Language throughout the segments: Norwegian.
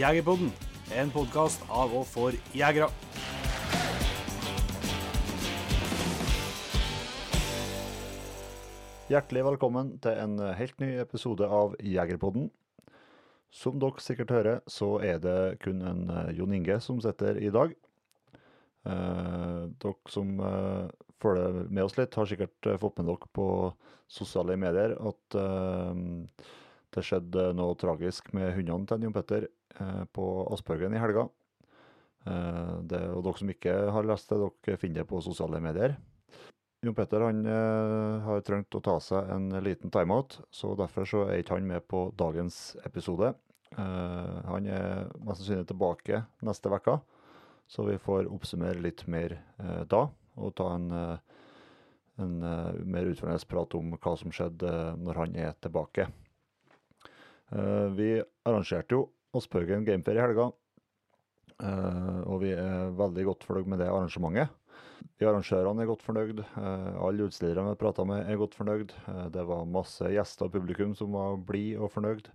Jegerpodden, en podkast av og for jegere. Hjertelig velkommen til en helt ny episode av Jegerpodden. Som dere sikkert hører, så er det kun en eh, Jon Inge som sitter i dag. Eh, dere som eh, følger med oss litt, har sikkert eh, fått med dere på sosiale medier at eh, det skjedde noe tragisk med hundene til Jon Petter eh, på Aspergen i helga. Eh, det, og dere som ikke har lest det, dere finner det på sosiale medier. Jon Petter han eh, har trengt å ta seg en liten timeout, så derfor så er ikke han med på dagens episode. Han er mest sannsynlig tilbake neste uke, så vi får oppsummere litt mer da, og ta en, en mer utfordrende prat om hva som skjedde når han er tilbake. Eh, vi arrangerte jo Aspbøgen Gamefair i helga, eh, og vi er veldig godt fornøyd med det arrangementet. De arrangørene er godt fornøyd. eh, Alle utstillerne vi prata med er godt fornøyd. Det var masse gjester og publikum som var blide og fornøyd.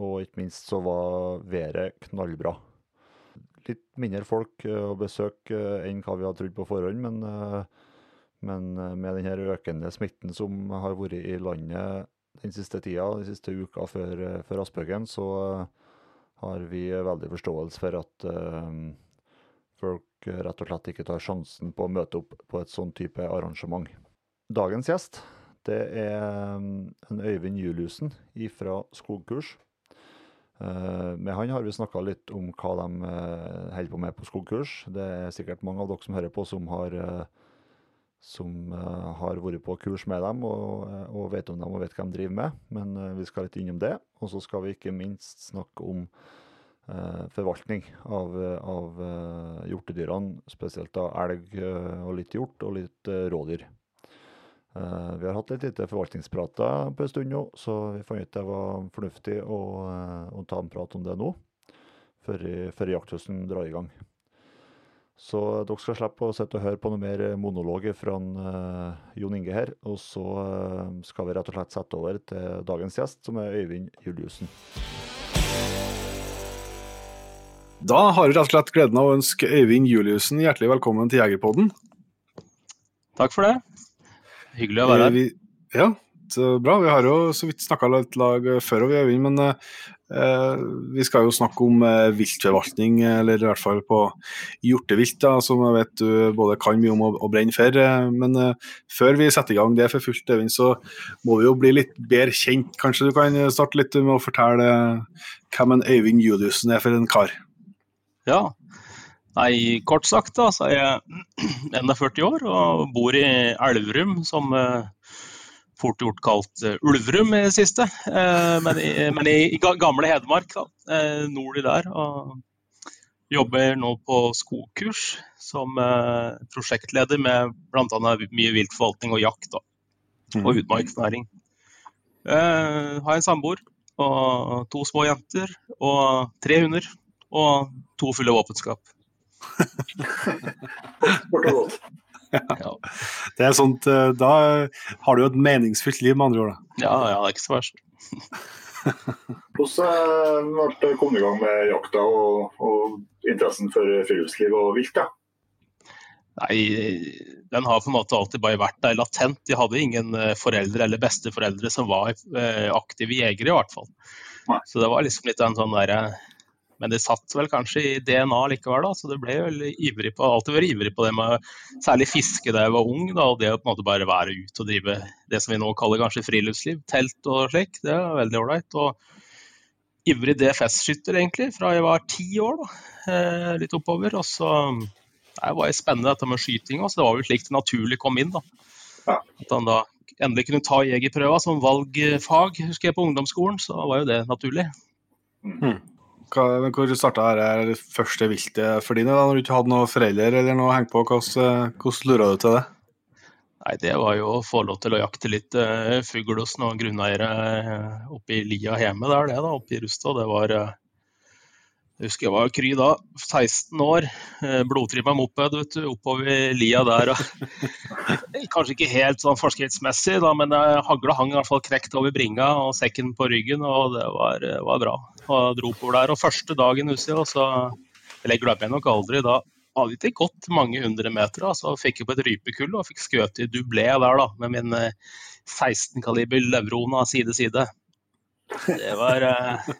Og ikke minst så var været knallbra. Litt mindre folk å besøke enn hva vi hadde trodd på forhånd, men, men med den økende smitten som har vært i landet den siste tida, de siste uka før, eh, før Aspøken, så eh, har vi veldig forståelse for at uh, folk rett og slett ikke tar sjansen på å møte opp på et sånn type arrangement. Dagens gjest det er en Øyvind Juliussen fra Skogkurs. Med han har vi snakka litt om hva de holder på med på skogkurs. Det er sikkert mange av dere som hører på som har, eh, som eh, har vært på kurs med dem og, eh, og vet om dem og vet hva de driver med. Men eh, vi skal litt innom det. Og så skal vi ikke minst snakke om eh, forvaltning av, av hjortedyrene, spesielt da elg og litt hjort og litt rådyr. Eh, vi har hatt litt lite forvaltningsprater på en stund nå, så vi fant ut det var fornuftig å, å ta en prat om det nå, før, før jakthøsten drar i gang. Så dere skal slippe å sitte og høre på noe mer monologer fra eh, Jon Inge her, og så eh, skal vi rett og slett sette over til dagens gjest, som er Øyvind Juliussen. Da har vi rett og slett gleden av å ønske Øyvind Juliussen hjertelig velkommen til Jegerpodden. Takk for det. Hyggelig å være her. Vi, ja, så bra. Vi har jo så vidt snakka litt lag før, og vi, Øyvind, men eh, vi skal jo snakke om eh, viltforvaltning, eller i hvert fall på hjortevilt, da, som jeg vet du både kan mye om og, brenner for. eh, Men eh, før vi setter i gang det for fullt, Øyvind, så må vi jo bli litt bedre kjent. Kanskje du kan starte litt med å fortelle eh, hvem en Øyvind Juliussen er for en kar? Ja. Nei, kort sagt da, så er jeg 41 år og bor i Elverum, som eh, fort gjort kalt eh, Ulverum i det siste. Eh, men i, men i, i gamle Hedmark, da, eh, nordlig der. Og jobber nå på skogkurs som eh, prosjektleder med bl.a. mye viltforvaltning og jakt da, og utmarksnæring. Eh, har en samboer og to små jenter og tre hunder og to fulle våpenskap. Ja, Det er sånt, eh, Da har du jo et meningsfylt liv, med andre ord. da. ja, ja, det er ikke så verst. Hvordan ble det kommet i gang med jakta og, og interessen for friluftsliv og vilt? da? Nei, den har på en måte alltid bare vært der latent. De hadde ingen eh, foreldre eller besteforeldre som var eh, aktive jegere, i hvert fall. Nei. Så det var liksom litt en sånn derre Men det satt vel kanskje i DNA likevel, da. Så det ble vel ivrig på, alltid vært ivrig på det med særlig fiske da jeg var ung. da, Og det å på en måte bare være ute og drive det som vi nå kaller kanskje friluftsliv. Telt og slik. Det var veldig ålreit. Og ivrig DFS-skytter egentlig, fra jeg var ti år, da. Eh, litt oppover. Og så det var spennende dette med skyting også. Det var jo slik det naturlig kom inn. da. Ja. At han da endelig kunne ta jegerprøva som valgfag, husker jeg på ungdomsskolen, så var jo det naturlig. Hva, hvor starta det første viltet for dine, da, når du ikke hadde noen foreldre eller noe å henge på? Hvordan, hvordan lura du til det? Nei, Det var jo å få lov til å jakte litt uh, fugl hos noen grunneiere eh, oppe i lia hjemme der, det da, oppe i Rustad. Det var, eh, Jeg husker jeg var kry da, 16 år, eh, blodtrippa moped vet du, oppover lia der. Kanskje ikke helt sånn forskriftsmessig, da, men hagla hang i hvert fall knekt over bringa og sekken på ryggen, og det var, var bra. Og dro oppover der. Og første dagen husker jeg, så Eller jeg glemmer jeg nok aldri. Da hadde ikke gått mange hundre meter, så altså, fikk jeg på et rypekull og fikk skutt i dublé der da, med min 16 kaliber Levrona side side. Det var eh,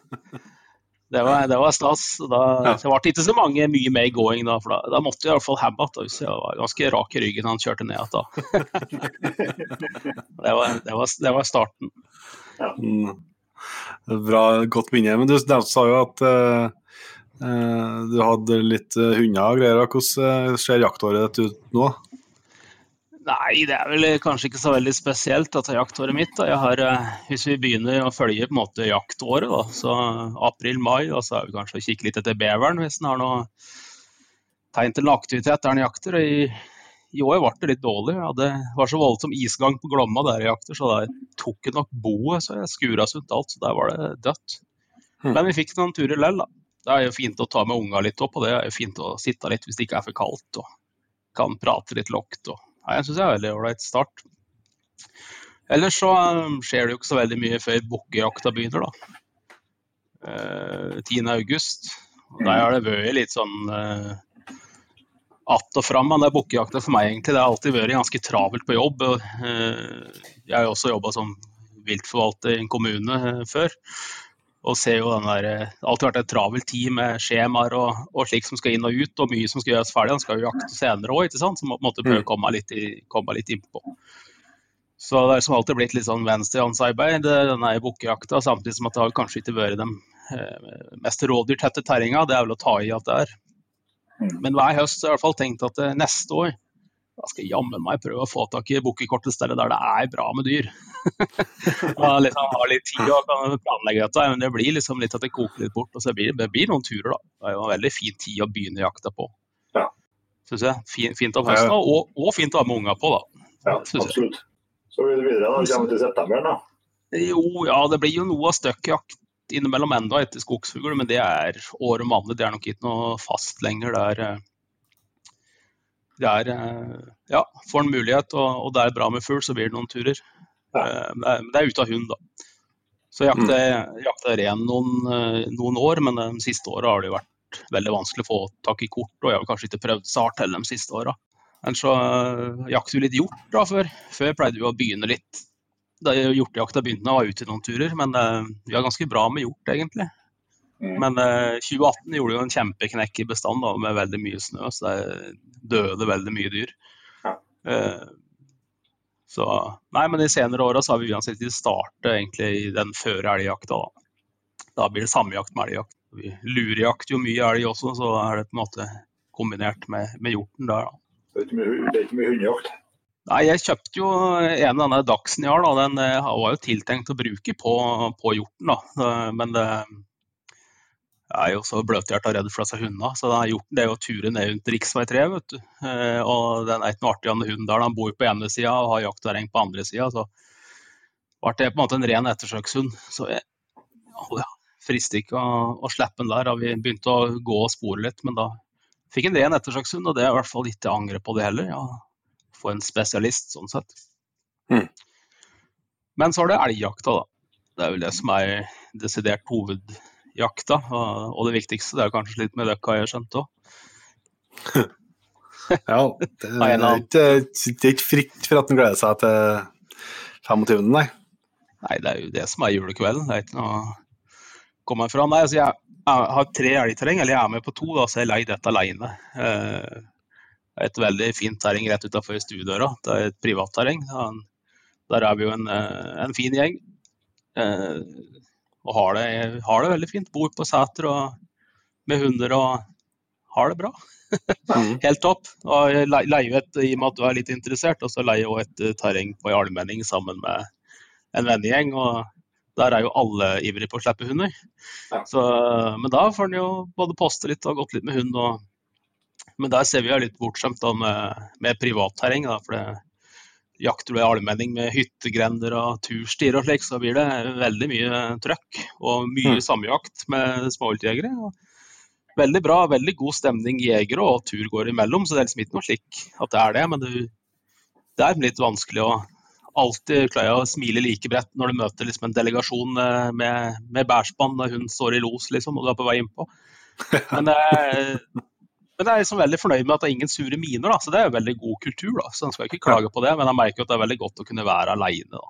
det var, det var stas. Da, ja. Det ble ikke så mange mye mer going da, for da, da måtte jeg i hvert fall hjem igjen. Jeg var ganske rak i ryggen han kjørte ned igjen da. det, var, det, var, det, var, starten. Ja. Mm. Bra, godt minne. Men du, sa jo at uh, du hadde litt uh, hunder og greier. Hvordan ser jaktåret ditt ut nå? Nei, det er vel kanskje ikke så veldig spesielt ta jaktåret mitt. Har, hvis vi begynner å følge på en måte jaktåret, da, så april-mai, og så er vi kanskje å kikke litt etter beveren hvis den har noe tegn til aktivitet der den jakter. I, I, år ble det litt dårlig. Ja, det var så voldsom isgang på Glomma der jeg jakter, så der tok det nok boet, så jeg skura sunt alt. Så der var det dødt. Mm. Men vi fikk noen turer lell, da. Det er jo fint å ta med unga litt opp, og det er jo fint å sitte litt hvis det ikke er for kaldt. og kan prate litt lågt. og jeg syns det er veldig ålreit start. Ellers så um, skjer det jo ikke så veldig mye før bukkejakta begynner, da. Eh, 10. august. Og der har det vært litt sånn eh, att og fram er bukkejakta for meg, egentlig. Det har alltid vært ganske travelt på jobb. Eh, jeg har jo også jobba som viltforvalter i en kommune eh, før og ser jo den der, eh, Det har alltid vært en travel tid med skjemaer og, og slik som skal inn og ut, og mye som skal gjøres ferdig. Han skal jo jakte senere òg, så må måtte prøve å mm. komme litt, i, komme litt innpå. Så det er som alltid blitt litt sånn venstrehåndsarbeid, denne bukkejakta, samtidig som at det har kanskje ikke vært den mest rådyrtette terrenga. Det er vel å ta i at det er. Men hver høst har jeg i hvert fall tenkt at eh, neste år da skal jeg jammen meg prøve å få tak i bukkekortestedet der det er bra med dyr. da liksom har litt tid og kan planlegge dette, men det blir liksom litt at det koker litt bort. og så blir Det blir noen turer, da. Det er jo en veldig fin tid å begynne jakta på. Ja. Synes jeg. Fint, fint om høsten, og, og, fint å ha med unga på, da. Ja, absolutt. Så blir det videre, da. Kommer til september, da? Jo, ja, det blir jo noe av støkkjakt innimellom enda etter skogsfugl, men det er år om annet. Det er nok ikke noe fast lenger. Det er eh, det er eh, Ja, får en mulighet og, og, det er bra med fugl, så blir det noen turer. Ja. Eh, men det er ute av hund, da. Så jakta mm. ren noen, noen, år, men de siste åra har det jo vært veldig vanskelig å få tak i kort. Og jeg har kanskje ikke prøvd så hardt heller de siste åra. Men så jakter vi litt hjort da før. Før pleide vi å begynne litt da hjortejakta begynte, var ute i noen turer. Men vi har ganske bra med hjort, egentlig. Mm. Men eh, 2018 gjorde jo en kjempeknekk i bestand da, med veldig mye snø, så det døde veldig mye dyr. Ja. Eh, så, nei, men De senere åra har vi uansett startet egentlig den før elgjakta. Da. da blir det samjakt med elgjakt. Vi lurejakt jo mye elg også, så er det på en måte kombinert med, med hjorten der. Da. Det er ikke mye, det er ikke mye hundejakt? Nei, Jeg kjøpte jo en av denne Dachsen jeg har. Da. Den eh, var jo tiltenkt å bruke på, på hjorten. da. Men det, er jo så bløthjerta redd for disse hundene. Så den hjorten det er jo å ture ned rundt rv. 3. vet du. Eh, og den er ikke noe artig, hunden der. Den bor på ene sida og har jaktterreng på andre sida. Så ble det på en måte en ren ettersøkshund. Så jeg ja, frister ikke å, å slippe den der. Da vi begynte å gå og spore litt, men da fikk en ren ettersøkshund, og det er i hvert fall ikke angre på det heller. Ja. Få en spesialist, sånn sett. Mm. Men så er det elgjakta, da. Det er vel det som er desidert hovedjakta. Og det viktigste det er kanskje litt med løkka, jeg skjønte òg. ja, det er ikke, det er ikke fritt for at en gleder seg til 25., nei. Nei, det er jo det som er julekvelden. Det er ikke noe å komme fra. Nei, altså jeg, jeg har tre elgterreng, eller jeg er med på to, da, så jeg leier dette alene. Eh, et veldig fint terreng rett utenfor stuedøra. Det er et privat terreng. Der er vi jo en, eh, en fin gjeng. Eh, og har det, har det veldig fint. Bor på seter med hunder og har det bra. Mm. Helt topp. Og leier et, I og med at du er litt interessert, og så leier jeg et eh, terreng på en allmenning sammen med en vennegjeng. og Der er jo alle ivrige på å slippe hunder. Så, men da får en jo både poste litt og gått litt med hund. Og, men der ser vi jo litt bortskjemt med, med privatterreng. For det, jakter du i allmenning med hyttegrender og turstier og slik, så blir det veldig mye trøkk og mye mm. samjakt med småviltjegere. veldig bra, veldig god stemning jegere og tur går imellom, så det er liksom ikke noe slik at det er det. Men det, det er litt vanskelig å alltid klare å smile like bredt når du møter liksom en delegasjon eh, med, med bærspann når hun står i los liksom, og du er på vei innpå. Men det er, men jeg er liksom veldig fornøyd med at det er ingen sure miner, da. så det er jo veldig god kultur. da, så jeg skal ikke klage på det, men jeg merker at det er veldig godt å kunne være alene.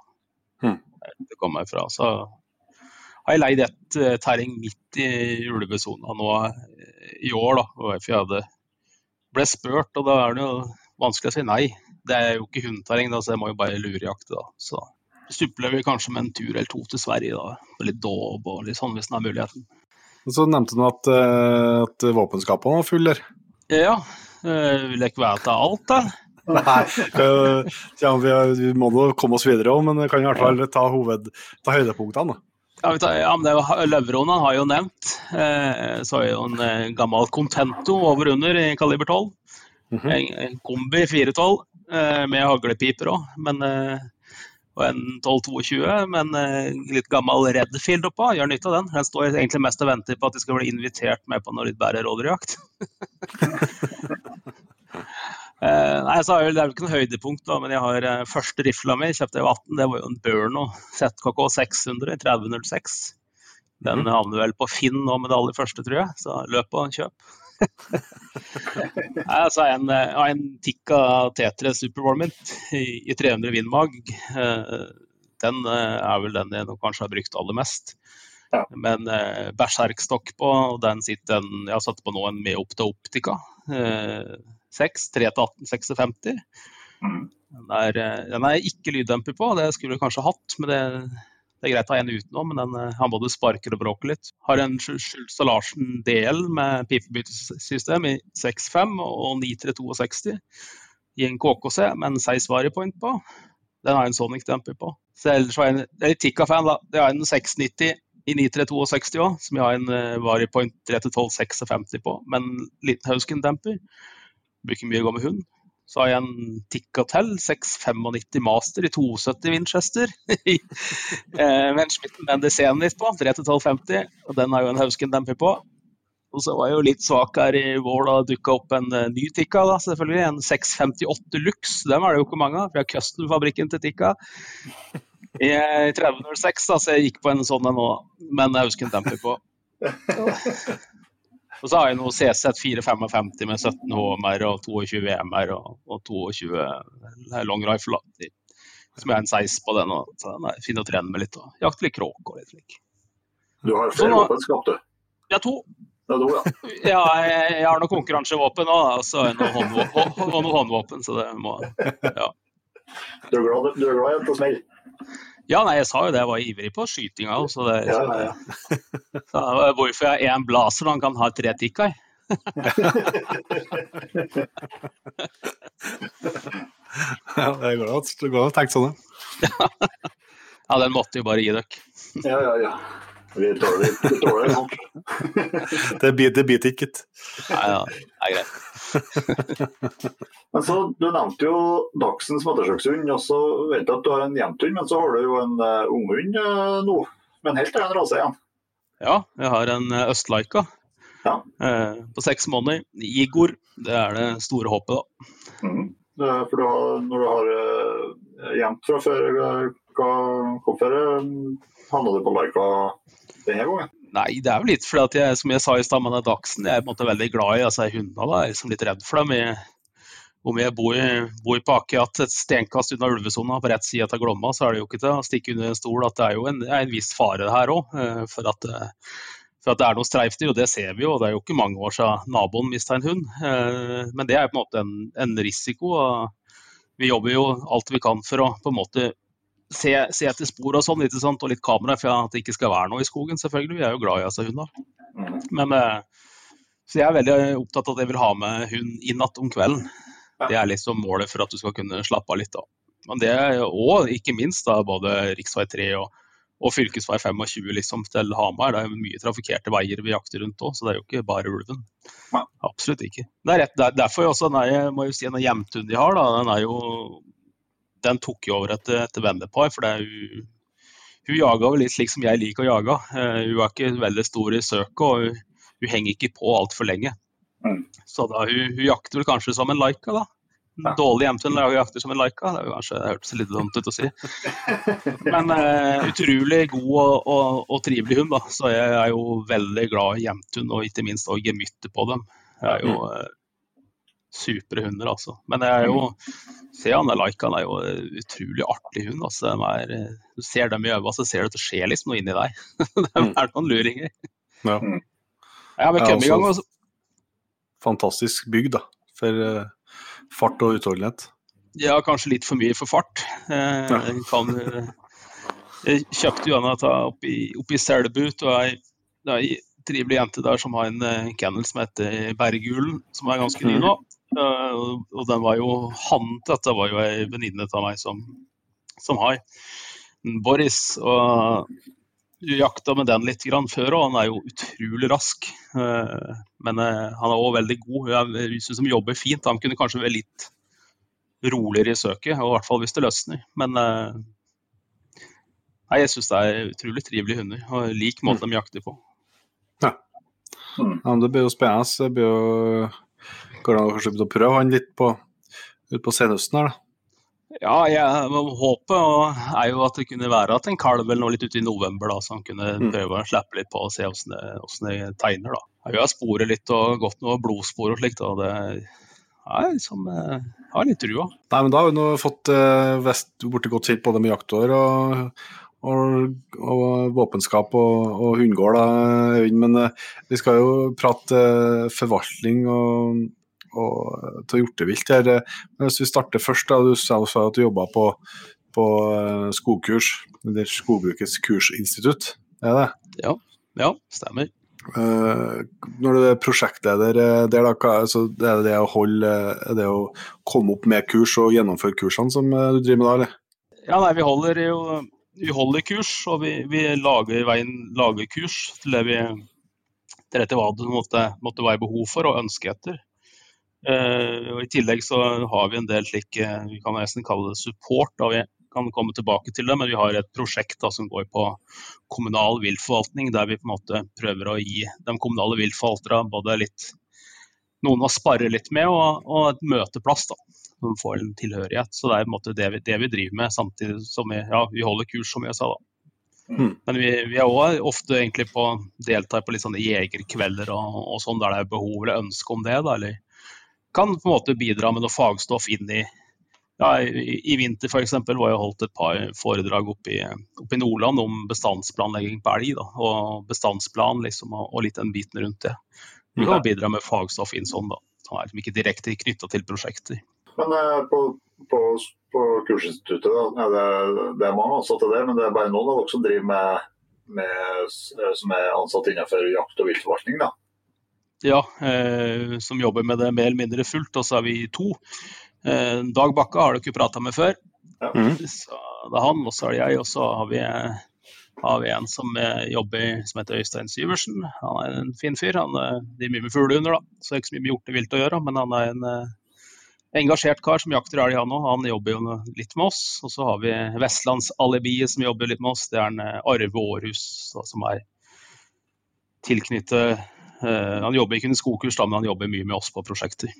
Hmm. Det kommer jeg fra. Så har jeg leid et uh, terreng midt i ulvesona nå uh, i år, da. for jeg hadde, ble spurt, og da er det jo vanskelig å si nei. Det er jo ikke hundeterreng, så jeg må jo bare lurejakte, da. Så supplerer vi kanskje med en tur eller to til Sverige, da. Med litt dåp og litt sånn, hvis den har muligheten. Og så nevnte du at, uh, at våpenskapene var fulle der. Ja, uh, vil jeg ikke være til alt, da? Nei, uh, ja, vi, må nå komme oss videre òg, men vi kan i hvert fall ta, hoved, ta høydepunktene. Ja, ja, men Løvroen har jo nevnt. Eh, så er jo en eh, gammel Contento over under i kaliber 12. Mm -hmm. en, en, kombi 412 eh, med haglepiper òg. Og en 12-22 med en litt gammel Redfield oppå. Gjør nytte av den. Den står egentlig mest og venter på at de skal bli invitert med på noe litt bedre rådyrjakt. Eh, nei, så er Det er jo ikke noe høydepunkt, da, men jeg har eh, første rifla mi kjøpte jeg i 18. Det var jo en Burno ZKK 600 i 3006. Den mhm. havner vel på Finn nå med det aller første, tror jeg. Så løp og kjøp. Nei, så har jeg en, en Tikka T3 Superwarmint i, i 300 Windmag. Eh, den eh, er vel den jeg kanskje har brukt aller mest. Ja. Men eh, berserkstokk på, og den sitter en Jeg har satt på nå en til Optica. Eh, 6, 3 til 1856. Mm. Den, er, eh, den er ikke lyddemper på, det skulle du kanskje hatt. men det, det er greit å ha en utenom, men den, eh, han både sparker og bråker litt. Har en Schultz Larsen DL med pipebyttesystem i 6.5 og 9.362 i en KKC med en 6 varipoint på. Den har en Sonic-demper på. Så ellers var jeg en Tikka-fan, da. Det har en 690 i 9362 òg, som jeg har en uh, varipoint 31256 på, men liten Hausken-demper bruker mye å gå med hund. Så har jeg en Tickatel 695 Master i 72 Winchester. Eh, med en Schmitten Bender litt på, 3-1250. Og den har jo en Hausken-demper på. Og så var jeg jo litt svak her i vår da dukka opp en uh, ny Tikka, da, selvfølgelig. En 658 Lux. Dem er det jo ikke mange av. Vi har custom-fabrikken til Tikka. I, i 3006, da, så jeg gikk på en sånn en nå, husker en Hausken-demper på. Og så har jeg nå CZ 455 med 17 HMR og 22 VMR og, og 22 long rifle. Som er en 16 på den, og, så den er fin å trene med litt. og Jakte litt kråk og litt slik. Du har flere våpenskap, du? Ja, to. Ja, to, ja. ja jeg, jeg, har noen konkurransevåpen òg, og så noen håndvåpen, og håndvåpen, så det må Ja. Du er glad, du er glad i å? Ja, nei, jeg sa jo det, jeg var ivrig på skytinga òg. Så, det, ja, ja, ja. så hvorfor jeg er en blazer når han kan ha tre tikkai? ja, det går godt. Det går sånn, sånn, ja. den måtte jo bare gi dere. ja, ja, ja. Vi tåler det sånn. det biter ikke. Nei, ja, det er greit. Men så, Du nevnte jo Dachsen mattersøkshund. og så vet jeg at du har en jenthund, men så har du jo en uh, unghund uh, nå. Men helt annen rase igjen. Ja, jeg har en uh, østlaika ja. uh, på seks måneder. Igor, det er det store håpet, da. Mm. For du har, når du har uh, jevnt fra før, hva, hvorfor havna du på Laika denne gangen? Nei, det er jo litt fordi at jeg, som jeg sa i stad med Dachsen, jeg er på en måte veldig glad i altså, hundene. Jeg er liksom litt redd for dem. Jeg, om jeg bor, bor på akkurat et stenkast unna ulvesona på rett side av Glomma, så er det jo ikke til å stikke under en stol at det er jo en, er en viss fare her òg. Eh, for, eh, for, at det er noe streifdyr, og det ser vi jo. Det er jo ikke mange år siden naboen mista en hund. Eh, men det er på en måte en, en risiko. Vi jobber jo alt vi kan for å på en måte se, se etter spor og sånn, og litt kamera for at det ikke skal være noe i skogen, selvfølgelig. Vi er jo glad i altså hunder. Men så jeg er veldig opptatt av at jeg vil ha med hund i natt om kvelden. Det er liksom målet for at du skal kunne slappe av litt. da. Men det er òg, ikke minst, da, både rv. 3 og, og fv. 25 liksom, til Hamar. Det er mye trafikkerte veier vi jakter rundt òg, så det er jo ikke bare ulven. Absolutt ikke. Det er rett, der, derfor også, den er, må jo si, en hjemtun de har, da, den er jo den tok jo over etter, etter vennepar. for det er jo hun jaga vel litt slik som jeg liker å jage. Uh, hun er ikke veldig stor i søket. og hun, hun henger ikke på altfor lenge. Mm. Så da, hun, hun jakter vel kanskje som en laika, da. Ja. Dårlig jevntun jakter som en laika, det er kanskje, hørtes litt dumt ut å si. Men uh, utrolig god og, og, og trivelig hund, da. Så jeg er jo veldig glad i jevntun, og ikke minst òg gemytter på dem. Jeg er jo eh, supre hunder, altså. Men jeg er jo ser han der laikaen er jo en utrolig artig hund. Altså. De er, du ser dem i øynene, så ser du at det skjer liksom noe inni deg. det er noen luringer. Ja. Ja, vi Ja, i gang. altså-. Fantastisk bygd, da. For uh, fart og utholdenhet. Ja, kanskje litt for mye for fart. Eh, Ja. jeg kan, eh, jeg kjøpte jo en oppe i, Selbu. ei- er ei trivelig jente der som har en eh, kennel som heter Bergulen, som er ganske ny nå. Eh, og- den var jo han Dette var jo ei venninne av meg som, som har. Boris. Og du jakta med den litt grann før, og han er jo utrolig rask. Eh, Men eh, han er òg veldig god. Jeg syns han jobber fint. Han kunne kanskje være litt roligere i søket, og i hvert fall hvis det løsner. Men nei, jeg syns det er utrolig trivelige hunder, og lik måte de jakter på. Mm. Ja, men det blir jo spennende. Det blir jo Går det an å kanskje prøve han litt på, ut på senhøsten her, da? Ja, jeg, håpet er jo at det kunne være at en kalv eller noe litt ute i november, da, så han kunne Mm. prøve å slippe litt på og se hvordan det, hvordan det tegner. da. Jeg har sporet litt og gått noe blodspor og slikt, og det er liksom, eh, jeg har litt trua. Nei, men da har vi nå fått eh, vest borti godt både med jaktår og, og, og våpenskap og, og hundegård. Men eh, vi skal jo prate eh, forvaltning og, og til hjortevilt her. Men hvis vi starter først, da. Du sa også at du jobba på, på eh, skogkurs, eller Skogbrukets kursinstitutt. Er det? Ja, ja stemmer. Uh, når du er prosjektleder eh, der, da, altså, er det det å holde Er det å komme opp med kurs og gjennomføre kursene som du driver med da, eller? Ja, nei, vi holder jo vi holder kurs, og vi, vi lager, veien, lager kurs til det vi til etter hva det måtte, måtte være behov for og ønske etter. Eh, og I tillegg så har vi en del slik eh, vi kan nesten kalle det support. da Vi kan komme tilbake til det, men vi har et prosjekt da, som går på kommunal viltforvaltning, der vi på en måte prøver å gi de kommunale viltforvalterne både litt noen å spare litt med, og, og et møteplass. da som får en tilhørighet. Så det er på en måte det vi, det vi driver med, samtidig som vi, ja, vi holder kurs, som jeg sa. da. Mm. Men vi, vi er òg ofte egentlig på deltar på litt sånne jegerkvelder og, og sånn, der det er behov eller ønske om det. da, eller kan på en måte bidra med noe fagstoff inn i ja, I, vinter f.eks. var jeg holdt et par foredrag oppe i, oppe i Nordland om bestandsplanlegging på elg. da, og Bestandsplan liksom, og, og litt den biten rundt det. Vi kan bidra med fagstoff inn sånn, da. Som er liksom ikke direkte knytta til prosjekter. Men eh, på, på, på kursinstituttet, da, er det, det er mange ansatte der, men det er bare noen av dere som driver med, med eh, som er ansatt innenfor jakt- og viltforvaltning, da. Ja, eh, som jobber med det mer eller mindre fullt, og så er vi to. Eh, Dag Bakke har du ikke prata med før. Ja. Mm. Så det er han, og så er det jeg, og så har vi, har vi en som eh, jobber som heter Øystein Syversen. Han er en fin fyr. Han eh, driver mye med fuglehunder, da, så det er ikke så mye med hjortevilt å gjøre. Men han er en eh, engasjert kar som jakter elg, han òg. Han jobber jo litt med oss. Og så har vi Vestlandsalibiet som jobber litt med oss. Det er en Arve Aarhus da, som er tilknyttet Han jobber ikke under skogkurs, da, men han jobber mye med oss på prosjekter.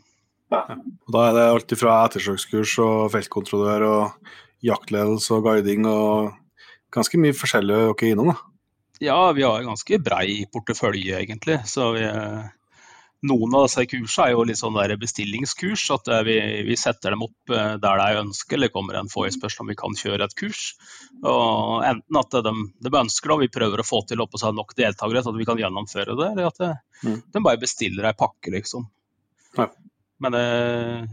Og Da er det alt fra ettersøkskurs og feltkontrollør og jaktledelse og guiding og ganske mye forskjellig å dere er innom. da. Ja, vi har en ganske brei portefølje, egentlig. Så vi, eh, noen av disse kursene er jo litt sånn der bestillingskurs. At eh, vi, vi setter dem opp eh, der det er ønske, eller kommer en forespørsel om vi kan kjøre et kurs. Og enten at de, de ønsker det, og vi prøver å få til oppå seg nok deltakere til at vi kan gjennomføre det, eller at det, Mm. de bare bestiller ei pakke, liksom. Ja. Men det,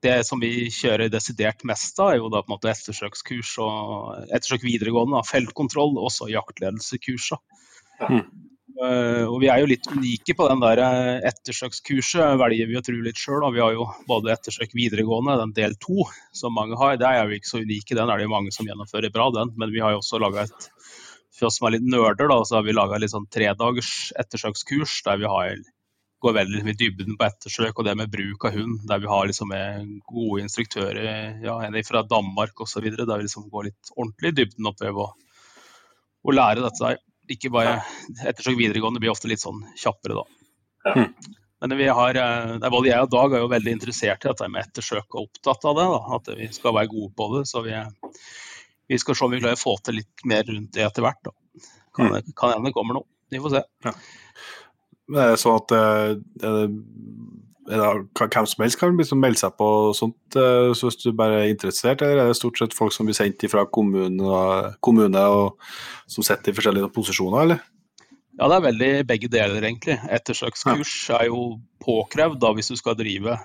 det som vi kjører desidert mest av, er jo da på en måte ettersøkskurs og ettersøk videregående, da, feltkontroll, og også jaktledelsekurs. da. Mm. Eh, og vi er jo litt unike på den der eh, ettersøkskurset, velger vi å tro litt sjøl. Vi har jo både ettersøk videregående, den del to, som mange har. Det er jo ikke så unike, den er det jo mange som gjennomfører bra, den. Men vi har jo også laga et for oss som er litt nerder, da, så har vi laga sånn tredagers ettersøkskurs der vi har, går veldig i dybden på ettersøk og det med bruk av hund. Der vi har liksom gode instruktører, ja, en fra Danmark osv. Der vi liksom går litt ordentlig i dybden og prøver å, å lære dette der. Ikke bare ettersøk videregående blir ofte litt sånn kjappere, da. Ja. Men vi har, eh, det er både jeg og Dag er jo veldig interessert i dette med ettersøk og opptatt av det. da, At vi skal være gode på det. Så vi, vi skal se om vi klarer å få til litt mer rundt det etter hvert. da. Kan Mm. kan hende det kommer noe. Vi får se. Men er det sånn at eh, er det, er det, hvem som helst kan liksom melde seg på sånt, eh, så hvis du bare er interessert, eller er det stort sett folk som blir sendt fra kommune, og- kommune og som sitter i forskjellige posisjoner, eller? Ja, det er veldig begge deler, egentlig. Ettersøkskurs er jo påkrevd da hvis du skal drive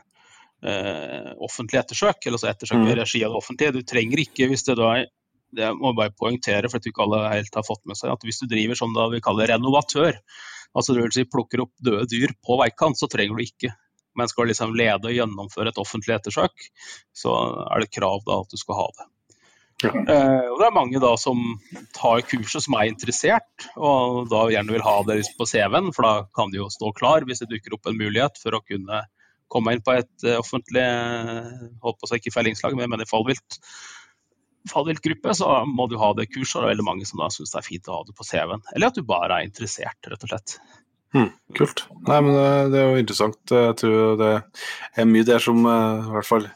eh, offentlig ettersøk, eller altså ettersøk i Mm. regi av det offentlige. Du trenger ikke, hvis det da er det må jeg bare poengtere, for at ikke alle helt har fått med seg, at hvis du driver som vi kaller renovatør, altså det vil si plukker opp døde dyr på veikant, så trenger du ikke. Men skal liksom lede og gjennomføre et offentlig ettersøk, så er det krav da at du skal ha det. Ja. Eh, og det er mange da som tar kurset som er interessert, og da gjerne vil ha det på CV-en, for da kan de jo stå klar hvis det dukker opp en mulighet for å kunne komme inn på et eh, offentlig håper holdt på å si ikke fellingslag, men mener fallvilt fallviltgruppe, så må du ha det kurset. og Det er veldig mange som da syns det er fint å ha det på CV-en. Eller at du bare er interessert, rett og slett. Kult. Nei, men det, det er jo interessant. Jeg tror det er mye der som eh, i hvert fall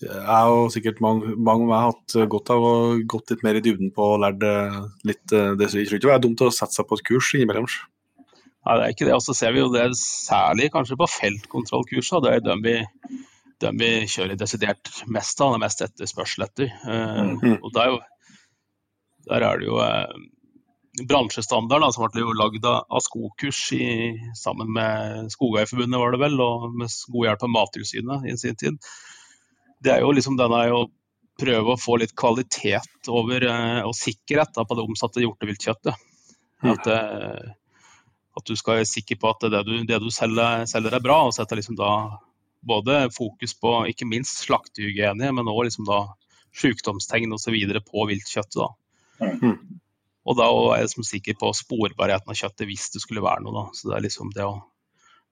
jeg og sikkert mange, mange med meg har hatt godt av å gått litt mer i dybden på og lært eh, litt eh, det. Jeg tror ikke det er dumt å sette seg på et kurs innimellom. Nei, det er ikke det. Og så ser vi jo det særlig kanskje på feltkontrollkursene. Det er dem vi, dem vi kjører desidert mest av, det er mest etterspørsel etter. Mm -hmm. Og der, er der er det jo eh, bransjestandard da, som ble lagd av, Skokurs i, sammen med Skogeierforbundet, var det vel, og med god hjelp av Mattilsynet i sin tid. Det er jo liksom denne å prøve å få litt kvalitet over eh, og sikkerhet da, på det omsatte hjorteviltkjøttet. Mm. At, eh, at du skal være sikker på at det du, det du selger, selger er bra, og setter liksom da både fokus på ikke minst slaktehygiene, men òg liksom da sykdomstegn osv. på viltkjøttet. da. Mm. Og da er jeg liksom sikker på sporbarheten av kjøttet hvis det skulle være noe. da. Så det er liksom det å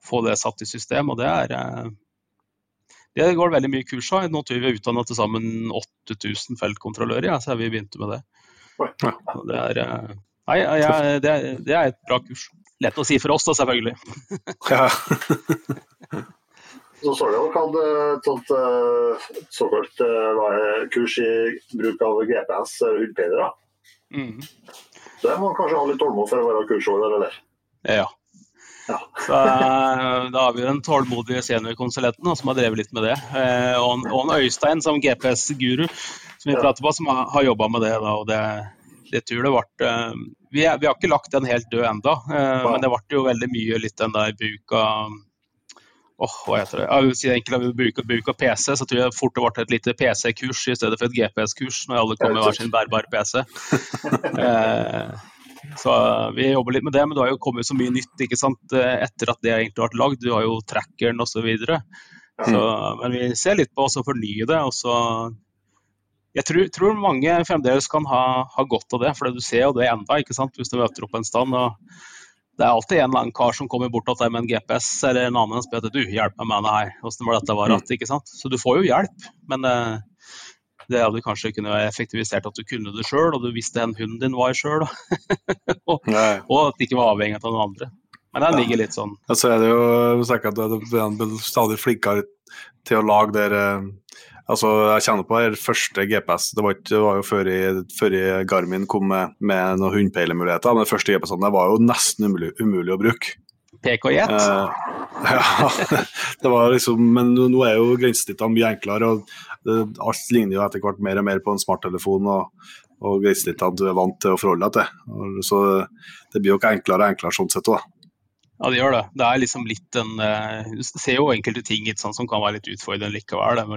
få det satt i system, og det er eh, det går veldig mye kurs av. Nå tror vi vi har utdanna til sammen 8000 feltkontrollører, ja, så har vi begynt med det. Og det er, eh, nei, jeg, det, er, det er et bra kurs. Lett å si for oss, da, selvfølgelig. Ja. Så så det jo hatt et sånt eh, såkalt kurs i bruk av GPS hundpeilere. Så Det må man kanskje ha litt tålmodighet for å være kursholder, eller? Ja. Ja. Så, eh, da har vi den tålmodige seniorkonsulenten som har drevet litt med det. Eh, og, og Øystein som GPS-guru, som vi prater på, som har, har jobba med det. Da, og det, det tror det ble, eh, vi, vi har ikke lagt den helt død ennå, men det ble jo veldig mye litt den der bruk av Åh, hva heter det? Ja, vi si enkelt at bruk, bruk av PC, så tror jeg fort det ble et lite PC-kurs i stedet for et GPS-kurs, når alle kom med hver sin bærbar PC. Eh, så vi jobber litt med det, men det har jo kommet så mye nytt ikke sant? eh, etter at det egentlig ble lagd. Du har jo trackeren osv. Men vi ser litt på å fornye det. og så jeg tror, tror mange fremdeles kan ha, ha godt av det, for du ser jo det enda, ikke sant? hvis du møter opp en stand. og Det er alltid en eller annen kar som kommer bort til deg med en GPS eller en annen og spør at du, hjelp meg med det her, åssen var dette var att, ikke sant? Så du får jo hjelp, men eh, det hadde kanskje kunne effektivisert at du kunne det sjøl, og du visste hvem hunden din var sjøl, og, og at det ikke var avhengig av noen andre. Men den ligger litt sånn. Ja, så er det jo sikkert at du blir stadig flinkere til å lage der eh, Altså, jeg kjenner på her, første GPS. Det var, ikke, det var jo før, i, før i Garmin kom med, med noen hundpeilemuligheter. Men den første GPS-en var jo nesten umulig, umulig å bruke. PK-jet. Eh, ja, det var liksom, men nå er jo grensesnittene mye enklere. og det, Alt ligner jo etter hvert mer og mer på en smarttelefon. og, og grensesnittene du er vant til å forholde deg til. Så det blir jo ikke enklere og enklere sånn sett òg. Ja, det gjør det. Det er liksom litt en eh, Du ser jo enkelte ting ikke sant, som kan være litt utfordrende likevel. Det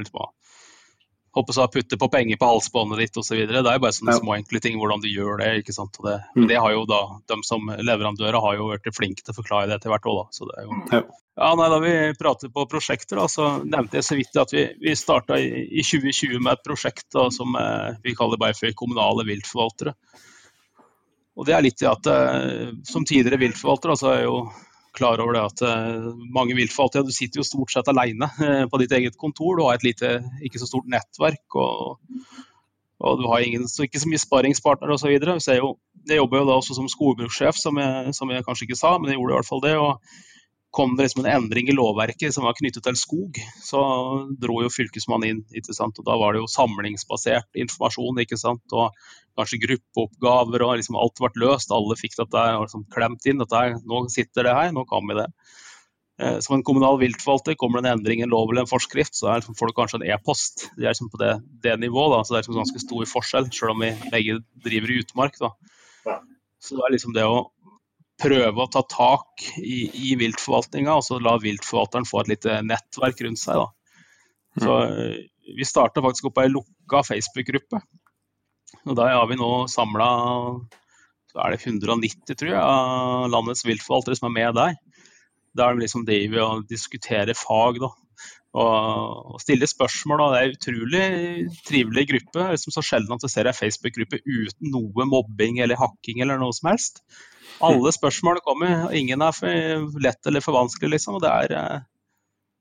håper så putte på penger på halsbåndet ditt osv. Det er jo bare sånne Ja. små enkle ting hvordan du gjør det. ikke sant? Og det, Mm. Men det har jo da, de som leverandører har jo vært flinke til å forklare det etter hvert òg, da. Så det er jo... Ja. Ja, nei, Da vi pratet på prosjekter, da, så nevnte jeg så vidt at vi, vi starta i, i 2020 med et prosjekt da, som eh, vi kaller bare for kommunale viltforvaltere. Og det er litt det at eh, Som tidligere viltforvalter så er jo klar over det at mange vil for viltforvaltere Du sitter jo stort sett alene eh, på ditt eget kontor. Du har et lite, ikke så stort nettverk. og, og du har ingen, så ikke så mye sparringspartnere osv. Jeg, jeg jobber jo da også som skogbrukssjef, som som jeg kanskje ikke sa, men jeg gjorde i hvert fall det. og kom det liksom en endring i lovverket som var knyttet til skog, så dro jo Fylkesmannen inn. ikke sant? Og Da var det jo samlingsbasert informasjon ikke sant? og kanskje gruppeoppgaver. og liksom Alt ble løst. Alle fikk dette liksom klemt inn. dette Nå sitter det her, nå kan vi det. Eh, som en kommunal viltforvalter kommer det en endring i en lov eller en forskrift, så liksom, får du kanskje en e-post. Det er liksom på det, det nivået, da, så det er liksom ganske stor forskjell, selv om vi begge driver i utmark. Da. Så det er liksom det å prøve å ta tak i, i viltforvaltninga, og så la viltforvalteren få et lite nettverk rundt seg. Da. Så eh, Vi starta faktisk opp ei lukka Facebook-gruppe. og Der har vi nå samla så er det 190 tror jeg, av landets viltforvaltere som er med der. Der de liksom driver og diskuterer fag da, og, stille spørsmål. og Det er en utrolig trivelig gruppe. Liksom så sjelden at du ser ei Facebook-gruppe uten noe mobbing eller hakking eller noe som helst. Alle spørsmål kommer, og ingen er for lett eller for vanskelig, liksom. Og det er eh,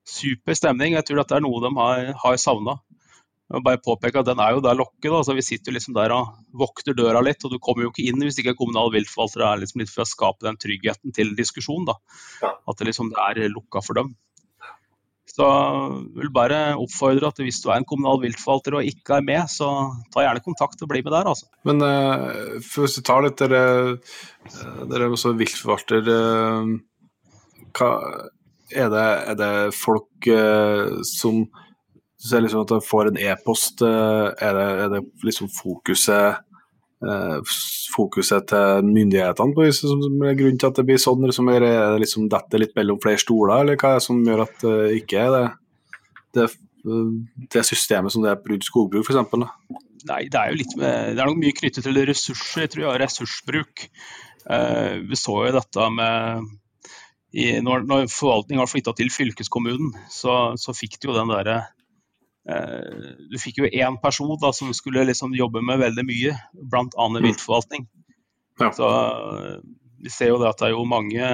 super stemning. Jeg tror at det er noe de har, har savna. Bare påpeke at Den er jo der lokket. Da. Så vi sitter liksom der og vokter døra litt. og Du kommer jo ikke inn hvis ikke kommunal viltforvalter er liksom litt for å skape den tryggheten til diskusjon. Da. At det liksom er lukka for dem. Så jeg vil bare oppfordre at hvis du er en kommunal viltforvalter og ikke er med, så ta gjerne kontakt og bli med der. Altså. Men uh, hvis du tar litt dere, eh, dere er også viltforvalter, uh, er, det, er, det, folk uh, som ser liksom at de får en e-post, er, er, det liksom fokuset fokuset til myndighetene på som er grunnen til at det blir sånn? Liksom, er det liksom detter litt mellom flere stoler, eller hva er det som gjør at det ikke er det, det, det systemet som det er rundt skogbruk, f.eks.? Nei, det er jo litt med, det er nok mye knyttet til ressurser, jeg tror jeg, ressursbruk. Eh, vi så jo dette med i, når, når forvaltningen har flytta til fylkeskommunen, så, så fikk de jo den derre Eh, du fikk jo én person da, som skulle liksom jobbe med veldig mye, bl.a. Mm. viltforvaltning. Ja. Så eh, vi ser jo det at det er jo mange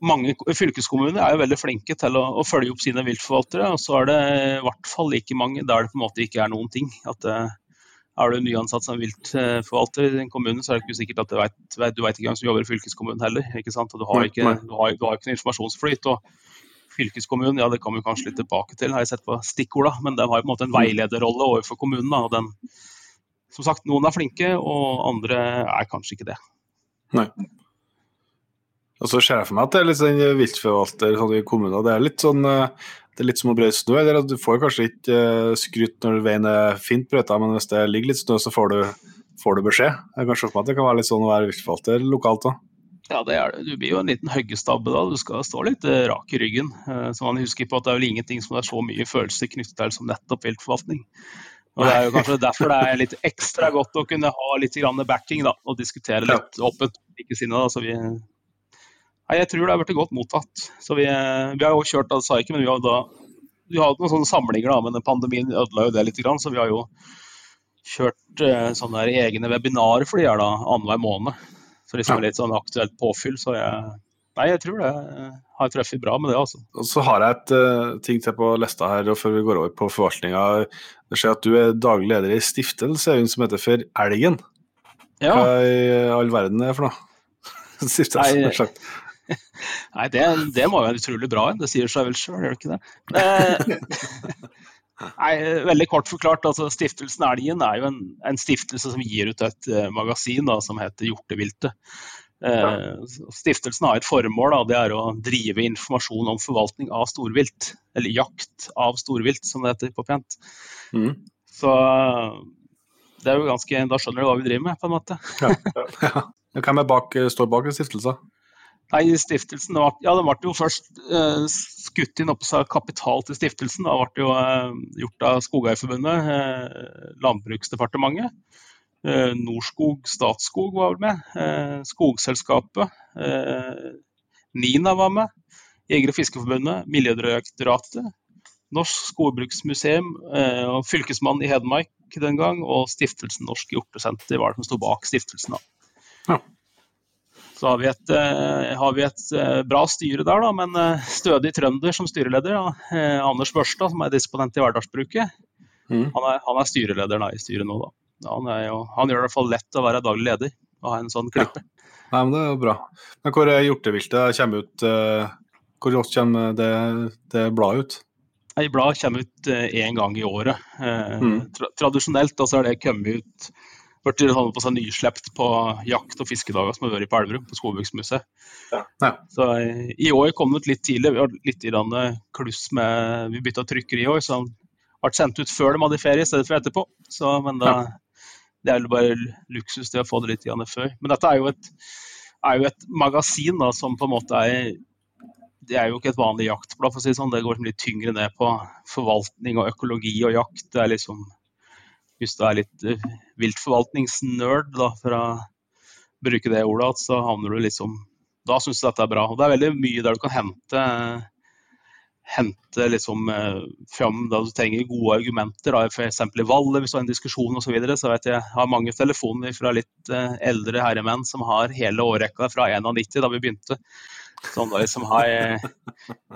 mange fylkeskommuner er jo veldig flinke til å, å følge opp sine viltforvaltere. Og så er det i hvert fall like mange der det på en måte ikke er noen ting. At eh, er du nyansatt som viltforvalter i en kommune, så er det ikke sikkert at du vet, du vet ikke hvem som jobber i fylkeskommunen heller. ikke sant? Og du har ikke, du har, du har ikke noen informasjonsflyt. og Fylkeskommunen, ja det kommer vi kanskje litt tilbake til, har jeg sett på stikkorda, men den har jo på en måte en veilederrolle overfor kommunen. og den, som sagt, Noen er flinke, og andre er kanskje ikke det. Nei. Og så ser jeg for meg at det er litt sånn viltforvalter sånn i kommunen. Det er litt sånn eh, det er litt som å brøyte snø. eller Du får kanskje ikke uh, skryt når veien er fint brøyta, men hvis det ligger litt snø, så får du, får du beskjed. Jeg kan se for meg at det kan være litt sånn å være viltforvalter lokalt òg. Ja, det er det. Du blir jo en liten hoggestabbe da. Du skal stå litt eh, rak i ryggen. Eh, så man husker på at det er vel ingenting som det er så mye følelser knyttet til som nettopp viltforvaltning. Og Det er jo kanskje derfor det er litt ekstra godt å kunne ha litt backing da, og diskutere litt åpent. Ikke sinne, da, så vi Nei, jeg tror det har blitt godt mottatt. Så vi, vi har jo kjørt, det sa jeg ikke, men vi har, da, vi har hatt noen sånne samlinger, da, men pandemien ødela jo det litt. Så vi har jo kjørt eh, sånne egne webinarer for de her da, annenhver måned. Så liksom litt sånn aktuelt påfyll. Så jeg, nei, jeg tror det har truffet bra med det, altså. Og så har jeg et uh, ting til på lista her og før vi går over på forvaltninga. Det skjer at du er daglig leder i stiftelse som heter For Elgen. Ja. Hva i all verden er det for noe? stiftelse, nei, nei det, det, må jo være utrolig bra. en. Det sier seg vel sjøl, gjør det ikke det? Eh, Nei, veldig kort forklart, altså Stiftelsen Elgen er jo en, en stiftelse som gir ut et uh, magasin da, som heter Hjorteviltet. Uh, stiftelsen har et formål, da, det er å drive informasjon om forvaltning av storvilt. Eller jakt av storvilt, som det heter på pent. Mm. Så det er jo ganske, da skjønner du hva vi driver med, på en måte. ja, ja. Hvem er bak, står bak stiftelsen? Nei, stiftelsen ja, det ble jo først eh, skutt inn opp kapital til stiftelsen. Det ble jo eh, gjort av Skogeierforbundet, eh, Landbruksdepartementet. Eh, Norskog Statskog var vel med. Eh, Skogselskapet. Eh, Nina var med. Jeger- og Fiskerforbundet. Miljødirektoratet. Norsk Skogbruksmuseum og Fylkesmannen i Hedmark den gang. Og Stiftelsen Norsk Hjortesenter var det som sto bak stiftelsen. da. Ja. Så har vi et, eh, har vi et eh, bra styre der, da, men eh, stødig trønder som styreleder. Da. Anders Børstad, som er disponent i Hverdagsbruket. Mm. Han, er, han, er, styreleder da, i styret nå, da. han, jo, han, gjør det i hvert fall lett å være daglig leder og ha en sånn klippe. Ja. Nei, men Det er jo bra. Men Hvor er hjorteviltet kommer ut? Hvor ofte kommer det, det bladet ut? Bladet kommer ut én gang i året. Mm. tra tradisjonelt så har det kommet ut blitt holdt på seg nyslept på jakt- og fiskedager som har vært på Elverum, på Skogbruksmuseet. Ja. Ja. Så i år kom det ut litt tidlig. Vi har litt kluss med Vi bytta trykker i år, så han ble sendt ut før de hadde ferie i stedet for etterpå. Så, men da, ja. det er jo bare luksus det å få det litt før. Men dette er jo et, er jo et magasin da, som på en måte er det er jo ikke et vanlig jaktblad, for å si det sånn. Det går litt tyngre ned på forvaltning og økologi og jakt. Det er liksom hvis du er litt uh, viltforvaltningsnerd, da, for å bruke det ordet, så havner du liksom Da syns du dette er bra. Og det er veldig mye der du kan hente hente liksom uh, fram da du trenger gode argumenter, da, f.eks. i valget hvis du har en diskusjon osv. Så, videre, så vet jeg jeg har mange telefoner fra litt uh, eldre herremenn som har hele årrekka fra 91 da vi begynte, Sånn da, liksom har,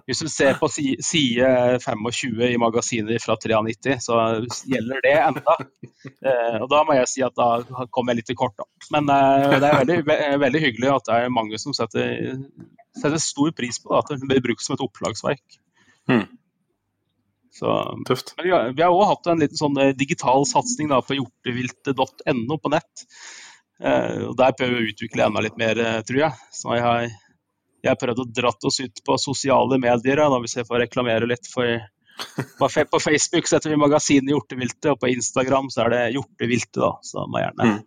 hvis du ser på side 25 i magasinet fra 93, så gjelder det enda. Eh, og Da må jeg si at da kom jeg litt til kort. Da. Men eh, det er veldig, veldig, hyggelig at det er mange som setter, setter stor pris på det, at det blir brukt som et opplagsverk. Hmm. Så, Tøft. Vi har òg hatt en liten sånn eh, digital satsing på hjorteviltet.no på nett. Eh, og Der prøver vi å utvikle enda litt mer, eh, tror jeg. Så jeg har jeg har prøvd å dratt oss ut på sosiale medier, da, hvis jeg får reklamere litt. for På Facebook setter vi magasinet Hjorteviltet, og på Instagram så er det Hjorteviltet. da, Så må jeg gjerne mm.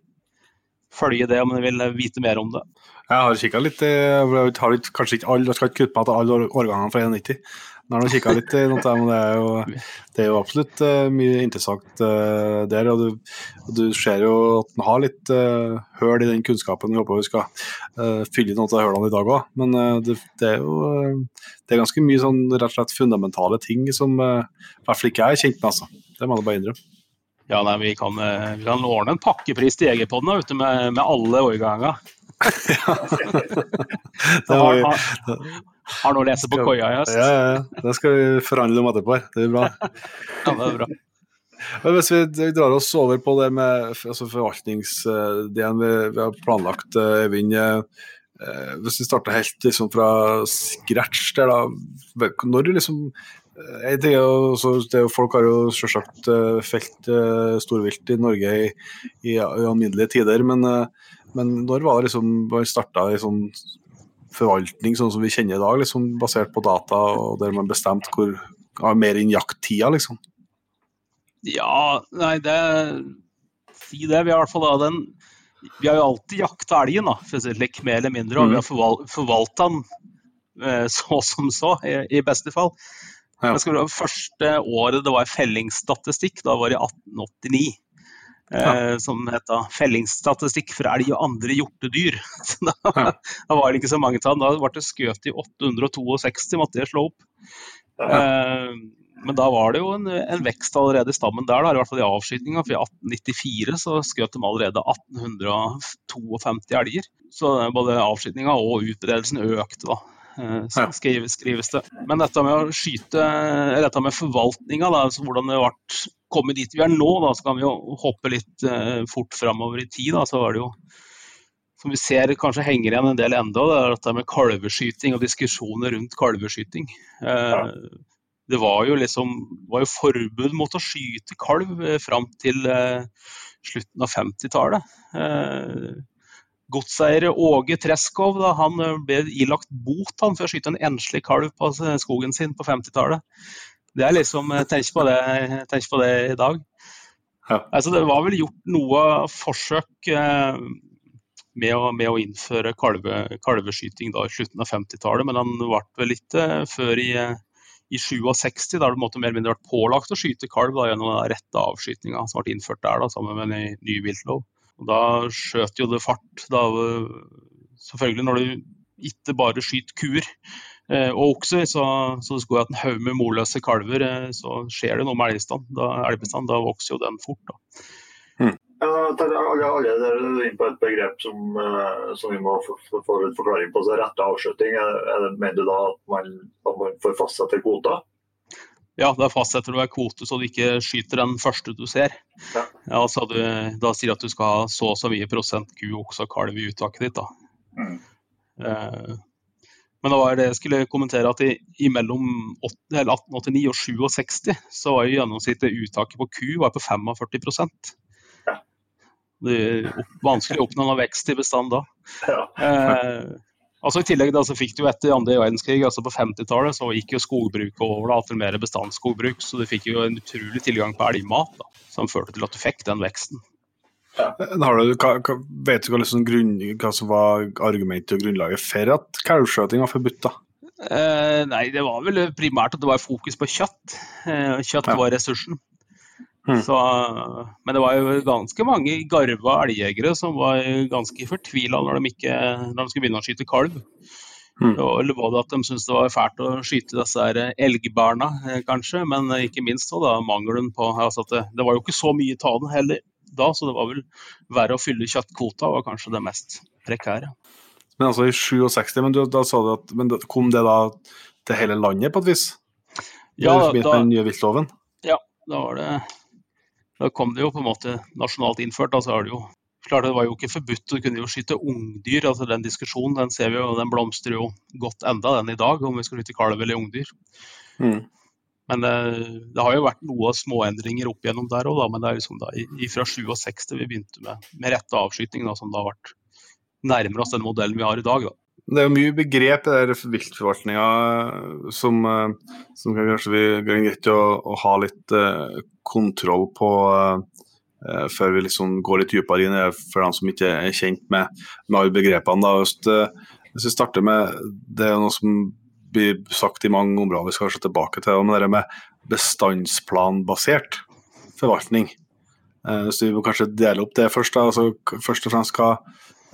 følge det om du vil vite mer om det. Jeg har kikka litt, jeg har kanskje ikke alle, jeg skal ikke kutte meg til alle årgangene fra 91. Nå har du kikka litt i noe, men det er jo, det er jo absolutt uh, mye interessant uh, der. Og du, og du, ser jo at den har litt uh, høl i den kunnskapen vi håper vi skal fylle noen av hølene i dag òg. Men det, det, er jo det er ganske mye sånn rett og slett fundamentale ting som i hvert fall ikke jeg er kjent med, altså. Det må jeg bare innrømme. Ja, nei, vi kan, vi kan ordne en pakkepris til Jegerpodden med, med alle årganger. Ja. det var, har noe å lese på koia i høst. Ja, ja, det skal vi forhandle om etterpå. Det blir bra. ja, det er bra. Men hvis vi drar oss over på det med altså forvaltningsdelen vi, vi, har planlagt, Eivind. Eh, hvis vi starter helt liksom fra scratch der, da. Når liksom jeg det er jo, det Folk har jo selvsagt eh, felt storvilt i Norge i, i, i alminnelige tider, men, men når var det liksom man starta i sånn forvaltning sånn som vi kjenner i dag, liksom, basert på data og der man bestemte hvor mer enn jakttida, liksom? Ja, nei, det Si det. Vi har i hvert fall da den Vi har jo alltid jakta elgen, da, for å si det slik, mer eller mindre. Og vi har forval forvalta den eh, så som så, i, i beste fall. Ja. Det første året det var fellingsstatistikk, da var det 1889 ja. Eh, som heter 'Fellingsstatistikk for elg og andre hjortedyr'. Så da, ja. da, var det ikke så mange tall. Da ble det skutt i 862, måtte jeg slå opp. Ja. Eh, men da var det jo en, en, vekst allerede i stammen der, da, i hvert fall i avskytinga. For i 1894 så skjøt de allerede 1852 elger. Så både avskytinga og utbredelsen økte da. Så skrives, skrives det. Men dette med å skyte, dette med forvaltninga, altså hvordan det ble kommet dit vi er nå, da, så kan vi jo hoppe litt uh, fort framover i tid. Da, så var det jo som vi ser kanskje henger igjen en del enda, det er dette med kalveskyting og diskusjoner rundt kalveskyting. Uh, det var jo liksom var jo forbud mot å skyte kalv uh, fram til slutten av 50-tallet. Uh, Godseier Åge Treskov da, han eh, ble ilagt bot han, for å skyte en enslig kalv på skogen sin på 50-tallet. Det er liksom, eh, Tenk på det, tenk på det i dag. Ja. Altså, det var vel gjort noe forsøk eh, med, å, med, å, innføre kalve, kalveskyting da, i slutten av 50-tallet, men han ble vel litt eh, før i, i 67, da det måtte mer eller mindre vært pålagt å skyte kalv da, gjennom den rette avskytinga som ble innført der, da, sammen med en ny viltlov. Og da skjøt jo det fart. Da, selvfølgelig når du ikke bare skyter kuer eh, og okser, så, så det skulle hatt en haug med morløse kalver, eh, så skjer det noe med elgbestanden. Da, da vokser jo den fort. da. Hmm. Alle, alle er inne på et begrep som, uh, som vi må få litt forklaring på. Så rette avslutning, mener du da at man, at man får fastsette kvoter? Ja, da fastsetter du en kvote så du ikke skyter den første du ser. Ja. så du, da sier du at du skal ha så og så mye prosent ku, okse og kalv i uttaket ditt. da. Mm. Eh, men det var det jeg skulle kommentere at i, i mellom 8, eller 1889 og 67 så var jo gjennomsnittet uttaket på ku var på 45 Ja. Det er vanskelig å oppnå noe vekst i bestand da. Ja. Eh, altså I tillegg da, så fikk du etter andre verdenskrig, altså på 50-tallet, så gikk jo skogbruket over da, til mer bestandsskogbruk. Så du fikk jo en utrolig tilgang på elgmat, da, som førte til at du fikk den veksten. Har du, hva, vet du hva, liksom grunn, hva som var argumentet og grunnlaget for at kalvskjøting var forbudt? da? Eh, nei, det var vel primært at det var fokus på kjøtt. Eh, kjøtt Ja. var ressursen. Hmm. Så, men det var jo ganske mange garva elgjegere som var ganske fortvila når, de ikke- når de skulle begynne å skyte kalv. Mm. Og, både at de syntes det var fælt å skyte disse elgbarna, eh, kanskje, men ikke minst da, da mangelen på altså det, det var jo ikke så mye av den heller da, så det var vel verre å fylle kjøttkvota var kanskje det mest prekære. Men altså i 67, men du, da sa du at men kom det da til hele landet på et vis? Ja, da, med den nye viltloven? Ja, da var det Da kom det jo på en måte nasjonalt innført. Da så er det jo klart det var jo ikke forbudt, du kunne jo skyte ungdyr. altså Den diskusjonen den ser vi jo, den blomstrer jo godt enda den i dag, om vi skal skyte kalv eller ungdyr. Mm. Men eh, det har jo vært noen småendringer opp igjennom der òg, men det er liksom da fra 67 vi begynte med, med rette avskyting, da, som da har vært nærmere oss den modellen vi har i dag. da. Det er jo mye begrep i viltforvaltninga som, eh, som kanskje vi er greit å, å ha litt eh, kontroll på Uh, før vi liksom går litt dypere inn for dem som ikke er kjent med, med alle begrepene. Da. Eh, hvis vi starter med Det er noe som blir sagt i mange områder, vi skal kanskje tilbake til det, men det med bestandsplanbasert forvaltning. Eh, Så vi må kanskje dele opp det først. Altså, først og fremst hva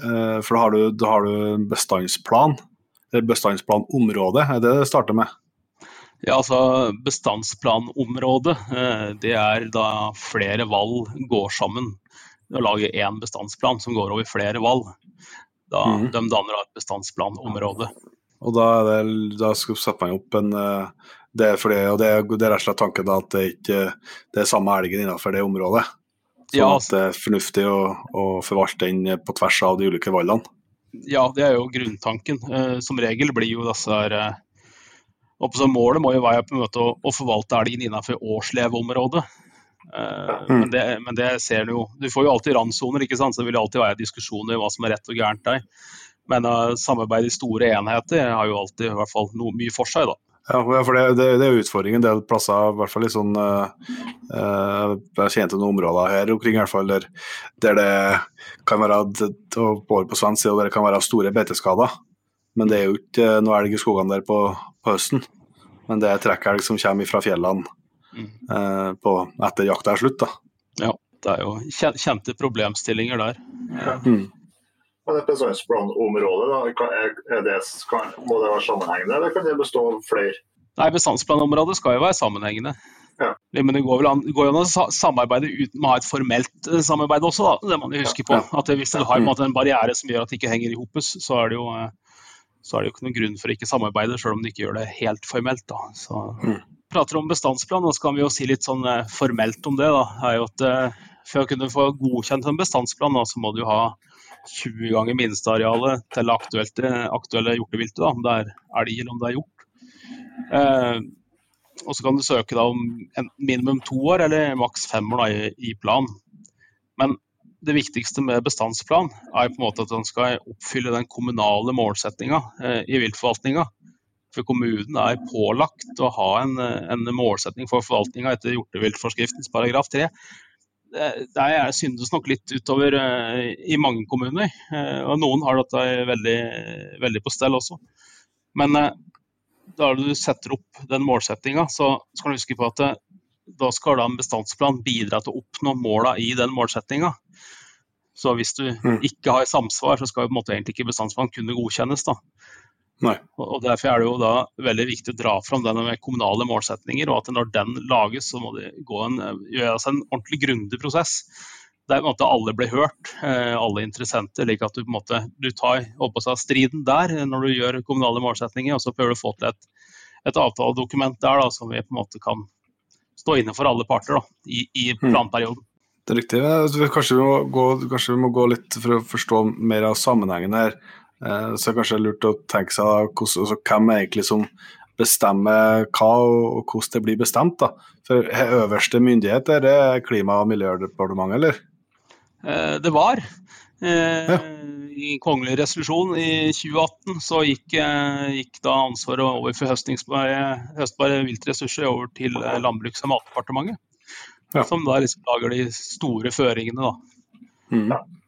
eh, For da har du, da har du bestandsplan, eller bestandsplanområde, er det det starter med? Ja, altså Bestandsplanområdet, eh, det er da flere vall går sammen. Å lage én bestandsplan som går over flere vall. Da mm. De danner da et bestandsplanområde. Og da, er det, da skal setter man opp en eh, det er fordi, og det, er- det er rett og slett tanken da, at det ikke det er samme elgen innenfor det området. Sånn Ja, at det er fornuftig å, å forvalte den på tvers av de ulike vallene. Ja, det er jo grunntanken. Eh, Som regel blir jo disse her eh, så Målet må jo være på en måte å, å forvalte elgen innenfor årsleveområdet. Eh, Mm. Men, det, men det ser du jo Du får jo alltid randsoner, ikke sant? så det vil alltid være diskusjoner om hva som er rett og gærent der. Men uh, samarbeid i store enheter har jo alltid i hvert fall noe, mye for seg, da. Ja, for det, det, det er utfordringen en del plasser, i hvert fall i sånn uh, uh, Jeg kjente noen områder her omkring, i hvert fall, der, der det kan være og Både på svensk side der det kan være store beiteskader. Men det er jo ikke noe elg i skogene der på, på høsten. Men det er trekkelg som kommer fra fjellene Mm. eh, på, etter jakta er slutt. da. Det er jo kjente problemstillinger der. Ja. Mm. Men et bestandsplanområde, da, det, må det være sammenhengende, eller kan det bestå av flere? Nei, Bestandsplanområdet skal jo være sammenhengende. Ja. Men det går an, går jo an å samarbeide uten å ha et formelt eh, samarbeid også, da. Det må man jo huske på. At Hvis du har en, måte, en barriere som gjør at det ikke henger i hopus, så er det jo eh, så er det jo ikke noen grunn for å ikke samarbeide, selv om du ikke gjør det helt formelt. da. Så Mm. prater om bestandsplan, og så kan vi jo si litt sånn eh, formelt om det. da, er jo at For å kunne få godkjent en bestandsplan, da, så må du ha 20 ganger minstearealet til aktuelle, aktuelle hjorteviltet, om det er elg eller om det er hjort. Eh, og så kan du søke da om enten minimum to år eller maks fem år da, i, i plan. Men det viktigste med bestandsplan er på en måte at den skal oppfylle den kommunale målsettinga eh, i viltforvaltninga. For kommunen er pålagt å ha en, eh, en målsetting for forvaltninga etter hjorteviltforskriftens paragraf 3. Det det er syndes nok litt utover eh, i mange kommuner, eh, og noen har dette veldig, veldig på stell også. Men eh, da du setter opp den målsettinga, så skal du huske på at da skal da en bestandsplan bidra til å oppnå måla i den målsettinga. Så hvis du Mm. ikke har samsvar, så skal jo egentlig ikke bestandsplanen kunne godkjennes. da. Nei. Og Derfor er det jo da veldig viktig å dra fram denne med kommunale målsetninger, og at når den lages, så må det gå en, gjøres en ordentlig grundig prosess. Der måte alle blir hørt, eh, alle interessenter, slik at du på en måte du tar opp på seg striden der eh, når du gjør kommunale målsetninger, og så prøver du å få til et, et avtaledokument der da, som vi på en måte kan stå inne for alle parter da, i, i Mm. planperioden. Det er riktig. Altså, Kanskje vi, må gå, kanskje vi må gå litt for å forstå mer av sammenhengen her. Eh, så kanskje det er lurt å tenke seg hvordan, altså, hvem er egentlig som bestemmer hva, og hvordan det blir bestemt. da. For øverste myndighet er det Klima- og miljødepartementet, eller? Eh, Det var. Eh, Ja. I kongelig resolusjon i 2018 så gikk, gikk da ansvaret over for høstbare viltressurser over til Landbruks- og matdepartementet. Ja. Som da liksom lager de store føringene, da. Mm.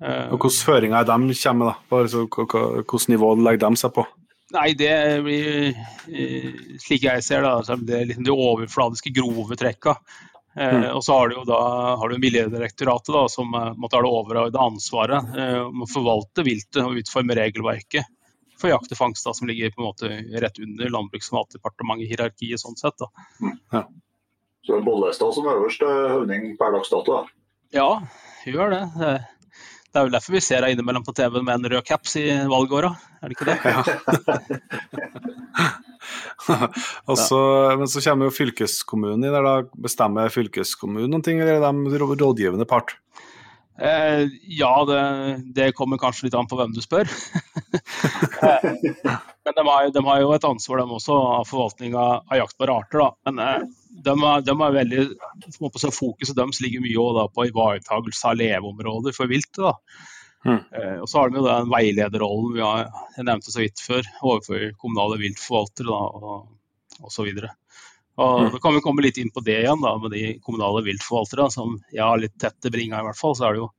Eh, Og hvilke føringer de kommer med? da? Så, hva- Hvilket nivå legger de seg på? Nei, det blir, eh, slik jeg ser det, altså, det er liksom de overfladiske, grove trekka. Eh, Mm. Og så har du jo da har du Miljødirektoratet, da, som måtte ha det overordnede ansvaret eh, om å forvalte viltet og utforme regelverket for jakt og fangst, da, som ligger på en måte rett under Landbruks- og matdepartementet i hierarkiet. sånn sett. Da. Så er Bollestad som øverste høvding per dags dato. da. Ja, hun gjør det. Det er vel derfor vi ser deg innimellom på TV med en rød caps i valgåra, er det ikke det? og så, Men så kommer jo fylkeskommunen inn der, da. Bestemmer fylkeskommunen noen ting, eller er de rådgivende part? Eh, ja, det, det kommer kanskje litt an på hvem du spør. eh, men de har, de har jo et ansvar, de også, av forvaltning av, av jaktbare arter. Da. Men eh, de, er, de er veldig, Fokuset deres ligger mye også, da, på ivaretagelse av leveområder for viltet. Mm. Eh, og så har de jo den veilederrollen vi har, jeg nevnte så vidt før, overfor kommunale viltforvaltere og, og så videre. Og Mm. Da kan vi komme litt inn på det igjen, da, med de kommunale viltforvaltere, som jeg har litt tett til bringa i hvert fall. så er det jo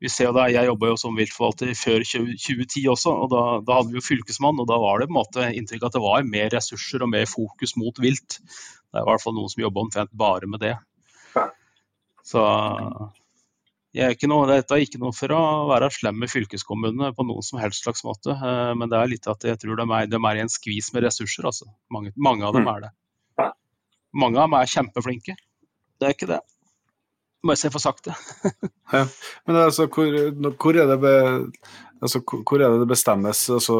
vi ser jo da, Jeg jobba jo som viltforvalter før 2010 også, og da, da hadde vi jo fylkesmann. og Da var det på en måte inntrykk at det var mer ressurser og mer fokus mot vilt. Det er i hvert fall noen som jobber omtrent bare med det. Så jeg er ikke noe, dette er ikke noe for å være slem med fylkeskommunene på noen som helst slags måte, eh, men det er litt at jeg tror de er, de er i en skvis med ressurser. altså. Mange, mange av dem Mm. er det. Ja. Mange av dem er kjempeflinke. Det er ikke det. Må jeg se for sakte. Men altså, hvor, hvor, er det be, altså, hvor er det det bestemmes? Altså,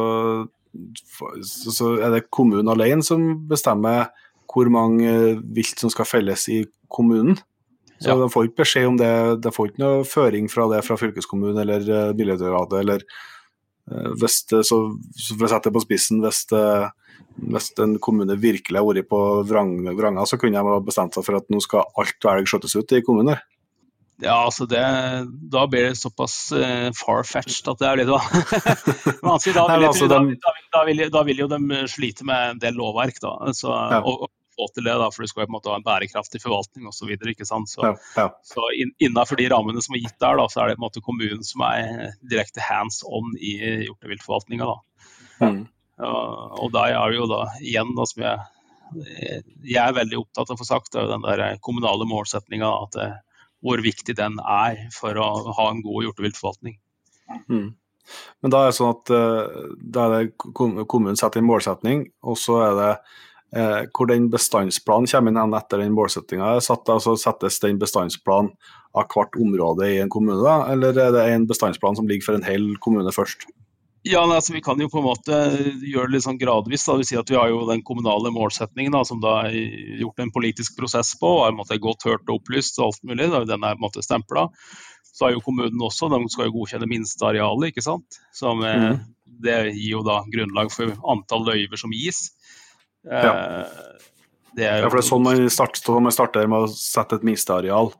for- altså, er det kommunen alene som bestemmer hvor mange vilt som skal felles i kommunen? Så Ja. De får ikke beskjed om det, de får ikke noe føring fra det fra fylkeskommunen eller uh, Miljødirektoratet. eller eh, hvis så, så For å sette det på spissen, hvis, hvis en kommune virkelig har vært på vrang, vranga, så kunne de bestemt seg for at nå skal alt velg skjøttes ut i kommunen. Ja, altså det, Da blir det såpass uh, far-fetched at det er litt altså, da, vil, altså, tro- da, vil- da, vil, da vil jo de slite med en del lovverk. da, så, Ja. og, og få til det, da, for du skal jo på en måte ha en bærekraftig forvaltning osv. Så, så, Ja, ja. så inn, innenfor de rammene som er gitt der, da, så er det på en måte kommunen som er direkte hands on i hjorteviltforvaltninga. Mm. Og, og der er det jo da igjen, da, som jeg, jeg er veldig opptatt av å få sagt, det er jo den der kommunale målsettinga. At hvor viktig den er for å ha en god hjorteviltforvaltning. Mm. Men da er det sånn at eh, da er det kom- kommunen setter en målsetning, og så er det eh, hvor den bestandsplanen kommer inn etter den målsettinga er satt. Altså settes den bestandsplanen av hvert område i en kommune, da, eller er det en bestandsplan som ligger for en hel kommune først? Ja, altså Vi kan jo på en måte gjøre det litt sånn gradvis. da, Vi sier at Vi har jo den kommunale målsettingen da, som da er gjort en politisk prosess på. og er måte godt hørt og opplyst og alt mulig. Da, den er på en måte stempla. Så har jo kommunen også, de skal jo godkjenne minstearealet. ikke sant? Som, eh, Mhm. Det gir jo da grunnlag for antall løyver som gis. Eh, Ja. Det er jo, Ja, for det er sånn man starter, man starter med å sette et minsteareal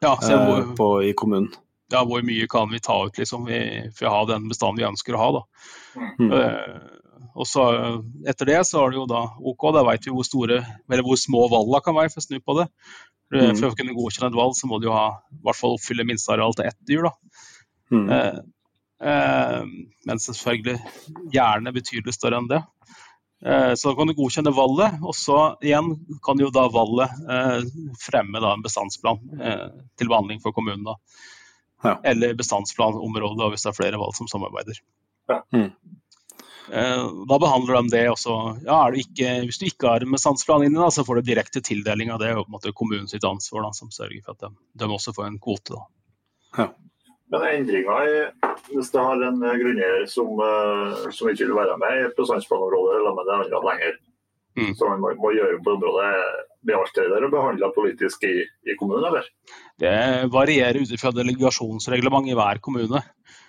ja, eh, hvor, på, i kommunen. ja, hvor mye kan vi ta ut liksom, vi, for å ha den bestanden vi ønsker å ha. da. Mm. Eh, og så Etter det så er det jo da OK, da vet vi hvor store, eller hvor små valla kan være for å snu på det. For, Mm. for å kunne godkjenne et valg, så må du jo ha, i hvert fall oppfylle minsteareal til ett dyr. da. Mm. Eh, eh, men selvfølgelig gjerne betydelig større enn det. Eh, så da kan du godkjenne valget, og så igjen kan jo da vallet eh, fremme da en bestandsplan eh, til behandling for kommunen. da. Ja. Eller bestandsplanområdet hvis det er flere valg som samarbeider. Ja. Mm. Eh, da behandler de det, også. ja, er du ikke, hvis du ikke har en bestandsplan inni, da, så får du direkte tildeling av det. og på en måte kommunens ansvar da, som sørger for at de, de også får en kvote. da. Men endringer i Hvis det har en eh, grunneier som, eh, som ikke vil være med på sandsplanområdet, la meg det andre lenger, Mm. Så man må, må gjøre på området. Blir alt det der behandla politisk i, i kommunen, eller? Det varierer ut fra delegasjonsreglement i hver kommune.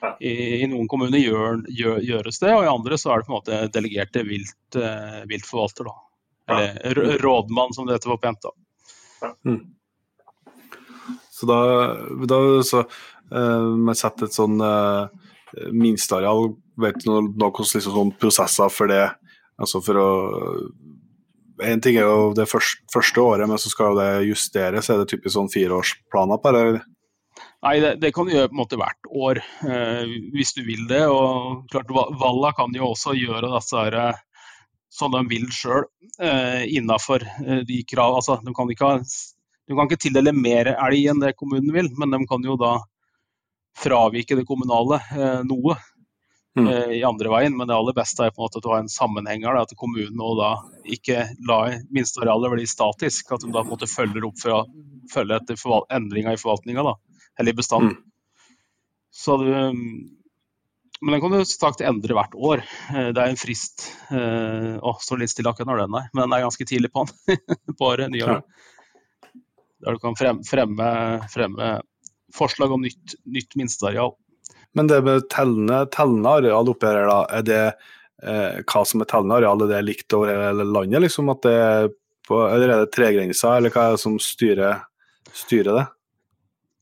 Ja. I, I noen kommuner gjør, gjør, gjøres det, og i andre så er det på en måte delegert til vilt, eh, viltforvalter. Da. Eller ja. rådmann, som det heter på pent. da. Så da, da så, eh, sette setter et sånn uh, minsteareal, vet du noe, liksom sånn prosesser for det? Altså for å En ting er jo det første, første året, men så skal jo det justeres. Er det typisk sånn fireårsplaner på det? Nei, det, det kan du gjøre på en måte hvert år, eh, hvis du vil det. Og klart, Va- Valla kan jo også gjøre disse her, som de vil sjøl, eh, innafor de krav. Altså, de kan ikke ha, du kan ikke tildele mer elg enn det kommunen vil, men de kan jo da fravike det kommunale eh, noe Mm. eh, i andre veien. Men det aller beste er på en måte at du har en sammenhenger, da, at kommunen og da ikke lar minstearealet bli statisk. At de da på en måte følger opp for å følge etter endringer i forvaltninga, eller i bestanden. Mm. Så du, men den kan du sagt endre hvert år. Eh, Det er en frist Å, står litt stille akkurat når den er, men den er ganske tidlig på den. på året, nyåret. Der du kan fremme, fremme, fremme forslag om nytt, nytt minsteareal. Men det med tellende, tellende areal oppi her, da, er det eh, hva som er tellende areal? Er det likt over hele landet, liksom? At det er på, eller er det tregrensa, eller hva er det som styrer, styrer det?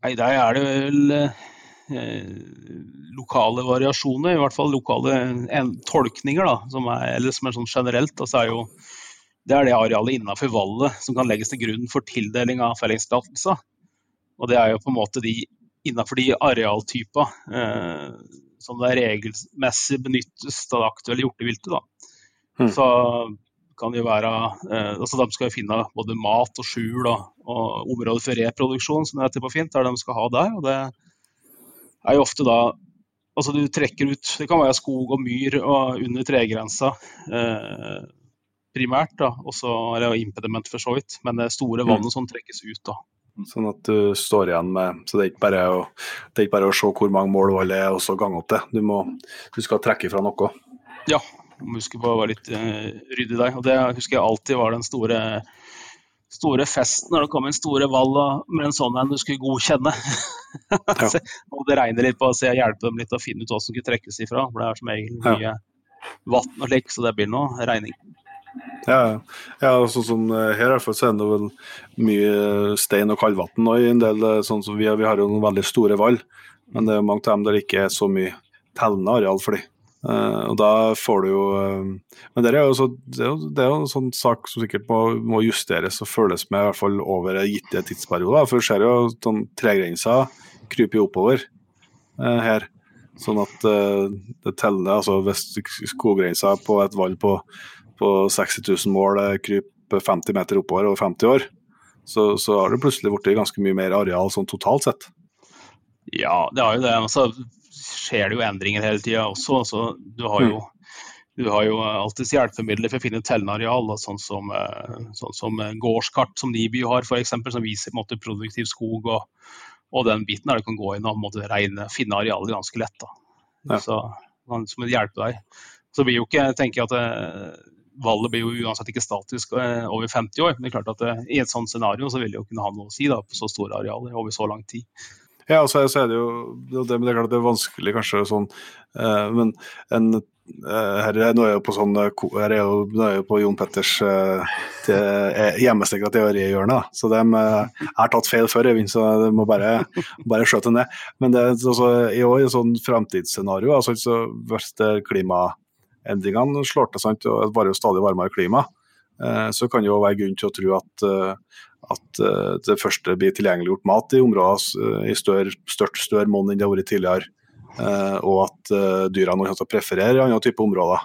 Nei, der er det vel eh, lokale variasjoner, i hvert fall lokale en, tolkninger, da, som er, eller som er sånn generelt. Altså er jo, det er det arealet innenfor vallet som kan legges til grunn for tildeling av fellingstillatelse. Og det er jo på en måte de innenfor de arealtyper eh, som det regelmessig benyttes av det aktuelle hjorteviltet. Da. Mm. Så kan det jo være eh, altså De skal jo finne både mat og skjul og, og områder for reproduksjon, som det heter på fint, der de skal ha der. og Det er jo ofte da altså du trekker ut Det kan være skog og myr og under tregrensa eh, primært, da, og så er det impediment for så vidt. Men det store vannet som trekkes ut. da. Sånn at du står igjen med Så det er ikke bare å, det er ikke bare å se hvor mange mål valget er, og så gange opp det. Du, må, du skal trekke fra noe. Ja, må huske på å være litt uh, ryddig der. Og det husker jeg alltid var den store, store festen når det kom en store valg med en sånn en du skulle godkjenne. Se- og det regner litt på å se, hjelpe dem litt å finne ut hva som kunne trekkes ifra. For det er som regel mye vann og slik, så det blir noe regning. Ja, ja sånn som eh, her er det vel mye stein og kaldvann og en del eh, sånn som vi, har- vi har jo noen veldig store vall, men det er mange av dem der ikke er så mye tellende areal for dem. Uh, og da får du jo uh, Men det er jo, så, det er jo, det er jo en sånn sak som sikkert må, må justeres og følges med i hvert fall over gitte tidsperioder. For du ser jo sånn tregrensa kryper oppover uh, her. Sånn at eh, det teller altså Hvis skoggrensa på et vall på, på 60 000 mål eh, kryper 50 meter oppover over 50 år, så, så har det plutselig blitt ganske mye mer areal sånn totalt sett. Ja, det har jo det. Og så skjer det jo endringer hele tida også. Så du har jo, du har jo alltids hjelpemidler for å finne tellende areal, sånn, som, eh, sånn som eh, gårdskart som Niby har, f.eks., som viser måte, produktiv skog og, og den biten der du kan gå inn og måte, regne, finne arealet ganske lett. Da. Ja. Så, som en hjelpevei. Så blir jo ikke, tenker jeg at eh, Vallet blir jo uansett ikke statisk eh, over 50 år, men det er klart at eh, i et sånt scenario så vil det jo kunne ha noe å si da, på så store arealer over så lang tid. Ja, altså, så er, det jo det, men det er klart det er vanskelig kanskje sånn eh, Men en, eh, her er, nå er jeg jo på sånn eh, her er jo, nå er jeg på Jon Petters uh, hjemmestekka teorihjørne. Så de eh, har tatt feil før, Øyvind, så det må bare, bare skjøte ned. Men det er altså, i år et sånn framtidsscenario, altså, så det klimaendringene slår til, sant, og det varer jo stadig varmere klima, eh, så kan det jo være grunn til å tro at eh, at eh, det første blir tilgjengeliggjort mat i områder i større, større, større monn enn det har vært tidligere. og at dyra dyrene kommer til å preferere andre typer områder.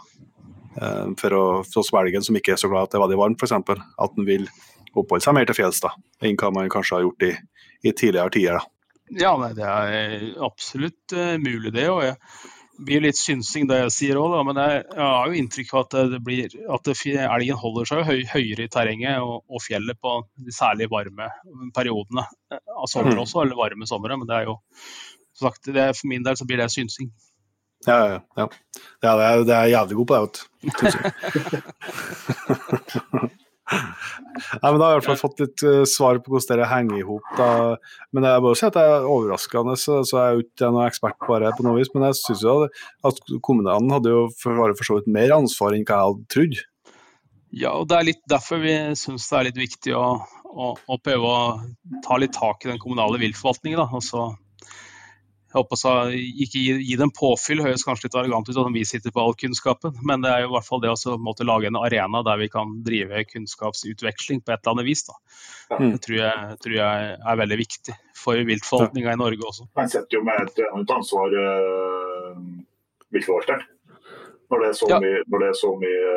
For å få svelgen som ikke er så glad at det er veldig varmt, f.eks. At den vil oppholde seg mer til fjells enn hva man kanskje har gjort i, i tidligere tider. Da. Ja, nei, det er absolutt mulig det. og jeg blir litt synsing det jeg sier òg, men jeg, jeg har jo inntrykk av at det blir, at det, elgen holder seg høy, høyere i terrenget og, og fjellet på de særlig varme periodene av sommeren Mm. også, eller varme somre. Men det er jo som sagt, det er, for min del så blir det synsing. Ja, ja, ja. ja det, er, det er jævlig god på det, vet du. Nei, men Da har jeg i hvert fall fått litt uh, svar på hvordan dere henger i hop. Men jeg må si at det er overraskende, så, så jeg er jo ikke noen ekspert på det på noe vis. Men jeg syns jo at kommunene hadde jo for, for så vidt mer ansvar enn hva jeg hadde trodd. Ja, og det er litt derfor vi syns det er litt viktig å, å, å, prøve å ta litt tak i den kommunale viltforvaltningen. Og så jeg håper så, ikke gi, gi, dem påfyll, høres kanskje litt arrogant ut at vi sitter på all kunnskapen, men det er jo i hvert fall det å måtte lage en arena der vi kan drive kunnskapsutveksling på et eller annet vis. Da. Det tror jeg, tror jeg er veldig viktig for viltforvaltninga i Norge også. Man setter jo med et, annet ansvar uh, viltforvalteren. Når det er så mye, når det så mye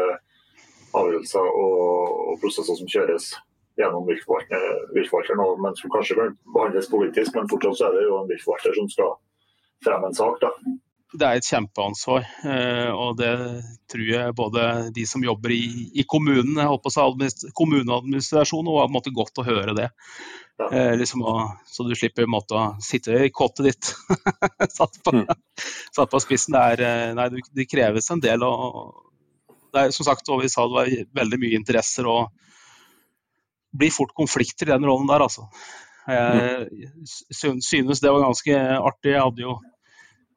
avgjørelser og, og prosesser som kjøres gjennom viltforvalteren, men som kanskje behandles politisk. Men fortsatt så er det jo en viltforvalter som skal fremme en sak. da. Det er et kjempeansvar, eh, og det tror jeg både de som jobber i, i kommunen, jeg håper å kommuneadministrasjonen, og måte, godt å høre det. Ja. Eh, liksom så du slipper måtte, å sitte i kottet ditt satt, på, mm. satt, på, spissen. Det, er, eh, nei, det kreves en del. Og, det er, som sagt, og vi sa det var veldig mye interesser. og blir fort konflikter i den rollen der, altså. Jeg synes det var ganske artig. Jeg hadde jo,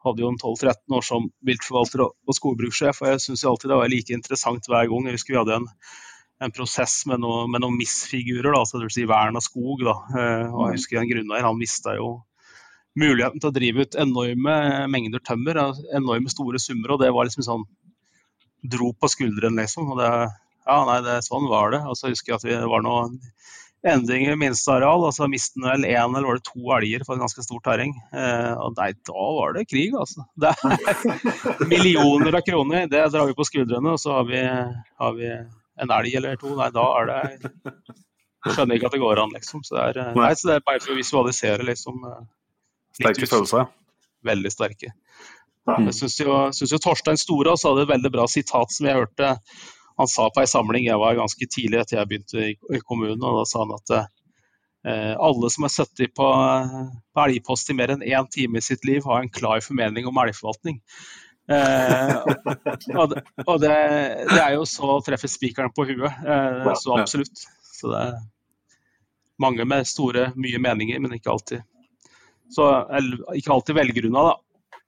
hadde jo en 12-13 år som viltforvalter og skogbrukssjef, og jeg syns alltid det var like interessant hver gang. Jeg husker vi hadde en, en prosess med, noe, med noen misfigurer, altså vil si vern av skog. Da. Eh, og jeg husker en grunneier, han mista jo muligheten til å drive ut enorme mengder tømmer, enorme store summer, og det var liksom sånn Dro på skulderen, liksom. og det ja, nei, det, sånn var det. Og så husker jeg at det var noen endringer i minsteareal. Og så mistet vel én eller var det to elger på et ganske stort terreng. Eh, og nei, da var det krig, altså. Det er millioner av kroner. Det drar vi på skuldrene, og så har vi, har vi en elg eller to. Nei, da er det Skjønner ikke at det går an, liksom. Så det er, eh, nei, så det er bare for å visualisere, liksom. Eh, sterke følelser? Veldig sterke. Jeg syns jo, synes jo Torstein Storås hadde et veldig bra sitat som jeg hørte han sa på ei samling, jeg var ganske tidlig etter jeg begynte i, kommunen, og da sa han at eh, alle som har sittet på, på elgpost i mer enn én time i sitt liv, har en klar formening om elgforvaltning. Eh, og, det, og det, det, er jo så å treffe spikeren på huet. Eh, så absolutt. Så det er mange med store, mye meninger, men ikke alltid. Så ikke alltid velgrunna, da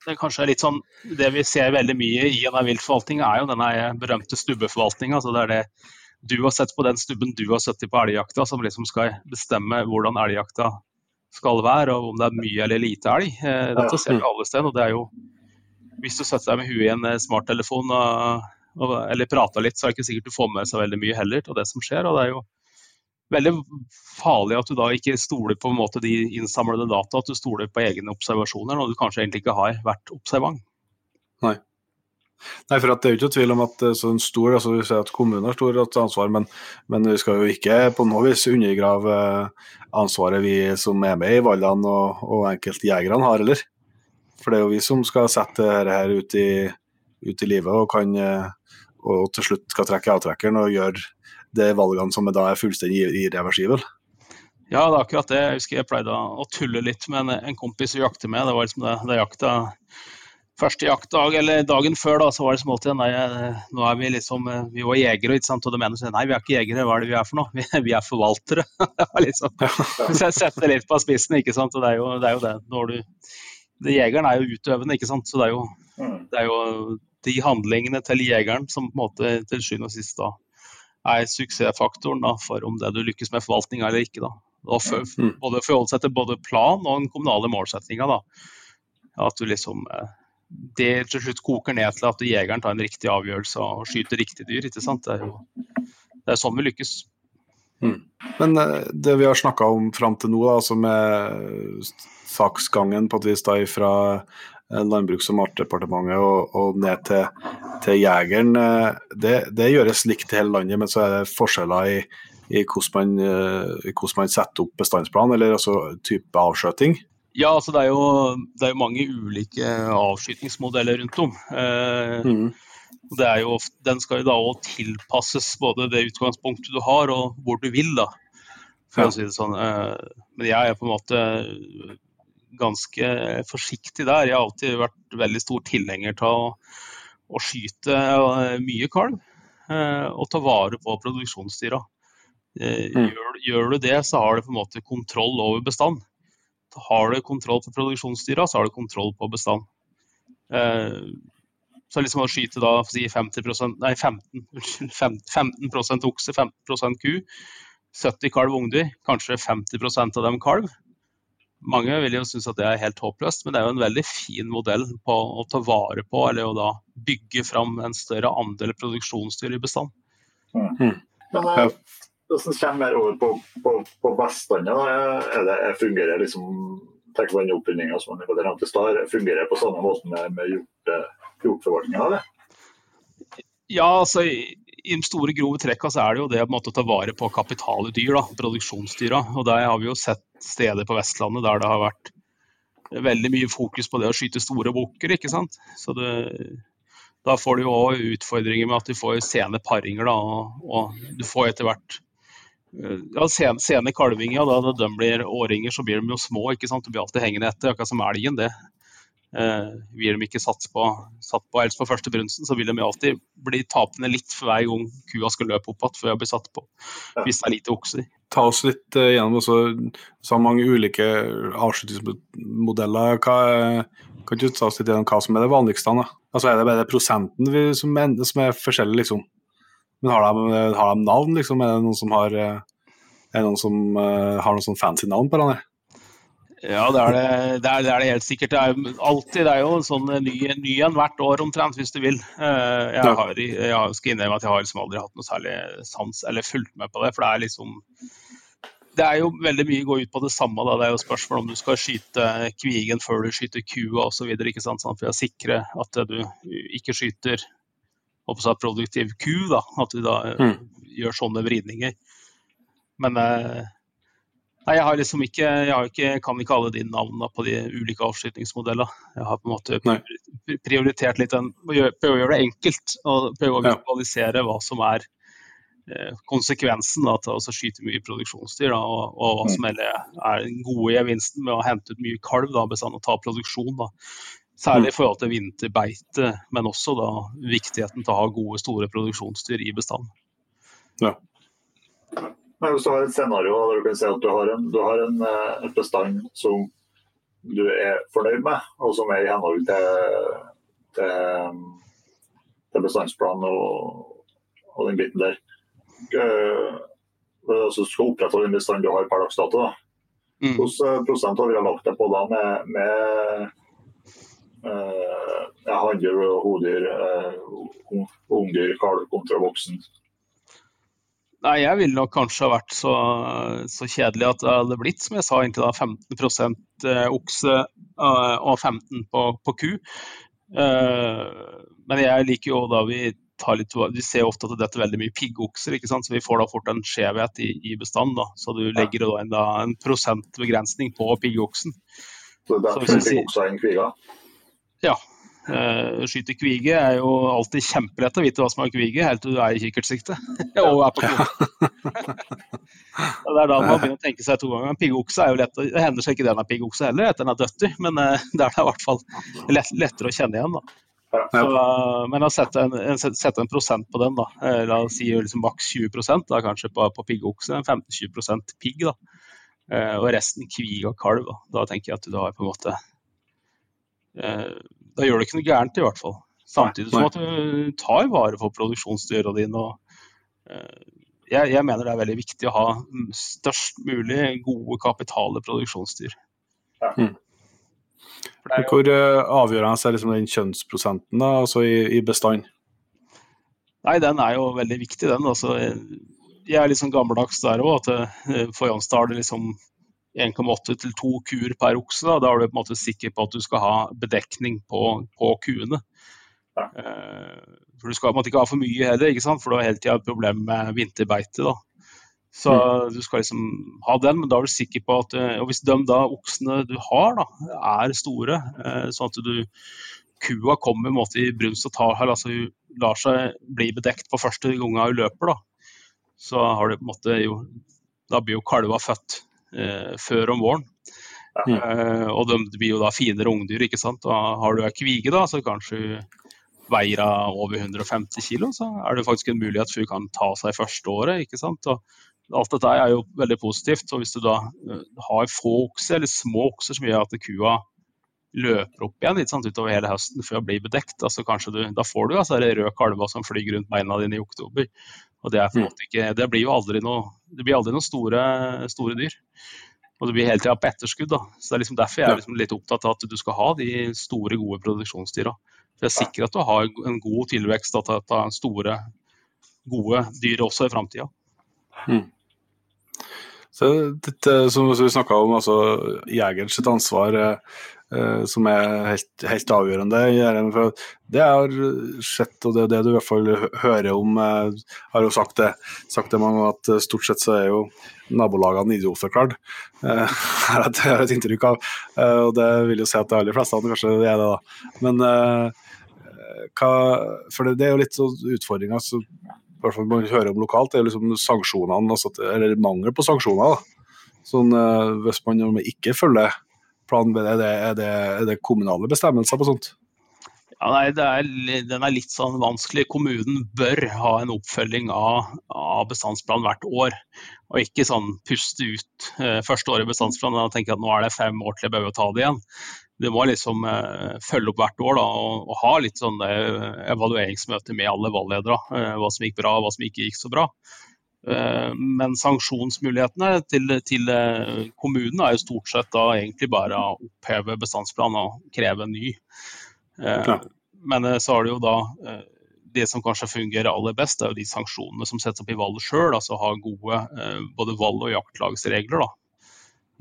det kanskje er litt sånn, det vi ser veldig mye i en viltforvaltning, er jo denne berømte stubbeforvaltninga. Altså det er det du har sett på den stubben du har sett på elgjakta, som liksom skal bestemme hvordan elgjakta skal være, og om det er mye eller lite elg. Eh, dette ser vi alle steder. og det er jo, Hvis du setter deg med huet i en eh, smarttelefon og, og, eller prater litt, så er det ikke sikkert du får med seg veldig mye heller av det som skjer. og det er jo veldig farlig at du da ikke stoler på de innsamlede data, at du stoler på egne observasjoner når du kanskje egentlig ikke har vært observant. Nei. Nei, for Det er jo ikke tvil om at sånn stor, altså vi ser at kommunen har stor ansvar, men, men, vi skal jo ikke på noe vis undergrave ansvaret vi som er med i valgene og, og enkeltjegerne har, eller? For det er jo vi som skal sette dette her ut i, ut i livet og kan og til slutt skal trekke avtrekkeren og gjøre de valgene som da er fullstendig irreversible. Ja, det er akkurat det. Jeg husker jeg pleide å tulle litt med en, en kompis vi jakter med. Det var liksom det, det jakta første jaktdag, eller dagen før, da, så var det som alltid nei, nå er vi liksom Vi var jegere, ikke sant? og de mener nei, vi er ikke jegere, hva er det vi er for noe? Vi, vi er forvaltere. det liksom, Hvis jeg setter litt på spissen, ikke sant. Og det er jo det. Er jo det. Når du, det Jegeren er jo utøvende, ikke sant. Så det er jo, det er jo de handlingene til jegeren som på en måte til sjuende og sist da er suksessfaktoren da, for om det du lykkes med forvaltninga eller ikke. Da. Og for, mm. både forholde seg til både plan og den kommunale målsettinga. At du liksom eh, det til slutt koker ned til at jegeren tar en riktig avgjørelse og skyter riktig dyr. ikke sant? Det er jo det er sånn vi lykkes. Mm. Men eh, det vi har snakka om fram til nå, altså med saksgangen på et vis da fra Landbruks- og matdepartementet og, og, ned til, til jegeren. Eh, det, det, gjøres likt i hele landet, men så er det forskjeller i, i, hvordan, man, eh, i hvordan, man, setter opp bestandsplan, eller altså type avskjøting. Ja, altså det er, jo, det er jo mange ulike avskytingsmodeller rundt om. Eh, mm. det er jo, den skal jo da òg tilpasses både det utgangspunktet du har og hvor du vil. da, for ja. å si det sånn. Eh, men jeg er på en måte ganske forsiktig der. Jeg har alltid vært veldig stor tilhenger til å, å skyte mye kalv og ta vare på produksjonsdyra. Mm. Gjør, gjør, du det, så har du på en måte kontroll over bestand. Har du kontroll på produksjonsdyra, så har du kontroll på bestand. Så liksom å skyte da si 50% nei 15, 15% okse, 15% ku, 70 kalv ungdyr, kanskje 50% av dem kalv. Mange vil jo synes at det er helt håpløst, men det er jo en veldig fin modell på å ta vare på, eller å da bygge fram en større andel produksjonsdyr i bestand. Mm. Men eh, hvis kommer mer over på, på, på bestandet, fungerer liksom tenk på den oppbygginga som man nevnte i stad, fungerer på samme måte med, med hjorte hjorteforvaltninga? Ja, altså i, de store, grove trekka så er det jo det å ta vare på kapitale dyr, da, produksjonsdyra. Og der har vi jo sett steder på Vestlandet der det har vært veldig mye fokus på det å skyte store bukker. Så det, da får du jo òg utfordringer med at du får sene paringer, da, og, og du får etter hvert ja, sene, sene kalvinger. Da, da de blir åringer, så blir de jo små. ikke sant? Du blir alltid hengende etter, akkurat som elgen. det. Eh, vil de ikke satse på, satt på helst på første brunsten, så vil de alltid bli tapende litt for hver gang kua skal løpe opp igjen før hun blir satt på, hvis det er lite okser. Ta oss litt uh, gjennom også, så mange ulike avslutningsmodeller. Hva, kan du ta oss litt gjennom hva som er det vanligste? Da? Altså Er det bare prosenten vi, som, er, som, er, forskjellig, liksom? Men har de, har de, navn, liksom? Er det noen som har, eh, er det noen som, har noen sånn fancy navn på hverandre? Ja, det er det, det, er, det er det, helt sikkert. Det er alltid det er jo en sånn ny, ny en hvert år omtrent, hvis du vil. Eh, jeg, har, jeg skal innrømme at jeg har liksom aldri hatt noe særlig sans eller fulgt med på det. For det er liksom Det er jo veldig mye går ut på det samme. Da. Det er jo spørsmål om du skal skyte kvigen før du skyter kua osv. Sånn, for å sikre at du ikke skyter produktiv ku. Da. At du da mm. gjør sånne vridninger. Men eh, Nei, jeg har liksom ikke, jeg har ikke, kan ikke alle de navnene på de ulike avslutningsmodellene. Jeg har på en måte prioritert litt den, prøve å gjøre det enkelt og prøve å visualisere hva som er eh, konsekvensen da, til å skyte mye produksjonsdyr, da, og, og, hva som er, er den gode gevinsten med å hente ut mye kalv da, bestand og ta produksjon. Da. Særlig i forhold til vinterbeite, men også da, viktigheten til å ha gode, store produksjonsdyr i bestand. Ja. Men hvis du har et scenario der du kan si at du har en, du har en eh, et bestand som du er fornøyd med, og som er i henhold til, til, til bestandsplanen og, og, den biten der. Altså skal opprettholde den bestanden du har per dags dato. Mm. Hvilken prosent har vi lagt deg på da med, med ja, hanndyr, hodyr, uh, ungdyr, kalv kontra voksen? Nei, jeg ville nok kanskje ha vært så, så, kjedelig at det hadde blitt, som jeg sa, egentlig da 15 eh, okse eh, og 15 på, på ku. Eh, men jeg liker jo da vi tar litt Vi ser ofte at det detter veldig mye piggokser, ikke sant? så vi får da fort en skjevhet i, i bestanden. da, Så du legger da en, da, en prosentbegrensning på piggoksen. Så det er derfor piggoksa er en kviga? Ja, Uh, skyte kvige er jo alltid kjempelett å vite hva som er kvige, helt til du er i kikkertsikte og er på det er da man begynner å tenke seg to ganger. Piggokse er jo lett, Det hender seg ikke den er piggokse heller, etter den er døtter, men uh, det er da i hvert fall lett, lettere å kjenne igjen. da. Så, uh, men å sette en, en, sette en, prosent på den, da, la oss si liksom maks 20% da, kanskje på, på piggokse, 15-20 pigg, da. og resten kvig og kalv. Da. da tenker jeg at du har på en måte da gjør du ikke noe gærent, i hvert fall. Samtidig som at du tar vare på produksjonsdyra dine. Uh, jeg, jeg, mener det er veldig viktig å ha størst mulig gode kapitale produksjonsdyr. Ja. Mm. Jo... Hvor uh, avgjørende er liksom den kjønnsprosenten da, altså i, i, bestand? Nei, Den er jo veldig viktig, den. Altså, jeg er litt sånn gammeldags der òg. At uh, for Jansdal er det liksom 1,8 til 2 kuer per okse. Da. da er du på en måte sikker på at du skal ha bedekning på, på kuene. Ja. Eh, for Du skal på en måte ikke ha for mye heller, ikke sant? for du har hele tida et problem med vinterbeite. da. Så mm. du skal liksom ha den, men da er du sikker på at eh, og Hvis de da oksene du har da, er store, sånn at du kua kommer måte i brunst og tar, altså hun lar seg bli bedekt på første gangen hun løper, da, så har du på en måte jo Da blir jo kalva født før om våren. Eh, og de blir jo da finere ungdyr, ikke sant. Og har du ei kvige, da, så kanskje veier over 150 kg, så er det faktisk en mulighet for hun kan ta seg første året. ikke sant. Og alt dette er jo veldig positivt. og Hvis du da eh, har få okser, eller små okser som gjør at kua løper opp igjen sant, utover hele høsten før det blir bedekt, altså du, da får du altså røde kalver som flyr rundt beina dine i oktober. Og Det er på ikke, det blir jo aldri noe, det blir aldri noen store, store dyr. Og det blir hele tida på etterskudd. da. Så Det er liksom derfor jeg er liksom litt opptatt av at du skal ha de store, gode produksjonsdyra. For Jeg er sikker at du har en god tilvekst av store, gode dyr også i framtida. Mm. Så dette som vi snakka om, altså jegerens ansvar, eh, som er helt, helt avgjørende. Det har sett, og det, det du i hvert fall hører om, eh, har jo sagt det, sagt det mange ganger, at stort sett så er jo nabolagene idiotforklart. Eh, har jeg et inntrykk av. Eh, og det vil jo si at de aller fleste kanskje er det, da. Men eh, hva, For det, det er jo litt sånn utfordringer. Så hvert fall man hører om lokalt, er liksom sanksjonene, altså, eller mangel på sanksjoner. Da. Sånn, uh, hvis man ikke følger planen, er det, er, det, er det, kommunale bestemmelser på sånt? Ja, nei, er, Den er litt sånn vanskelig. Kommunen bør ha en oppfølging av, av bestandsplanen hvert år. Og ikke sånn puste ut eh, første året i bestandsplanen og tenke at nå er det fem år til jeg behøver å ta det igjen du må liksom eh, følge opp hvert år da, og, og, ha litt sånn eh, evalueringsmøter med alle valgledere. Eh, hva som gikk bra, hva som ikke gikk så bra. Eh, men sanksjonsmulighetene til, til kommunen er jo stort sett da egentlig bare å oppheve bestandsplanen og kreve en ny. Eh, men så har du jo da det som kanskje fungerer aller best, er jo de sanksjonene som settes opp i valget sjøl. Altså ha gode både valg- og jaktlagsregler. da.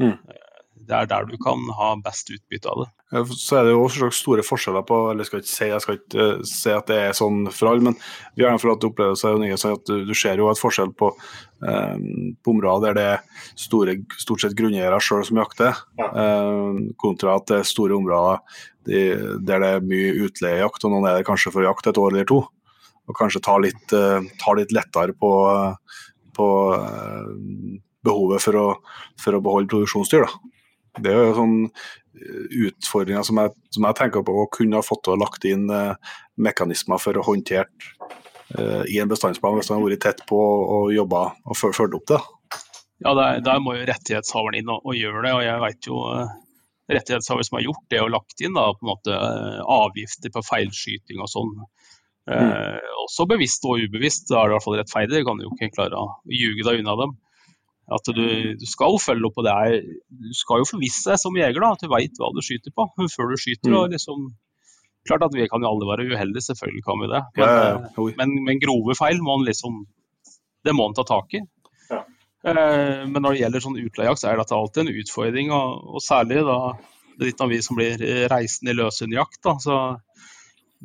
Mm det er der du kan ha best utbytte av det. Så er det jo også store forskjeller på eller skal ikke si, jeg skal ikke uh, si at det er sånn for alle, men vi har for at opplevelser at du, du, ser jo et forskjell på, um, på områder der det er store, stort sett grunneiere sjøl som jakter, um, kontra at det er store områder de, der det er mye utleiejakt, og noen er det kanskje for jakt et år eller to. Og kanskje tar litt, uh, tar litt lettere på, på uh, behovet for å, for å beholde produksjonsdyr. da. Det er jo sånn eh, utfordringer som jeg, som jeg, tenker på å kunne ha fått til å lagt inn eh, mekanismer for å håndtere eh, i en bestandsplan, hvis man har vært tett på og jobba og fulgt opp det. Ja, der, der, må jo rettighetshaveren inn og, og, gjøre det. og jeg vet jo rettighetshaver som har gjort det og lagt inn da, på en måte avgifter på feilskyting og sånn. Mm. Eh, også bevisst og ubevisst, da er det i hvert fall rettferdig. Du kan jo ikke klare å ljuge deg unna dem. At du, du, skal følge opp på det. Er, du skal jo forvisse deg som jeger da, at du veit hva du skyter på før du skyter. Mm. og liksom Klart at vi kan jo alle være uheldige, selvfølgelig kan vi det. Men, ja, ja, ja. Men, men grove feil må han liksom Det må han ta tak i. Eh, men når det gjelder sånn utleiejakt, så er dette alltid en utfordring. Og, og særlig da det litt av vi som blir reisende i løshundjakt. Så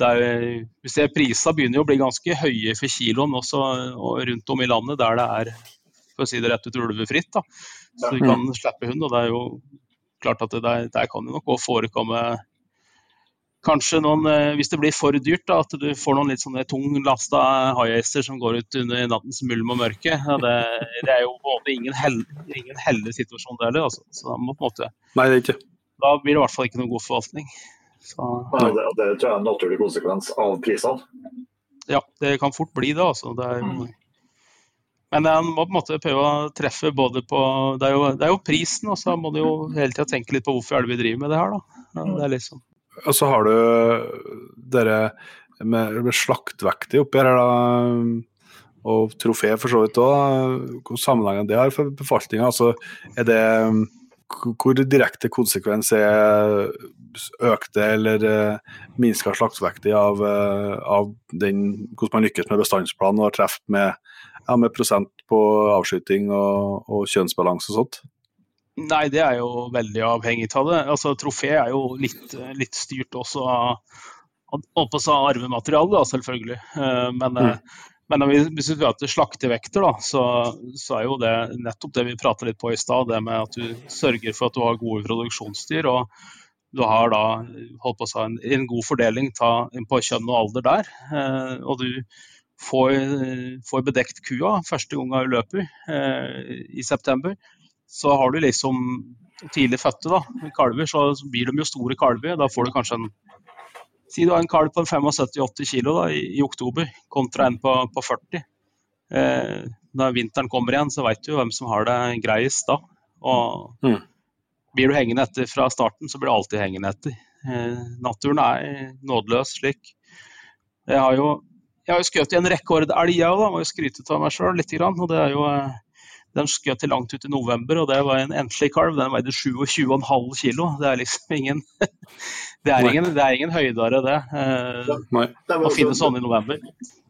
er, vi ser Prisene begynner jo å bli ganske høye for kiloen også og rundt om i landet der det er for å si det rett ut, ulvefritt. da. Så vi kan slippe hund. og det er jo klart at det der, der kan det nok òg forekomme kanskje noen, eh, hvis det blir for dyrt, da, at du får noen litt sånne tunglasta high-acer som går ut under nattens mulm og mørke. Ja, det, det, er jo på en måte ingen, hell, heldig situasjon det heller. Altså. Så da, må på en måte, Nei, det er ikke. da blir det i hvert fall ikke noen god forvaltning. Så, ja, det, det, tror jeg er en naturlig konsekvens av prisene. Ja, det kan fort bli det. Altså. det er jo, men en må på en måte prøve å treffe både på Det er jo, det er jo prisen, og så må du jo hele tida tenke litt på hvorfor er det vi driver med det her, da. Det er liksom. Og så har du dere med, med slaktvekter oppi her, da. Og trofé for så vidt òg. Hvor sammenhengen det har for befolkninga. Altså, er det hvor direkte konsekvens er økte eller uh, minska slaktvekter av, uh, av den, hvordan man lykkes med bestandsplanen og har truffet med ja, med prosent på avskyting og, og kjønnsbalanse og sånt? Nei, det er jo veldig avhengig av det. Altså, Trofé er jo litt, litt styrt også av, av arvemateriale, da, selvfølgelig. Eh, men, eh, mm. men hvis vi prater slaktevekter, da, så, så, er jo det nettopp det vi prater litt på i stad. Det med at du sørger for at du har gode produksjonsdyr. og du har da holdt på å si, en, en god fordeling ta, på kjønn og alder der. Eh, og du får, får bedekt kua første gangen hun løper eh, i september, så har du liksom tidlig fødte, da, kalver, så blir de jo store kalver. Da får du kanskje en Si du har en kalv på 75-80 kg da, i, i, oktober, kontra en på, på 40. Eh, når vinteren kommer igjen, så vet du hvem som har det greiest da. Og mm. blir du hengende etter fra starten, så blir du alltid hengende etter. Eh, naturen er nådeløs slik. Jeg har jo, jeg har jo skutt i en rekordelg, jeg òg, må jo skryte av meg sjøl litt. Og det er jo eh, den skjøt til langt ut i november, og det var en enslig kalv. Den veide 27,5 kg. Det er liksom ingen Det er ingen, det er ingen høydere, det. Eh, Nei. Å finne sånn i november.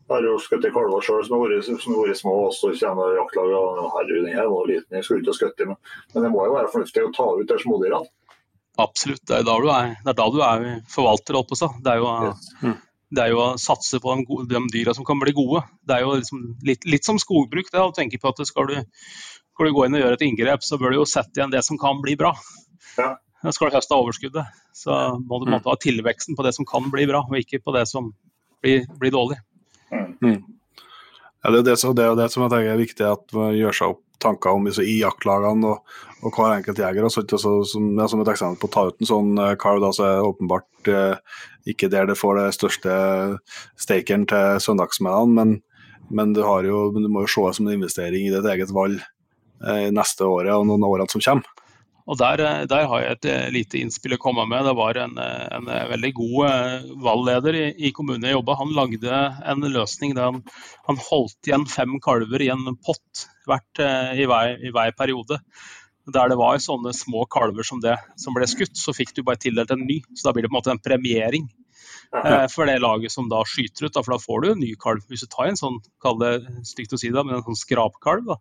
Jeg har jo skutt kalver sjøl som har vært, små, og så kommer jaktlaget og herregud, den her var liten, jeg skulle ikke ha skutt men, men det må jo være fornuftig å ta ut de smådyrene. Absolutt, det er, da du er, det er da du er forvalter, holdt på seg. Det er jo yes. mm det er jo å satse på de, de dyra som kan bli gode. Det er jo liksom litt, litt, som skogbruk. det å tenke på at skal du, skal du, gå inn og gjøre et inngrep, så bør du jo sette igjen det som kan bli bra. Ja. Skal du høste overskuddet, så må du måtte ha tilveksten på det som kan bli bra, og ikke på det som blir, blir dårlig. Mm. Ja, det, er det, det, er det som jeg tenker er viktig, at man gjør seg opp tanker om i jaktlagene og, og hver enkelt jeger. Altså, som, ja, som, et eksempel på å ta ut en sånn uh, da, så er det åpenbart uh, ikke der det får det største stakeren til søndagsmiddagen, men, men, du, jo, du må jo se det som en investering i ditt eget valg uh, neste året og noen årene som kommer. Og der, der, har jeg et lite innspill å komme med. Det var en, en veldig god valgleder i, i kommunen jeg jobba. Han lagde en løsning der han, han holdt igjen fem kalver i en pott hvert i hver, i hver periode der det var sånne små kalver som det som ble skutt, så fikk du bare tildelt en ny. Så da blir det på en måte en premiering eh, for det laget som da skyter ut. Da, for da får du en ny kalv. Hvis du tar en sånn, kall det stygt å si det, men en sånn skrapkalv, da,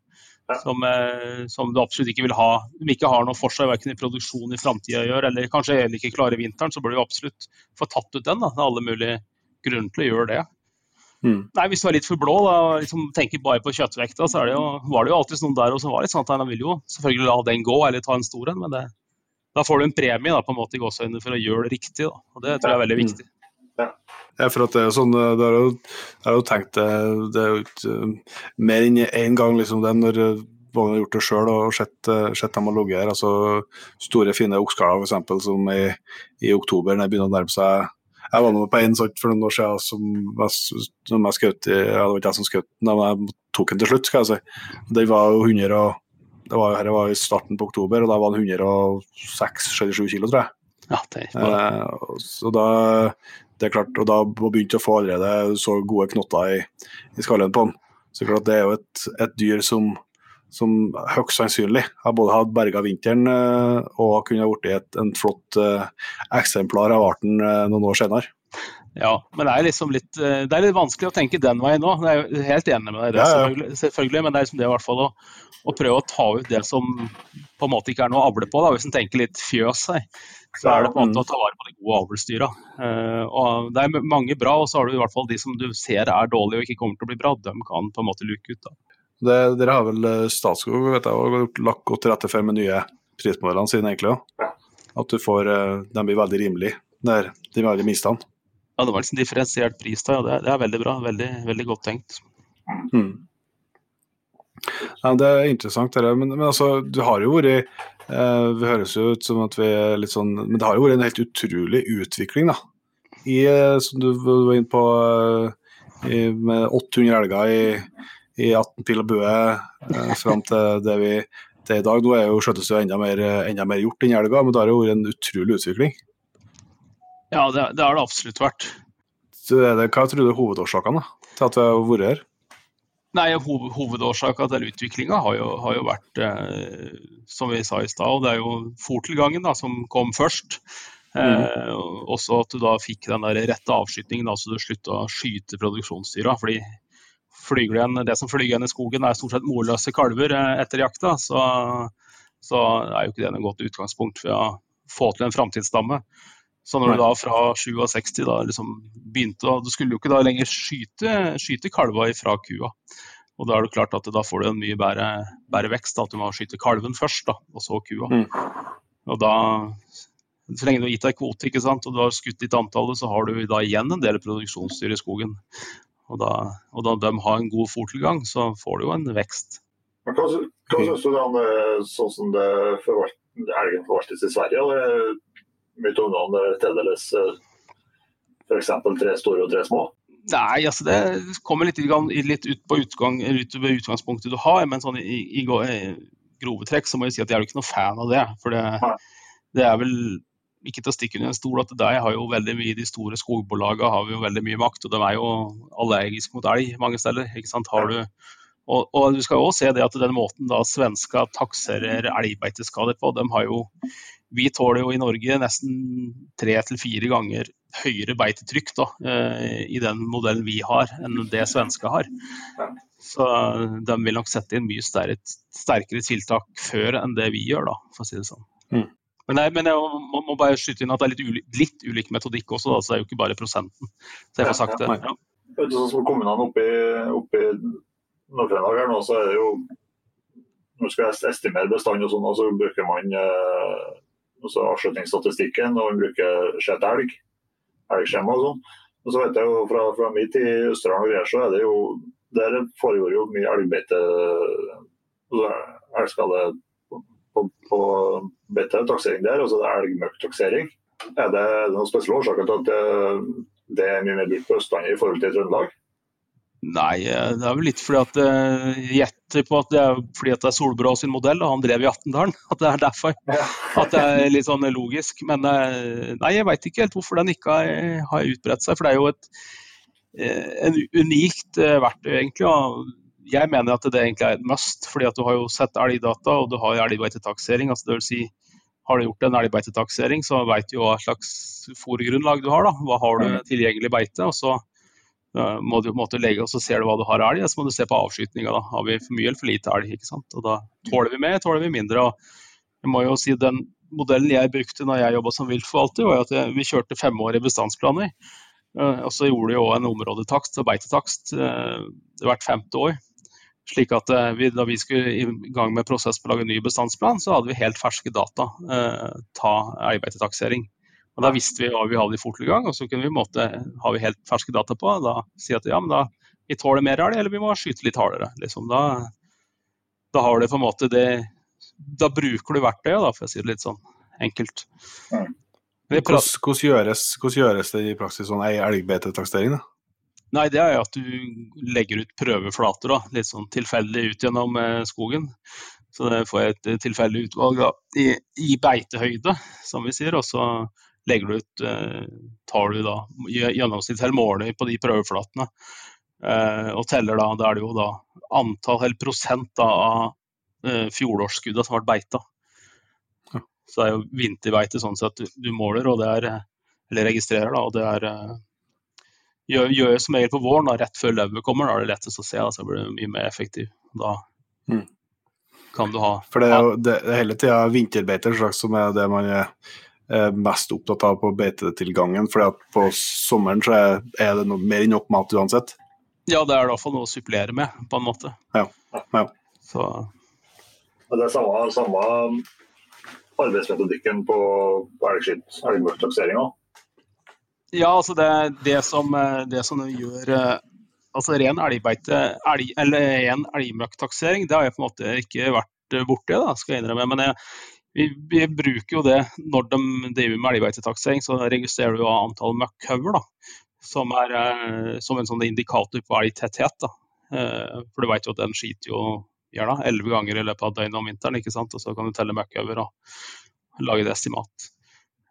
som, eh, som, du absolutt ikke vil ha, som ikke har noe for seg verken i produksjon i framtida gjør, eller kanskje heller ikke klarer vinteren, så bør du absolutt få tatt ut den. Da. Det er alle mulige grunner til å gjøre det. Mm. Nei, Hvis du er litt for blå og liksom tenker bare på kjøttvekta, så det jo, var det jo alltid noen der og som var litt sånn at han vil jo selvfølgelig la den gå eller ta en stor en, men det, da får du en premie da, på en måte i gåseøynene for å gjøre det riktig. Da. og Det tror jeg er veldig viktig. Ja. ja, for at det er jo sånn, det har jo, jeg jo tenkt det, det er jo ikke uh, mer enn én gang liksom det når man har gjort det sjøl og sett, sett dem har ligget her. altså Store, fine okskaler f.eks. som i, i oktober, når det begynner å nærme seg jeg var nå på en sånn for noen år siden som, som jeg skjøt i ja, Det var ikke jeg som skjøt den, men jeg tok den til slutt, skal jeg si. Den var jo 100 og, det var, her var i starten på oktober, og da var den 106-67 kilo, tror jeg. Ja, det er. Eh, så da det er klart, og da begynte å få allerede så gode knotter i, i skallen på den. Så det er klart, det er jo et, et dyr som som høyst sannsynlig har både hatt berga vinteren eh, og kunne blitt en flott eh, eksemplar av arten eh, noen år senere. Ja, men det er liksom litt, det er litt vanskelig å tenke den veien nå. Jeg er helt enig med deg, det, ja, ja. selvfølgelig, men det er liksom det i hvert fall å, å, prøve å ta ut det som på en måte ikke er noe å avle på. Da. Hvis en tenker litt fjøs seg, så er det på en måte å ta vare på de gode avlsdyra. Uh, det er mange bra, og så har du i hvert fall de som du ser er dårlige og ikke kommer til å bli bra. De kan på en måte luke ut. da. Det, dere har vel eh, Statskog vet jeg, lagt godt til rette for med nye prismodellene sine, egentlig òg. At du får eh, De blir veldig rimelige, der, de veldig minste. Ja, det var liksom differensiert pris da, ja. Det, det, er veldig bra. Veldig, veldig godt tenkt. Mm. Ja, det er interessant, det men, men, altså, du har jo vært eh, Vi høres jo ut som at vi er litt sånn Men det har jo vært en helt utrolig utvikling, da. I, eh, som du var inne på, i, med 800 elger i i 18 pil og bue eh, fram til det vi til i dag. Nå er jo skjøttes det enda mer, enda mer gjort enn elga, men det har jo vært en utrolig utvikling. Ja, det, det har det absolutt vært. Så det, hva tror du er hovedårsakene til at vi har vært her? Nei, hoved, Hovedårsaken til utviklinga har, har, jo vært, eh, som vi sa i stad, det er jo fòrtilgangen som kom først. Mm. Eh, også at du da fikk den der rette avskytingen, så du slutta å skyte produksjonsdyra. fordi igjen, det som flyger igjen i skogen er stort sett morløse kalver eh, etter jakta, så, så, er jo ikke det noe godt utgangspunkt for å få til en framtidsstamme. Så når du da fra 67 da liksom begynte Du skulle jo ikke da lenger skyte, skyte kalva fra kua. Og da er det klart at da får du en mye bedre, bedre vekst. At du må skyte kalven først, da, og så kua. Mm. Og da så lenge du har gitt deg kvote ikke sant, og du har skutt ditt antallet, så har du da igjen en del produksjonsdyr i skogen. Og da, og da de har en god fòrtilgang, så får du jo en vekst. Men hva, hva syns du da sånn som det elgen forvaltes i Sverige? Eller mye av ungene tildeles f.eks. tre store og tre små? Nei, altså det kommer litt, litt ut på utgang, ut utgangspunktet du har. Men sånn i, i, i, grove trekk så må jeg si at jeg er jo ikke noe fan av det. For det, det er vel ikke til å stikke under en stol at de har jo veldig mye, de store skogbolagene har jo veldig mye makt. Og de er jo allergiske mot elg mange steder. ikke sant? Har du, og, og, du skal jo også se det at den måten da svenska takserer elgbeiteskader på, de har jo vi tåler jo i Norge nesten tre til fire ganger høyere beitetrykk da, eh, i den modellen vi har, enn det svenske har. Så de vil nok sette inn mye sterkere tiltak før enn det vi gjør, da, for å si det sånn. Mm. Men, nei, men jeg må, må, bare skyte inn at det er litt, ulik, litt ulik metodikk også, da, så det er jo ikke bare prosenten. Så jeg får sagt det. Ja. Sånn som kommunene oppe i Nord-Trøndelag her nå, så er det jo Når man skal estimere bestand og sånn, så bruker man eh, altså avslutningsstatistikken og man bruker sett elg, elgskjema og sånn. Og så vet jeg jo fra, fra min tid i Østerdalen og greier, så er det jo Der foregår jo mye elgbeite, altså elgskade på, på bedre taksering der, altså det er det, Er det noen spesielle årsaker til at det, det er mye mer brukt på Østlandet i forhold til Trøndelag? Nei, eh, det er vel litt fordi at eh, jeg gjetter på at det er fordi at det er Solbrå sin modell, og han drev i Attendalen. At det er derfor. At det er litt sånn logisk. Men eh, nei, jeg veit ikke helt hvorfor den ikke har, utbredt seg. For det er jo et en unikt verktøy, egentlig. Og jeg mener at det egentlig er et must, fordi at du har jo sett elgdata og du har elgbeitetaksering. Altså det vil si, har du gjort en elgbeitetaksering, så vet du hva slags fòrgrunnlag du har. da. Hva har du mm. tilgjengelig beite? og så må du på en måte legge, og så ser du hva du har elg, og så må du se på avskytinga. Har vi for mye eller for lite elg? ikke sant? Og Da tåler vi mer, tåler vi mindre. og jeg må jo si Den modellen jeg brukte når jeg jobba som viltforvalter, var at vi kjørte femårige bestandsplaner. Uh, og så gjorde vi òg en områdetakst og beitetakst uh, hvert femte år. Slik at eh, vi, Da vi skulle i gang med prosess på å lage ny bestandsplan, så hadde vi helt ferske data. Eh, ta elgbeitetaksering. Og Da visste vi hva vi hadde i fortgang, og så kunne vi måte, har vi helt ferske data på. Da si at ja, men da vi tåler mer elg, eller vi må skyte litt hardere. Liksom. Da, da, har du på en måte det Da bruker du verktøyet, da, for å si det litt sånn enkelt. Hvordan, hvordan, gjøres, hvordan gjøres det i praksis sånn elgbetetakstering da? Nei, det er jo at du legger ut prøveflater, da, litt sånn tilfeldig ut gjennom eh, skogen. Så det får jeg et tilfeldig utvalg da, i, i, beitehøyde, som vi sier. Og så legger du ut, eh, tar du da gjennomsnitt eller måler på de prøveflatene. Eh, og teller da, da er det jo da antall eller prosent da, av eh, fjorårsskudda som ble beita. Så det er jo vinterbeite sånn sett du, måler, og det er, eller registrerer, da, og det er gjør, gjør som regel på våren, da, rett før løvet kommer. Da er det lettest å se, da, så blir det mye mer effektiv. Da mm. kan du ha For det er jo det, hele tida vinterbeiter som er det man er, mest opptatt av på beitetilgangen. For på sommeren så er, det noe, mer enn nok mat uansett. Ja, det er i hvert fall noe å supplere med, på en måte. Ja. ja. Så. Det er samme, samme arbeidsmetodikken på, på elgmørktakseringa. Ja, altså det, det, som, eh, det som gjør eh, altså ren elgbeite, elg, eller ren elgmøkktaksering, det har jeg på en måte ikke vært eh, borti, da, skal jeg innrømme. Men jeg, vi, vi, bruker jo det når de driver med elgbeitetaksering, så registrerer du antall møkkhauger, som er som en sånn indikator på elgtetthet. da. For du vet jo at den skiter jo gjerne elleve ganger i løpet av døgnet om vinteren, ikke sant? og så kan du telle møkkhauger og lage et estimat.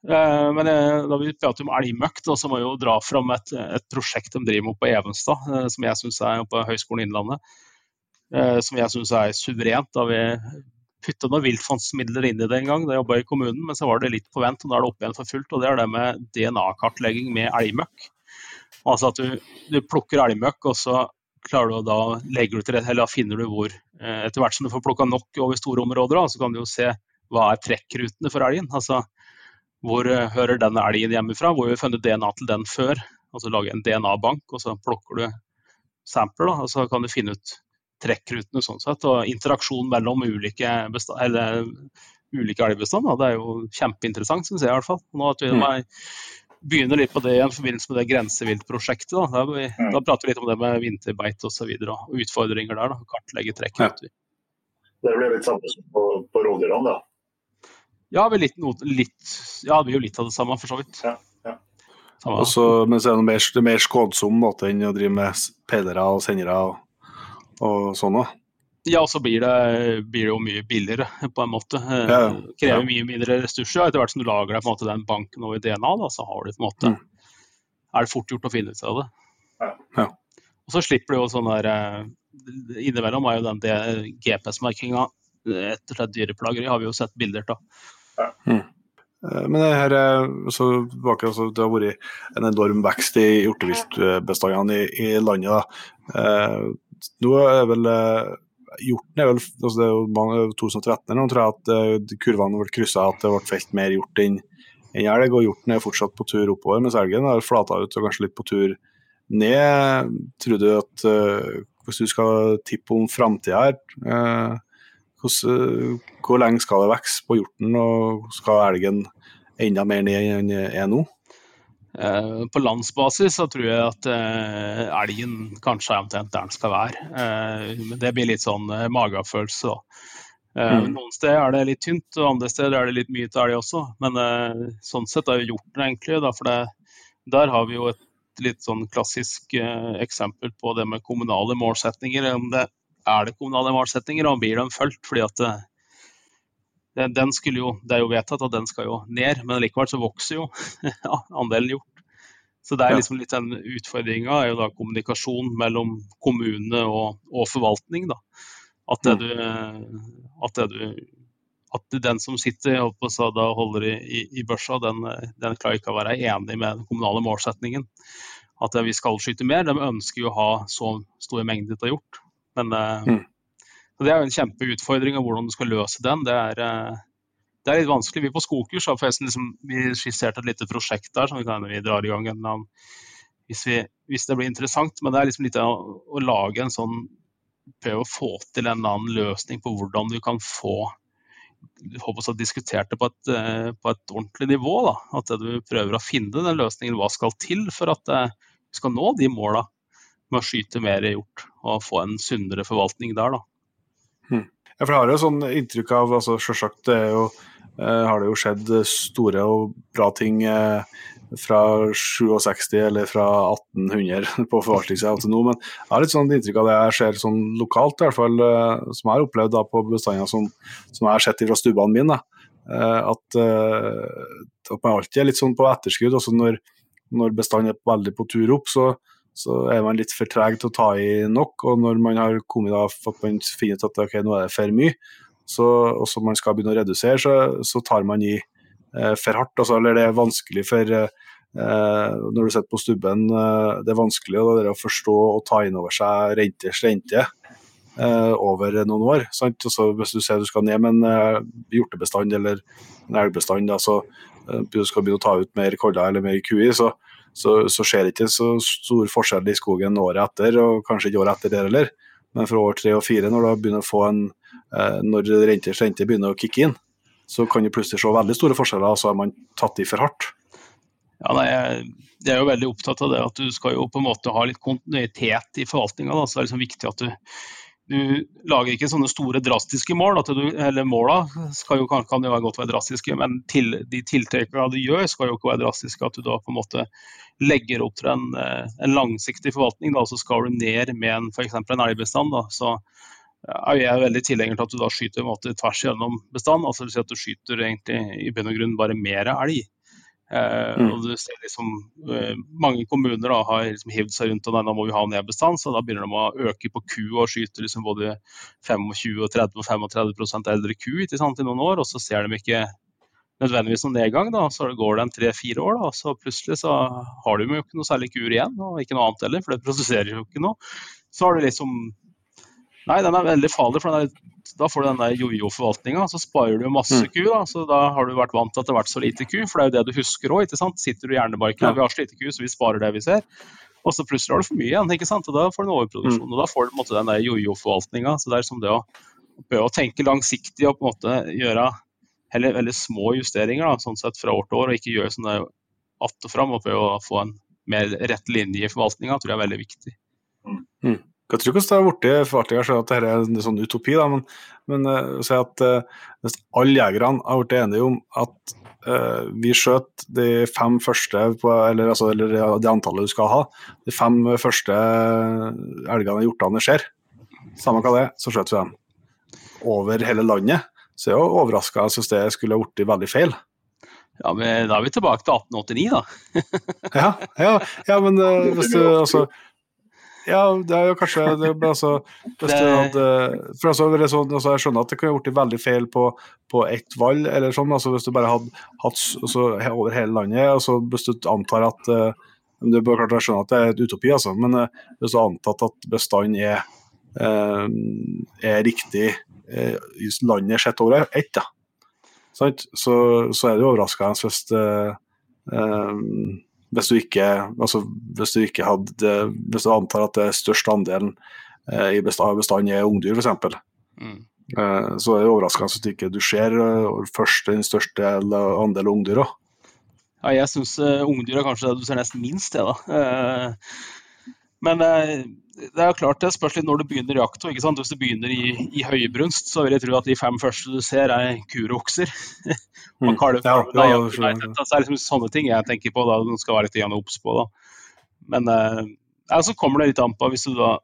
Eh, men eh, da vi prater om elgmøkk, så må vi jo dra fram et, et prosjekt de driver med på Evenstad, eh, som jeg syns er på Høgskolen Innlandet. Som jeg syns er suverent. Da vi putta noen viltfondsmidler inn i det en gang, da jeg jobba i kommunen, men så var det litt på vent, og nå er det opp igjen for fullt. Og det er det med DNA-kartlegging med elgmøkk. Altså at du, du plukker elgmøkk, og så klarer du å da legge ut rett, eller da finner du hvor Etter hvert som du får plukka nok over store områder, da, så kan du jo se hva er trekkrutene for elgen. Altså hvor eh, hører denne elgen hjemmefra? Hvor har vi funnet DNA til den før. Altså lage en DNA-bank, og så plukker du sampler, da, og så kan du finne ut trekkrutene sånn sett. Og interaksjon mellom ulike, eller, ulike elgbestander, det er jo kjempeinteressant, syns jeg i hvert fall. Nå at vi mm. begynner litt på det i forbindelse med det grenseviltprosjektet. Da. Da, vi, mm. da, prater vi litt om det med vinterbeite osv. Og, så videre, og utfordringer der. Da. Kartlegge trekkruter. Ja. Det blir litt samme som på, på rovdyrene, da? Ja, vi litt, litt, ja, det blir jo litt av det samme, for så vidt. Ja, ja. Samme. Også, men så er det mer, det er mer skånsom måte enn å drive med peilere og sendere og, og sånn òg. Ja, og så blir det, blir det jo mye billigere, på en måte. Eh, Ja, ja. Krever mye mindre ressurser. Etter hvert som du lager deg på en måte den banken over DNA, da, så har du på en måte, Mm. er det fort gjort å finne ut av det. Ja. Ja. Og så slipper du jo sånn der eh, Innimellom er jo den GPS-merkinga etter slett dyreplageri, har vi jo sett bilder av. Eh, Men det her er så tilbake, altså, det har vært en enorm vekst i hjorteviltbestandene i, i landet. Da. Nå er vel eh, Hjorten er vel altså Det er jo 2013 eller noe, tror jeg at eh, kurvene ble kryssa, at det ble felt mer hjort enn enn elg. Og hjorten er fortsatt på tur oppover, mens elgen har flata ut og kanskje litt på tur ned. Tror du at uh, hvis du skal tippe om framtida her uh, hos, uh, hvor lenge skal det vokse på hjorten, og skal elgen enda mer ned enn den er nå? Eh, På landsbasis så tror jeg at eh, elgen kanskje er omtrent der den skal være. Eh, Men det blir litt sånn magefølelse. da. Mm. Noen steder er det litt tynt, og andre steder er det litt mye til elg også. Men sånn sett er jo hjorten egentlig, da, for det, der har vi jo et litt sånn klassisk eksempel på det med kommunale målsetninger. Om det er det kommunale målsetninger, og blir de fulgt? fordi at den, den skulle jo, Det er jo vedtatt at den skal jo ned, men likevel så vokser jo andelen hjort. Så det er liksom litt den utfordringa er jo da kommunikasjon mellom kommune og, og forvaltning. da. At, det du, at, det du, at den som sitter og holder i, i, børsa, den, den klarer ikke å være enig med den kommunale målsetningen. At vi skal skyte mer. De ønsker jo å ha så store mengder til gjort. Men eh, Mm. Så Det er jo en kjempeutfordring, og hvordan du skal løse den. Det er, eh, det er litt vanskelig. Vi på skogkurs har forresten liksom, vi skissert et lite prosjekt der som vi kan vi drar i gang en eller annen, hvis, vi, hvis det blir interessant. Men det er liksom litt å, å lage en sånn Prøve å få til en annen løsning på hvordan du kan få håper så diskutert det på et, eh, på et ordentlig nivå. Da. At du prøver å finne den løsningen. Hva skal til for at du vi skal nå de måla med å skyte mer hjort og få en sunnere forvaltning der. Da. Ja, for jeg har jo sånn inntrykk av altså Selvsagt det er jo, eh, har det jo skjedd store og bra ting eh, fra 67 eller fra 1800 på forvaltningssida til nå, men jeg har litt sånn inntrykk av det jeg ser sånn lokalt, i hvert fall, eh, som jeg har opplevd da på bestander som, som jeg har sett fra stubbene mine. eh, At, eh, at man alltid er litt sånn på etterskudd. også når, når bestanden er veldig på tur opp, så, så er man litt for treg til å ta i nok. Og når man har kommet da, at man finner ut at ok, nå er det for mye, så, og så man skal begynne å redusere, så, så tar man i eh, for hardt. Altså, eller det er vanskelig for eh, når du sitter på stubben, eh, det er vanskelig å, det er å forstå og ta inn over seg renters rente eh, over noen år. Sant? Og så hvis du ser du skal ned med en eh, hjortebestand eller en elgbestand, da, så eh, du skal begynne å ta ut mer koller eller mer kui, så, så, så skjer det ikke så stor forskjell i skogen året etter, og kanskje ikke året etter det heller. Men fra år tre og fire, når du begynner å få en eh, når renters rente begynner å kicke inn, så kan du plutselig se veldig store forskjeller, og så har man tatt i for hardt. Ja, nei, jeg er jo veldig opptatt av det at du skal jo på en måte ha litt kontinuitet i forvaltninga. Så det er liksom viktig at du, du lager ikke sånne store drastiske mål. At du, eller Måla jo, kan, kan jo godt være drastiske, men til, de tiltakene du gjør skal jo ikke være drastiske. At du da på en måte legger opp til en, eh, en langsiktig forvaltning. Da, så skal du ned med en, f.eks. en elgbestand. Så er jeg veldig tilhenger til at du da skyter en måte, tvers gjennom bestand. altså at Du skyter egentlig i bunn og grunn bare mer elg. Eh, Mm. og du ser liksom, eh, Mange kommuner da, har liksom hivd seg rundt og nei, nå må vi ha ned bestand, så da begynner de å øke på ku og skyte liksom både 25 og 30 og 35 eldre ku sant, i noen år, og så ser de ikke nødvendigvis noen nedgang. da, Så går det tre-fire år, da, så plutselig så har de jo ikke noe særlig kur igjen, og ikke noe annet heller, for det produserer jo ikke noe. Så har du liksom Nei, den er veldig farlig, for den er, da får du den der jojo-forvaltninga. Så sparer du masse Mm. ku, da, så da har du vært vant til at det har vært så lite ku. For det er jo det du husker òg, ikke sant. Sitter du i hjernebarken Ja. vi har så lite ku, så vi sparer det vi ser. Og så plutselig har du for mye igjen, ikke sant. Og da får du en overproduksjon. Mm. Og da får du på en måte den der jojo-forvaltninga. Så det er som det å prøve å tenke langsiktig og på en måte gjøre heller veldig små justeringer da, sånn sett fra år til år, og ikke gjøre sånne att og fram og prøve å få en mer rett linje i forvaltninga, tror jeg er veldig viktig. Jeg tror ikke det har blitt forvaltninga at dette er en sånn utopi, da, men, men uh, si at uh, hvis alle jegerne har blitt enige om at uh, vi skjøt de fem første, på, eller, altså, eller det antallet du skal ha, de fem første elgene hjortene ser, samme hva det er, så skjøt vi dem. Over hele landet. Så jeg er overraska hvis det skulle blitt veldig feil. Ja, men Da er vi tilbake til 1889, da. ja, ja, ja, men hvis du altså ja, det er jo kanskje det, altså, du hadde, for altså, sånn, altså, Jeg skjønner at det kunne blitt veldig feil på, på ett valg, eller sånn, altså, hvis du bare hadde hatt altså, over hele landet. altså Hvis du antar at uh, du bør klart skjønne at det er et utopi, altså, men uh, hvis du har antatt at bestanden er, uh, er riktig uh, landet sett over ett, da, så, så, er det jo overraskende hvis det hvis du ikke, altså, hvis du ikke hadde Hvis du antar at det største andelen eh, i bestand, bestanden er ungdyr, f.eks. Mm. Eh, så er det overraskende at du ikke du ser uh, først den største andelen ungdyr. Ja, jeg syns uh, ungdyr er kanskje det du ser nesten minst, til, da. Uh, men uh, det er jo klart det spørs litt når du begynner jakta. Hvis du begynner i, i høybrunst, så vil jeg tro at de fem første du ser, er kurokser, og og kalv. Ja, ja, ja, det er liksom sånne ting jeg tenker på da du skal være litt obs på. da. Men eh, så kommer det litt an på hvis du da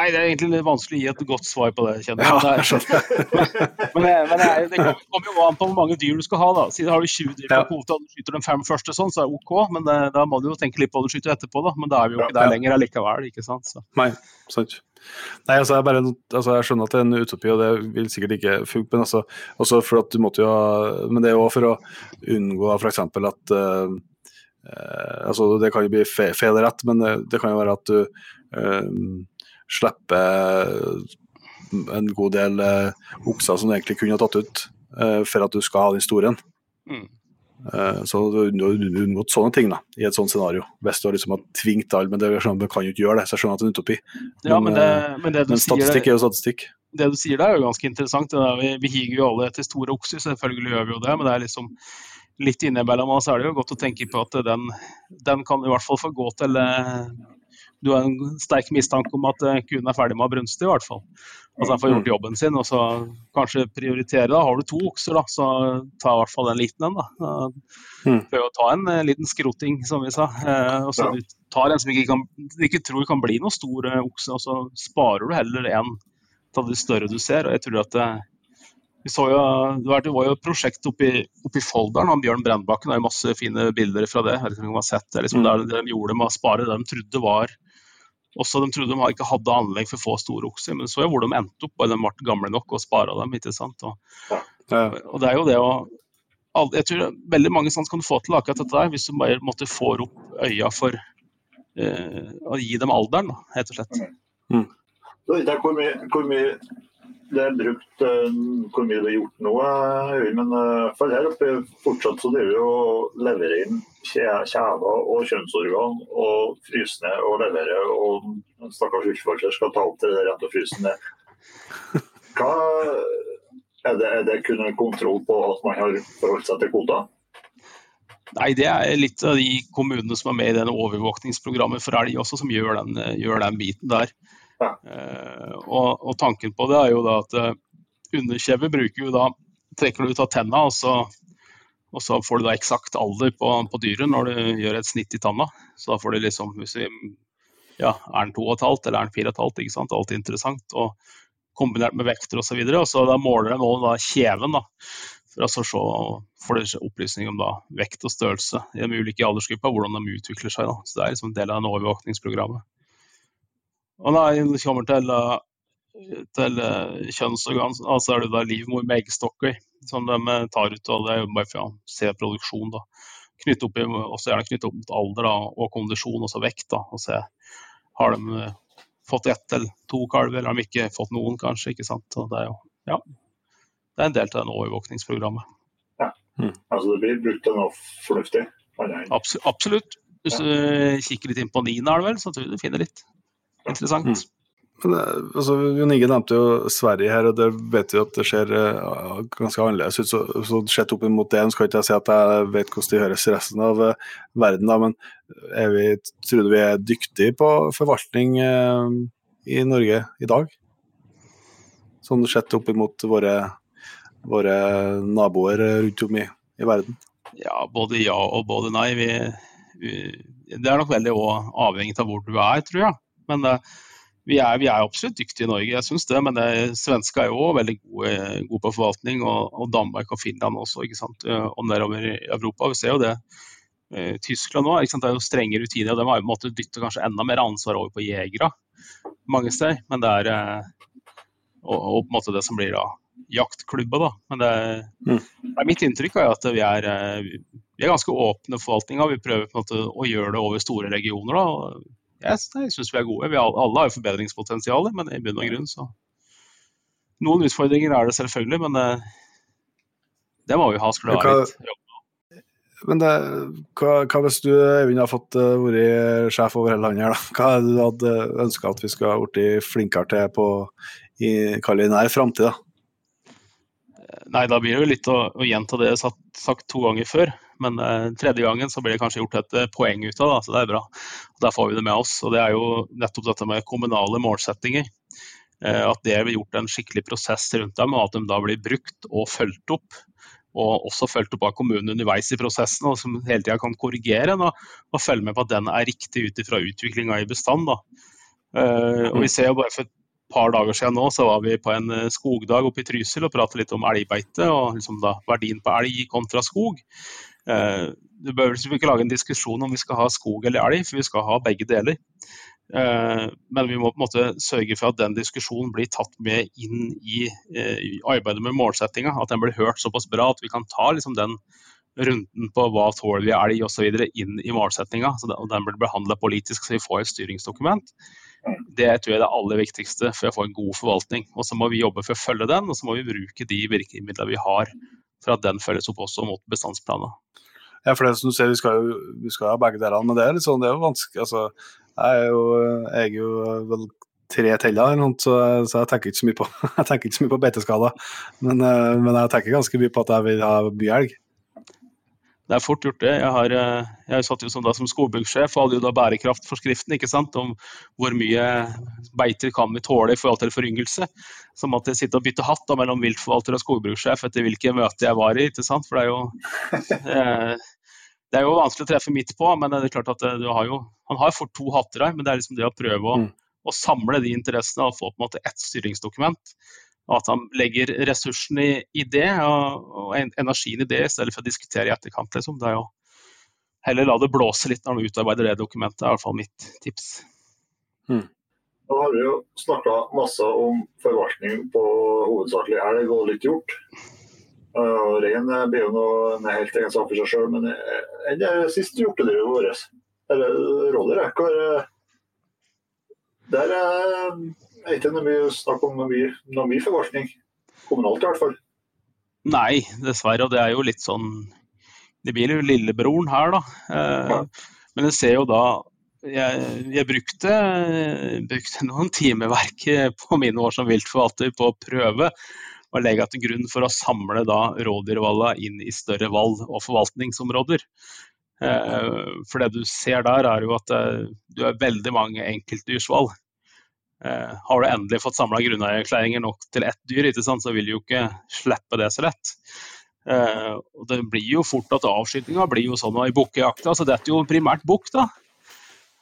Nei, det er egentlig litt vanskelig å gi et godt svar på det. kjenner jeg. Ja, men, det, men det, det kommer jo an på hvor mange dyr du skal ha. da. Siden har du 20 dyr på kvote og du skyter de fem første, sånn, så er det OK. Men det, da må du jo tenke litt på hva du skyter etterpå. da. Men da er vi jo ikke der lenger allikevel. ikke sant? Så. Nei, sant. Nei, altså jeg, bare, altså jeg, skjønner at det er en utopi, og det vil sikkert ikke funke. Men, altså, også for at du måtte jo, men det er jo for å unngå f.eks. at uh, uh, altså Det kan jo bli feil, feil rett, men det, det, kan jo være at du uh, slipper en god del uh, okser som du egentlig kunne ha tatt ut uh, for at du skal ha den store. Mm. Uh, så du har unngått sånne ting da, i et sånt scenario. Hvis du liksom har tvingt alle, men det, sånn, man kan jo ikke gjøre det. så jeg skjønner at det er en utopi. Men, ja, men, det, men, det men statistikk sier, er jo statistikk. Det du sier der er jo ganske interessant. vi, vi higer jo alle etter store okser, selvfølgelig gjør vi jo det. Men det er liksom litt innimellom oss er det jo godt å tenke på at den, den kan i hvert fall få gå til du har en sterk mistanke om at eh, kuen er ferdig med å brunste, i hvert fall. Altså han får gjort mm. jobben sin, og så kanskje prioritere. da, Har du to okser, da, så ta i hvert fall en liten en. da. Mm. Prøv å ta en uh, liten skroting, som vi sa. Uh, og så. Du tar en som ikke, kan, ikke tror kan bli noen stor okse, og så sparer du heller en av de større du ser. og jeg tror at vi så jo, Det var jo et prosjekt oppe i, oppe i Folldalen av Bjørn Brennbakken. Det er jo masse fine bilder fra det. Jeg vet ikke om har sett det, liksom, mm. det de gjorde med å spare det de trodde var også De trodde de ikke hadde anlegg for å få store okser, men så jo hvor de endte opp. Bare de ble gamle nok og spara dem. ikke sant? Og, og, det er jo det å Jeg tror veldig mange sånn kan du få til akkurat dette der, hvis du bare måtte få opp øya for eh, å gi dem alderen, da, rett og slett. Mm. Hvor mye, hvor mye det er brukt uh, hvor mye det er gjort nå, uh, men for her oppe fortsatt så driver vi og leverer inn kjever og kjønnsorgan og fryser ned og leverer. Og stakkars urfolker skal ta opp til det rett og fryse ned. Hva, er, det, er det kun kontroll på at man har forholdt seg til kvoter? Nei, Det er litt av de kommunene som er med i denne overvåkningsprogrammet for elg også, som gjør den, gjør den biten der. Uh, og, og, tanken på det er jo da at uh, underkjevet bruker jo da trekker du ut av tenna, og så, og så får du da eksakt alder på, på, dyret når du gjør et snitt i tanna. Så da får du liksom hvis vi, ja, Er den 2,5 eller er den 4,5? ikke sant? Alt interessant. Og kombinert med vekter osv. Og, og så da måler de da kjeven. da, for å så får du opplysning om da, vekt og størrelse i de ulike aldersgrupper, hvordan de utvikler seg. Da. Så Det er liksom en del av en overvåkningsprogrammet. Og når det kommer til, eh, til kjønnsorgan, så altså er det da livmor med eggstokker som de eh, tar ut. og Det er jo bare for å se produksjon. da. Knytte opp, også gjerne knytte opp mot alder da, og kondisjon, og så vekt. da, og se Har de fått ett eller to kalver, eller har de ikke fått noen, kanskje. ikke sant? Så det er jo, ja, det er en del av den overvåkningsprogrammet. Ja, mm. altså det blir brukt til noe fornuftig? Absolutt. Hvis du kikker litt inn på Nina, er det vel, så tror jeg du finner litt interessant. Mm. Altså, Jon Inge nevnte jo Sverige her, og det vet vi at det ser uh, ganske annerledes ut. Så, så Sett opp mot det, skal ikke jeg si at jeg vet hvordan det høres i resten av uh, verden, da, men vi, tror du vi er dyktige på forvaltning uh, i Norge i dag? Sånn sett opp mot våre, våre naboer rundt om i, i verden. Ja, både ja og både nei. Vi, vi, det er nok veldig avhengig av hvor du er, tror jeg. Men uh, vi er, vi er, absolutt dyktige i Norge, jeg syns det. Men det, svenske er jo òg veldig gode, gode, på forvaltning. Og, og, Danmark og Finland også, ikke sant? og nedover i Europa. Vi ser jo det. Tyskland òg, det er jo strenge rutiner. og De har jo måttet dytte kanskje enda mer ansvar over på jegere mange steder. Men det er og, og, på en måte det som blir da jaktklubba. Da. Men det, mm. det er mitt inntrykk er at vi er, vi er ganske åpne forvaltninga. Vi prøver på en måte å gjøre det over store regioner. Da. Jeg, jeg syns vi er gode. Vi alle, alle har jo forbedringspotensial, men i bunn og grunn så Noen utfordringer er det selvfølgelig, men det, det må vi ha. Skulle ha litt Men det, hva, hva, hvis du Øyvind, har fått uh, vært sjef over hele landet, her, da? hva er det du hadde ønska at vi skulle ha blitt flinkere til på i nær framtid? Nei, da blir det jo litt å, å gjenta det jeg har sagt to ganger før. Men eh, tredje gangen så blir det kanskje gjort et eh, poeng ut av det, så det er bra. Der får vi det med oss. og Det er jo nettopp dette med kommunale målsettinger. Eh, at det blir gjort en skikkelig prosess rundt dem, og at de da blir brukt og fulgt opp. Og også fulgt opp av kommunen underveis i prosessen, og som hele tida kan korrigere og, og, følge med på at den er riktig ut ifra utviklinga i bestand. Uh, og vi ser jo bare for et par dager siden nå så var vi på en skogdag oppe i Trysil og pratet litt om elgbeite og liksom da verdien på elg kontra skog. Eh, du bør liksom ikke lage en diskusjon om vi skal ha skog eller elg, for vi skal ha begge deler. Eh, men vi må på en måte sørge for at den diskusjonen blir tatt med inn i arbeidet med målsettinga. At den blir hørt såpass bra at vi kan ta liksom den runden på hva tåler vi elg osv. inn i målsettinga. Og den blir behandla politisk så vi får et styringsdokument. Det tror jeg er det aller viktigste for å få en god forvaltning. Og Så må vi jobbe for å følge den, og så må vi bruke de virkemidlene vi har for at den følges opp også mot bestandsplanen. Ja, for det som du ser, Vi skal jo ha begge delene, men det er litt sånn, det er jo vanskelig. altså, Jeg er jo, jeg er jo vel tre teller, så, så jeg tenker ikke så mye på, jeg tenker ikke så mye på beiteskader. Men, eh, men jeg tenker ganske mye på at jeg vil ha mye elg det er fort gjort, det. Jeg, har, eh, jeg satt jo som, da, som skogbrukssjef og hadde jo da bærekraftforskriften ikke sant, om hvor mye beiter kan vi tåle i forhold til foryngelse. Så måtte jeg sitte og bytte hatt da, mellom viltforvalter og skogbrukssjef etter hvilke møter jeg var i. ikke sant? For det er jo, eh, det er jo vanskelig å treffe midt på, men det er klart at eh, du har jo, han har fort to hatter her. Men det er liksom det å prøve å, mm. å samle de interessene og få på en måte ett styringsdokument og at han legger ressursene i, i, det og, og, energien i det, i stedet for å diskutere i etterkant. Liksom. Det er jo heller la det blåse litt når han utarbeider det dokumentet, er i hvert fall mitt tips. Hmm. Nå har vi jo snakka masse om forvaltning på hovedsakelig elg og litt hjort. Uh, rein blir jo noe en helt egen sak for seg sjøl, men enn det siste hjortedyret vårt, eller rådyret, hvor Der er er ikke noe mye snakk om mye, noe mye forvaltning. Kommunalt i hvert fall. Nei, dessverre. Og det er jo litt sånn Det blir jo lillebroren her, da. Eh, ja. Men jeg ser jo da jeg, jeg brukte, brukte, noen timeverk på mine år som viltforvalter på å prøve å legge til grunn for å samle da rådyrvalla inn i større valg og forvaltningsområder. Eh, for det du ser der, er jo at eh, du har veldig mange enkeltdyrsvalg. Eh, har du endelig fått samla grunneierklæringer nok til ett dyr, så vil du jo ikke slippe det så lett. Eh, og det blir jo fort at avskytinga blir jo sånn i bukkejakta, så detter er jo primært bukk, da.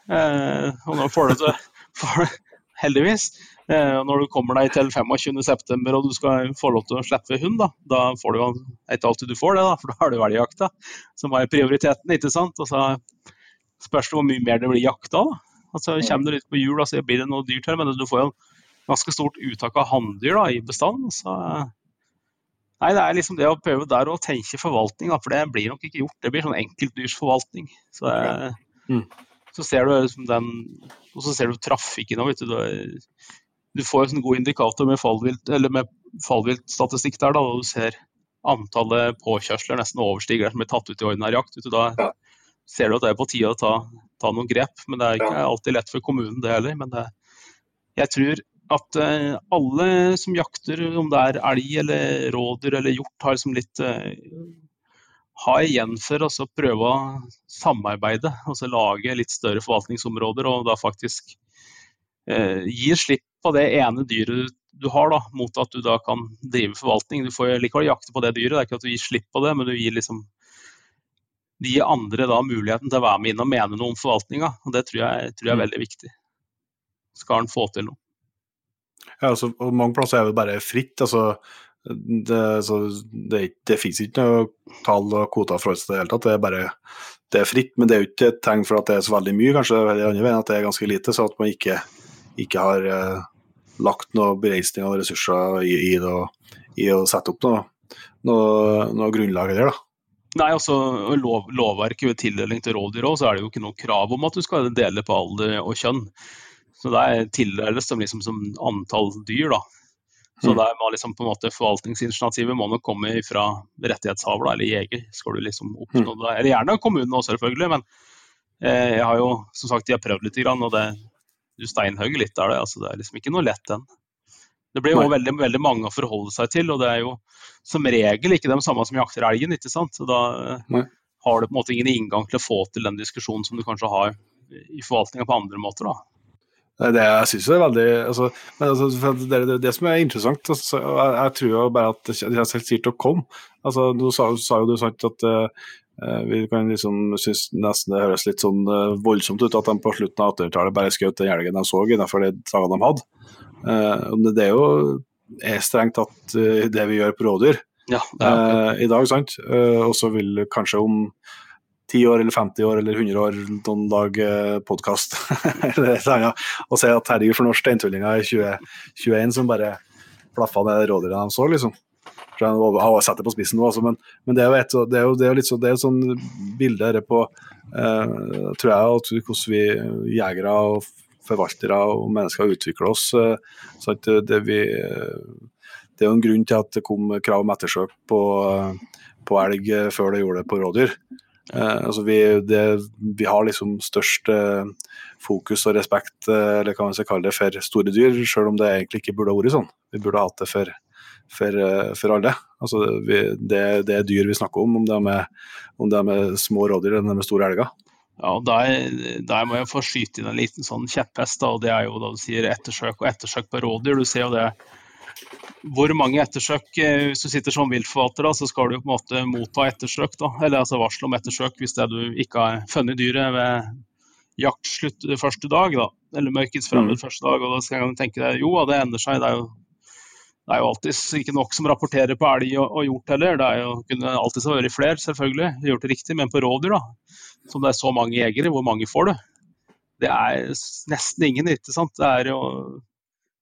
Eh, og nå får du det heldigvis. Eh, når du kommer deg til 25.9 og du skal få lov til å slippe hund, da, da får du jo ikke alltid du får det, da, for da har du elgjakta som er prioriteten. ikke sant? Og så spørs det hvor mye mer det blir jakta. da. Altså, kommer du litt på jul, så blir det noe dyrt her, men du får jo ganske stort uttak av hanndyr i bestand. Så, nei, det er liksom det å prøve der å tenke forvaltning, for det blir nok ikke gjort. Det blir sånn enkeltdyrsforvaltning. Så, mm. så ser du liksom den Og så ser du trafikken òg, vet du. Du får en sånn god indikator med, fallvilt, med fallviltstatistikk der, da, og du ser antallet påkjørsler nesten overstiger det som blir tatt ut i ordinær jakt. Da ser du at det er på tide å ta ta noen grep. Men det er ikke alltid lett for kommunen, det heller. Men det, jeg tror at uh, alle som jakter, om det er elg eller rådyr eller hjort, har liksom litt ha har igjen for å prøve å samarbeide, altså lage litt større forvaltningsområder og da faktisk eh, gir slipp på det ene dyret du har, da, mot at du da kan drive forvaltning. Du får likevel jakte på det dyret, det er ikke at du gir slipp på det, men du gir liksom de gir andre da muligheten til å være med inn og mene noe om forvaltninga. og Det tror jeg, tror jeg er mm. veldig viktig. Skal han få til noe. Ja, altså, og Mange plasser er det bare fritt. altså det, så det, det finnes ikke noe tall og kvoter for det hele tatt. Det er bare det er fritt, men det er jo ikke et tegn for at det er så veldig mye, kanskje det andre veien at det er ganske lite. Så at man ikke, ikke har eh, lagt noe bereisning og ressurser i, i, det, i, å sette opp noe, noe, noe grunnlag der. da. Nei, altså lov, Lovverket ved tildeling til rovdyr også, så er det jo ikke noe krav om at du skal dele på alder og kjønn. Så det er tildeles som, liksom, som antall dyr. da. Så det der må liksom på en måte Forvaltningsinitiativet må nok komme fra rettighetshaver eller jeger. skal du liksom oppnå mm. det. Eller gjerne kommunen òg, selvfølgelig. Men eh, jeg har jo som sagt, jeg har prøvd litt, og det, du steinhogger litt der. Det, altså, det er liksom ikke noe lett, den. Det blir jo veldig, veldig, mange å forholde seg til, og det er jo som regel ikke de samme som jakter elgen. ikke sant? Så da Nei. har du på en måte ingen inngang til å få til den diskusjonen som du kanskje har i forvaltninga på andre måter. da. Det jeg synes er veldig altså, altså, det, det, det, som er interessant, altså, jeg, jeg, tror jo bare at det er sikkert å komme. Altså, du sa, sa, jo du sant at uh, vi kan liksom synes nesten det høres litt sånn uh, voldsomt ut at de på slutten av 1800-tallet bare skjøt den elgen de så innenfor de dagene de hadde. Uh, det er jo er strengt tatt det vi gjør på rådyr ja, i dag, sant. og så vil kanskje om 10 år eller 50 år eller 100 år noen dag podkast og si at herregud, for noen steintullinger i 2021 som bare plaffa ned rådyrene de så, liksom. Jeg setter på spissen nå, altså, men, men, det er jo, et, det er jo, det er litt så, det er jo sånn bilde på eh, tror jeg, at hvordan vi jegere og forvaltere og mennesker utvikler oss. Eh, så at det, vi, det er jo en grunn til at det kom krav om ettersøk på, på elg før det gjorde det på rådyr. Eh, altså vi, det, vi, har liksom størst eh, fokus og respekt eh, eller kan man kalle det, for store dyr, selv om det egentlig ikke burde ha vært sånn. Vi burde hatt det for, for, eh, for alle. Altså vi, det, det, er dyr vi snakker om, om det er om det er små rådyr eller store elger. Ja, og der, der, må jeg få skyte inn en liten sånn kjepphest. og Det er jo da du sier ettersøk og ettersøk på rådyr. Du ser jo det hvor mange ettersøk eh, Hvis du sitter som viltforvalter, da, så skal du på en måte motta ettersøk. Da, eller altså varsel om ettersøk hvis det du ikke har funnet dyret ved jaktslutt første dag. Da, eller mørkets fremmed mm. første dag. og Da skal jeg tenke deg jo, det ender seg. Det er jo, det er jo alltid ikke nok som rapporterer på elg og, og hjort heller. Det er jo, kunne alltid vært flere, selvfølgelig. Gjort det riktig. Men på rovdyr, da, som det er så mange jegere, hvor mange får du? Det er nesten ingen, ikke sant. Jo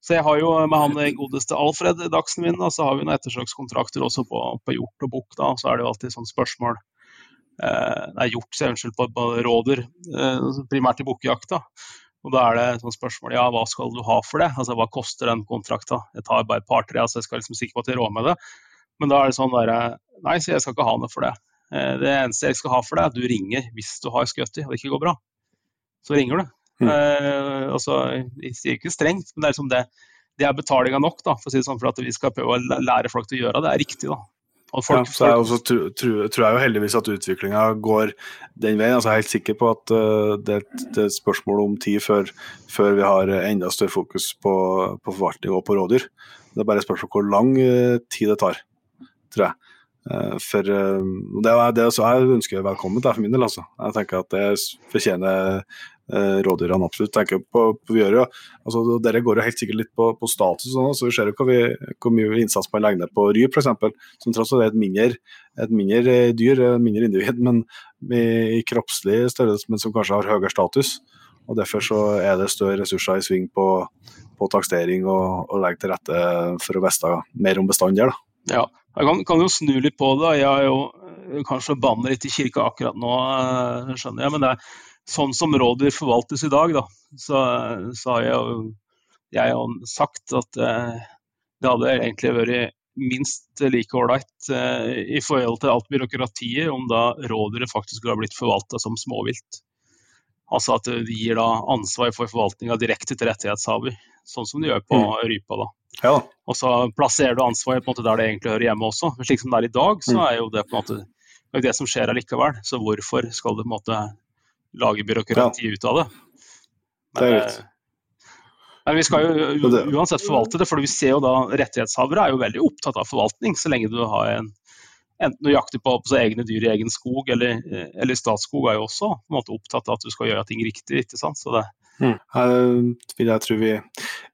så jeg har jo med han godeste Alfred Dagsen min, da, så har vi noen ettersøkskontrakter også på, på hjort og bukk. Da. Så er det jo alltid sånne spørsmål eh, Nei, hjort, så unnskyld, på, på rådyr. Eh, primært i bukkjakta. Og da er det sånn spørsmål ja, hva skal du ha for det? Altså hva koster den kontrakta? Jeg tar bare et par-tre, altså jeg skal liksom sikker på at jeg råder med det. Men da er det sånn derre nei, så jeg skal ikke ha noe for det. Eh, det eneste jeg skal ha for det, er at du ringer hvis du har skutt i og det ikke går bra. Så ringer du. Mm. Eh, altså, jeg sier ikke strengt, men det er, liksom det, det er betalinga nok da, for, å si det sånn, for at vi skal prøve å lære folk til å gjøre det. er riktig. da. Folk, ja, så jeg også tror, tror, jeg jo heldigvis at utviklinga går den veien. Altså, jeg er helt sikker på at uh, det, det, er et spørsmål om tid før, før vi har enda større fokus på, på, forvaltning og på rådyr. Det er bare et spørsmål hvor lang uh, tid det tar, tror jeg. Uh, for det, er det jeg ønsker velkommen til for min del. Altså. Jeg tenker at det fortjener eh, rådyrene absolutt tenker på, på jo, Altså, dere går jo helt sikkert litt på, på status, sånn, så vi ser jo hvor, vi, hvor mye innsats man legger ned på ryp f.eks., som tross alt er et mindre, et mindre eh, dyr, et mindre individ, men i kroppslig størrelse, men som kanskje har høyere status. og Derfor så er det større ressurser i sving på, på takstering og, og legge til rette for å vite mer om bestanden der. Ja, jeg kan, kan, jo snu litt på det. Jeg er jo eh, kanskje banner litt i kirka akkurat nå, skjønner jeg. Men det er, sånn som rådyr forvaltes i dag, da, så, så, har jeg jeg har sagt at eh, det hadde egentlig vært minst like ålreit eh, i forhold til alt byråkratiet om da rådyret faktisk skulle ha blitt forvalta som småvilt. Altså at de gir da ansvar for forvaltninga direkte til rettighetshaver, sånn som de gjør på mm. rypa. da. Ja. Og så plasserer du ansvaret på en måte der det egentlig hører hjemme også. Men slik som det er i dag, så mm. er jo det på en måte det, det som skjer allikevel. Så hvorfor skal det på en måte lage byråkrati ut av det. Men, det er greit. Men vi skal jo uansett forvalte det, for vi ser jo da rettighetshavere er jo veldig opptatt av forvaltning, så lenge du har en enten du jakter på, på egne dyr i egen skog, eller, eller Statskog er jo også måte opptatt av at du skal gjøre ting riktig. ikke sant? Så det, Mm. Jeg tror vi,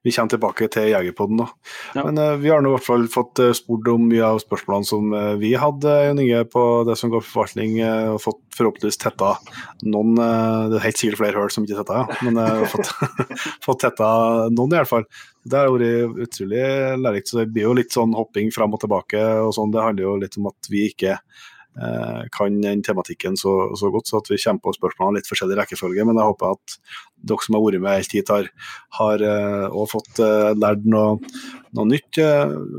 vi, kommer tilbake til Jegerpodden da. Ja. Men uh, vi har nå i hvert fall fått uh, spurt om mye av spørsmålene som vi hadde Inge, på det som går for forvaltning, og fått forhåpentligvis tetta noen Det er helt sikkert flere hull som ikke er tetta, ja. men har fått, fått tetta noen i hvert fall. Det har vært utrolig lærerikt. så Det blir jo litt sånn hopping fram og tilbake. og sånn. Det handler jo litt om at vi ikke Eh, kan den tematikken så, så, godt, så at vi kommer på spørsmålene litt forskjellig rekkefølge. Men jeg håper at dere som har vært med helt hit, har, har også fått uh, lært noe, noe nytt.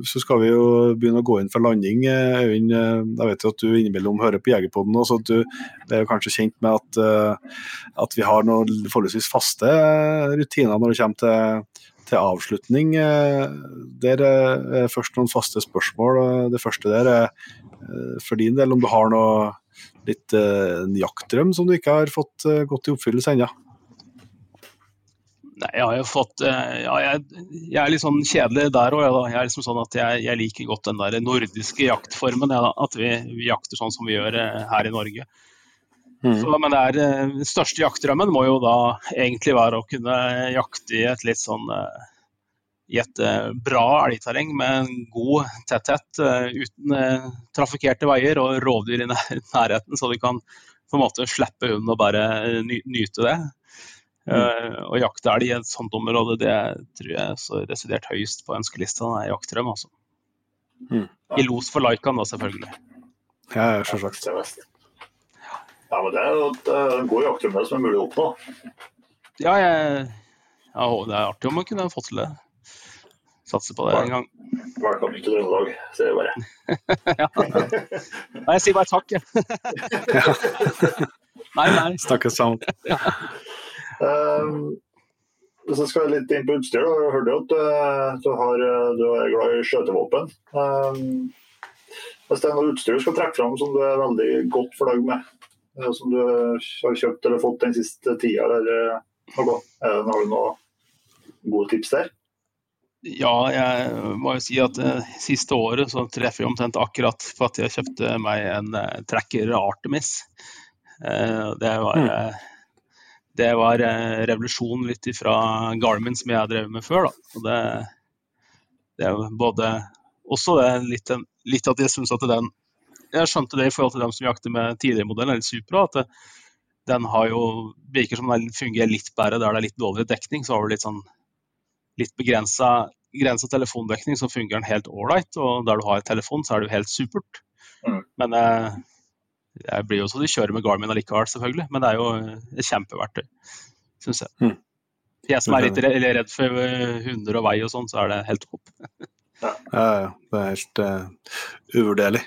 Så skal vi jo begynne å gå inn for landing. Øyvind, jeg vet jo at du innimellom hører på Jegerpodden, så du er jo kanskje kjent med at, at vi har noen forholdsvis faste rutiner når det kommer til til avslutning. Der er først noen faste spørsmål. Det første der er Eh, for din del, om du har noe litt en jaktdrøm som du ikke har fått gått i oppfyllelse ennå? Nei, jeg har jo fått ja, jeg, jeg, er litt sånn kjedelig der òg. Jeg, er liksom sånn at jeg, jeg, liker godt den der nordiske jaktformen. Ja, at vi, vi, jakter sånn som vi gjør her i Norge. Mm. Så, men det er, den største jaktdrømmen må jo da egentlig være å kunne jakte i et litt sånn i et uh, bra elgterreng med en god tetthet uten trafikkerte veier og rovdyr i nærheten, så du kan på en måte slippe hunden og bare nyte det. Mm. og jakte elg i et sånt område, det tror jeg er desidert høyest på ønskelista. Det er jaktdrøm, altså. Mm. I los for Laikan, da, selvfølgelig. Ja, selvsagt. Ja, men det er jo en god jaktdrøm som er mulig å oppnå. Ja, jeg, ja, det er artig om man kunne fått til det. Satser på det en gang. Velkommen til Trøndelag, sier jeg bare. ja. Nei, jeg sier bare takk, jeg. nei, nei. Snakkes sammen. ja. um, hvis jeg skal litt inn på utstyr, da. jeg hørte at uh, du, har, uh, du, er glad i skjøtevåpen. Um, hvis det er noe utstyr du skal trekke fram som du er veldig godt fornøyd med, som du har kjøpt eller fått den siste tida, eller noe, har du noen gode tips der? Ja, jeg må jo si at det eh, siste året så treffer jeg omtrent akkurat for at jeg kjøpte meg en uh, tracker Artemis. Uh, det var, uh, det var revolusjon litt fra Garmin som jeg har drevet med før. Da. Og det, det er både også det litt, litt at jeg syns at den Jeg skjønte det i forhold til dem som jakter med tidligere modeller, eller Supra. at det, den har jo, virker som den fungerer litt bedre der det er litt dårligere dekning. Så har du litt sånn litt begrensa telefondekning, så fungerer den helt ålreit. Og der du har telefon, så er det jo helt supert. Mm. Men eh, jeg blir jo så de kjører med Garmin allikevel, selvfølgelig. Men det er jo et kjempeverktøy, syns jeg. Mm. Jeg som er litt redd for hunder og vei og sånn, så er det helt topp. ja, ja. Det er helt uh, uvurderlig,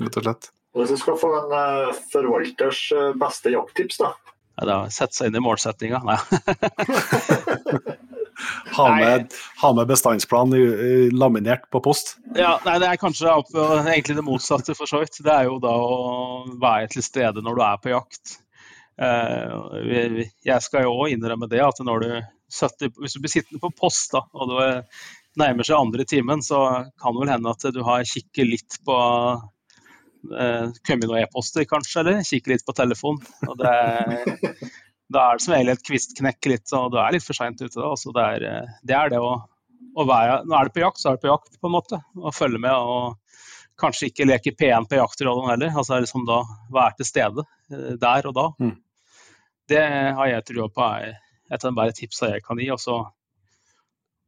rett og slett. Hvis du skal få en uh, forvalters uh, beste jakttips, da? Ja, det er sette seg inn i målsettinga. Nei. Ha med, ha med bestandsplan laminert på post? Ja, nei, Det er kanskje egentlig det motsatte, for så vidt. Det er jo da å være til stede når du er på jakt. Eh, jeg skal jo òg innrømme det at når du setter, hvis du blir sittende på post da, og du nærmer seg andre timen, så kan det vel hende at du har kikket litt på eh, kommet noen e-poster, kanskje, eller kikke litt på telefon. Og det, da er det som regel et kvistknekk litt, og du er litt for seint ute. Da. Altså det, er, eh, det, er, det å, å, være Nå er det på jakt, så er det på jakt, på en måte. Og følge med. og Kanskje ikke leke P1 på jaktrollen heller. altså liksom da Være til stede eh, der og da. Mm. Det har jeg trua på er et av de bare tipsa jeg kan gi. og så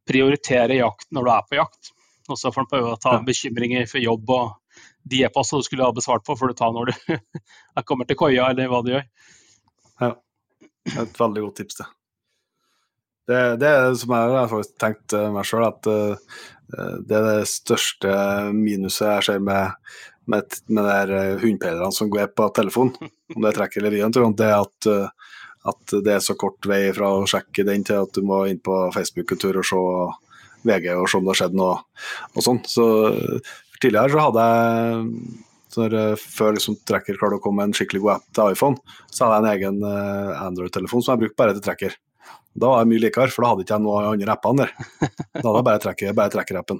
prioritere jakten når du er på jakt. Og så får du prøve å ta bekymringer for jobb og de e-postene du skulle ha besvart på, får du ta når du kommer til koia, eller hva du gjør. Ja. Et veldig godt tips, det. Det, det er som jeg har tenkt eh, meg sjøl, at uh, det er det største minuset jeg ser med, med, med de hundpeilerne som går på telefon, om det trekker eller vien, det er at, at, det er så kort vei fra å sjekke den til at du må inn på Facebook en tur og se VG og se om det har skjedd noe og sånn. Så tidligere så hadde jeg når, uh, før liksom, Tracker klarte å komme med en skikkelig god app til iPhone, så hadde jeg en egen uh, Android-telefon som jeg brukte bare til Tracker. Da var jeg mye likere, for da hadde ikke jeg noen andre appene der. Da hadde jeg bare Tracker-appen. trekkerappen.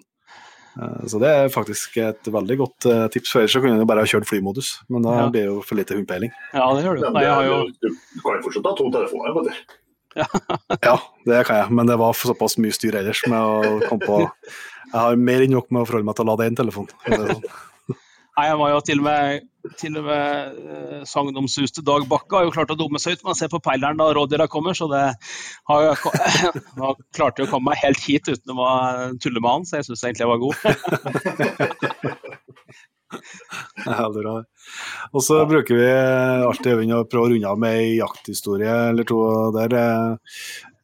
Eh, Så det er faktisk et veldig godt eh, tips. Ellers så kunne jeg bare ha kjørt flymodus, men da Ja. blir det jo for lite hundepeiling. Ja, det gjør du. Nei, jeg har jo du, du kan jo fortsatt ha to telefoner. Vet du. Ja, det kan jeg, men det var såpass mye styr ellers med å komme på Jeg har mer enn nok med å forholde meg til å lade én telefon. sånn. Nei, jeg var jo til og med, til og med eh, sagnomsuste Dag Bakke har jo klart å dumme seg ut Man ser på peileren da rådyra kommer, så det har jo Nå klarte jeg å komme meg helt hit uten å tulle med han, så jeg syns egentlig jeg var god. Veldig bra. Og så bruker vi alltid Øyvind å prøve å runde av med ei jakthistorie eller to. Der eh,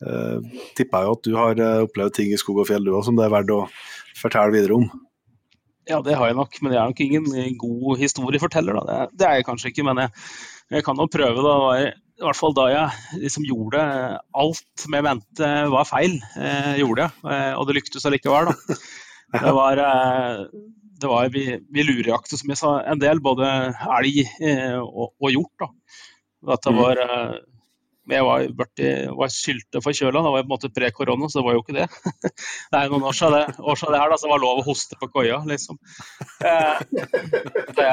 eh, tipper jeg jo at du har eh, opplevd ting i skog og fjell du òg som det er verdt å fortelle videre om. Ja, det har jeg nok, men jeg er nok ingen god historieforteller. Da. Det, det er jeg kanskje ikke, men jeg, jeg kan jo prøve. Da. Var I i hvert fall da jeg liksom gjorde alt med mente var feil, eh, gjorde jeg. Eh, og det lyktes allikevel. Da. Det var, eh, det var vi, vi lurejakter, som jeg sa, en del, både elg eh, og, og hjort. Da. Dette var eh, jeg var, ble, var sylte forkjøla, det var på en måte pre-korona, så det var jo ikke det. Det er noen år siden det, år siden det her, da, så det var lov å hoste på koia, liksom. Eh, det,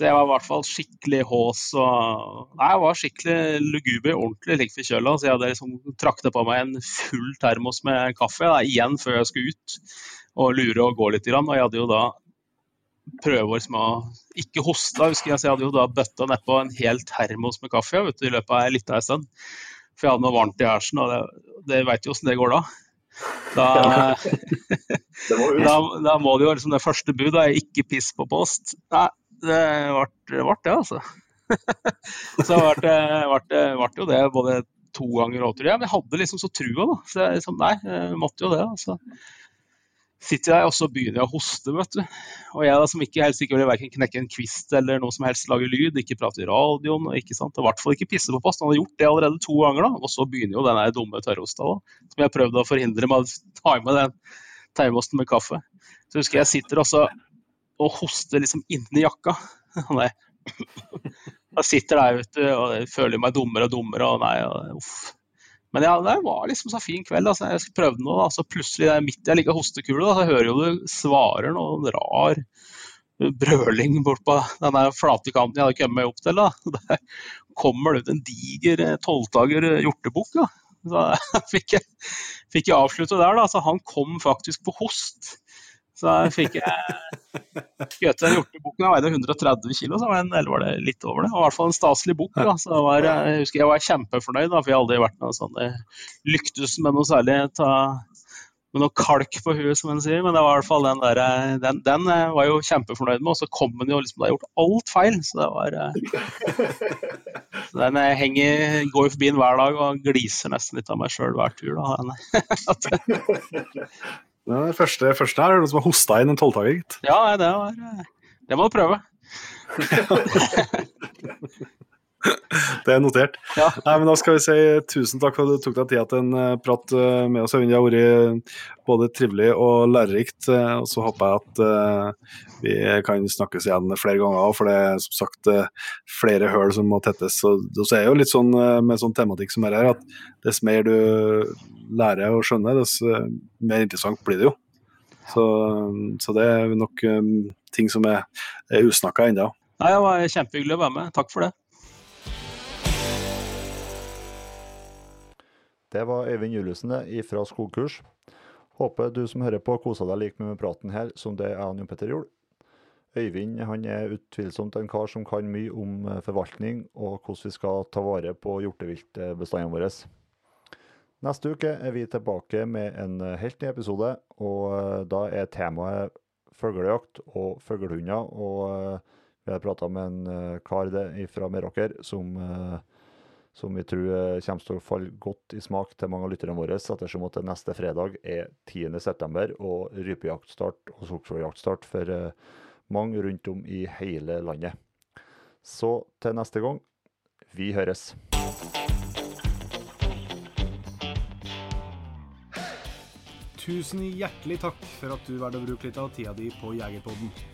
det var i hvert fall skikkelig hås og Nei, jeg var skikkelig luguber, ordentlig likt forkjøla. Så jeg hadde liksom trakte på meg en full termos med kaffe da, igjen før jeg skulle ut og lure og gå litt. Grann. Og jeg hadde jo da prøver som å ikke hoste. husker Jeg så jeg hadde jo da bøtta nedpå en hel termos med kaffe vet du, i løpet av ei lita stund. For jeg hadde noe varmt i hersen, og det, det veit jo åssen det går da. Da, må da, da må det jo liksom det første bud er ikke piss på post. Nei, det ble det, altså. så ble det, jo det både to ganger og tre. Men jeg hadde liksom så trua, da. Så jeg liksom, nei, måtte jo det. altså sitter jeg og så begynner jeg å hoste, vet du. Og jeg da som ikke helst ikke vil verken knekke en kvist eller noe som helst lage lyd, ikke prate i radioen, ikke sant? og i hvert fall ikke pisse på post. Han hadde gjort det allerede to ganger, da. Og så begynner jo den dumme tørrhosta, da. Som jeg prøvde å forhindre med å ta med den termosten med kaffe. Så husker jeg sitter også og hoster liksom inni jakka. Nei. Jeg sitter der, du, og føler meg dummere og dummere, og nei, uff. Men ja, det var liksom så fin kveld. Altså. Jeg prøvde noe, da. så plutselig der midt i jeg ligger hostekule, da, så hører jo du svarer noe rar brøling bort på den flate kanten jeg hadde kommet meg opp til. Da. Der kommer det ut en diger eh, tolvtager hjortebukk. Da. Så fikk jeg, fikk jeg avslutte der, da. Så han kom faktisk på host. Så da fikk jeg skjøt en hjortebukk Den veide 130 kg, eller var det litt over det? Det var i hvert fall en staselig bukk. Så var, jeg husker jeg var kjempefornøyd, da, for jeg har aldri vært noe sånn eh, lyktes med noe særlig ta, med noe kalk på huet, som en sier. Men det var i hvert fall den der, eh, den, den eh, var jo kjempefornøyd med. Og så kom den jo liksom, da jeg gjort alt feil. Så det var så Den henger, går forbi den hver dag og gliser nesten litt av meg sjøl hver tur. da. Det var det første, første her er noen som har hosta inn en tolvtaker, gitt. Ja, det var eh, Det må du prøve. Det er notert. Ja. Nei, men Da skal vi si tusen takk for at du tok deg tida til en eh, prat eh, med oss. Øyvind. Det har vært både trivelig og lærerikt. eh, Og så håper jeg at eh, vi kan snakkes igjen flere ganger, for det er som sagt eh, flere høl som må tettes. Og så er jo litt sånn eh, med sånn tematikk som er her, at dess mer du lærer og skjønner, dess eh, mer interessant blir det jo. Så, så det er nok eh, ting som er, er usnakka ennå. Nei, Det var kjempehyggelig å være med. Takk for det. Det var Øyvind Juliussen fra Skogkurs. Håper du som hører på koser deg like mye med praten her som det jeg og Jon Petter gjorde. Øyvind han er utvilsomt en kar som kan mye om eh, forvaltning og hvordan vi skal ta vare på hjorteviltbestandene våre. Neste uke er vi tilbake med en eh, helt ny episode, og eh, da er temaet fuglejakt og fuglehunder. Og vi har prata med en kar fra Meråker som som vi tror eh, kommer til å falle godt i smak til mange av lytterne våre, ettersom at det neste fredag er 10.9. og rypejaktstart og sortsfugljagtstart for eh, mange rundt om i hele landet. Så til neste gang, vi høres. Tusen hjertelig takk for at du valgte å bruke litt av tida di på Jegerpodden.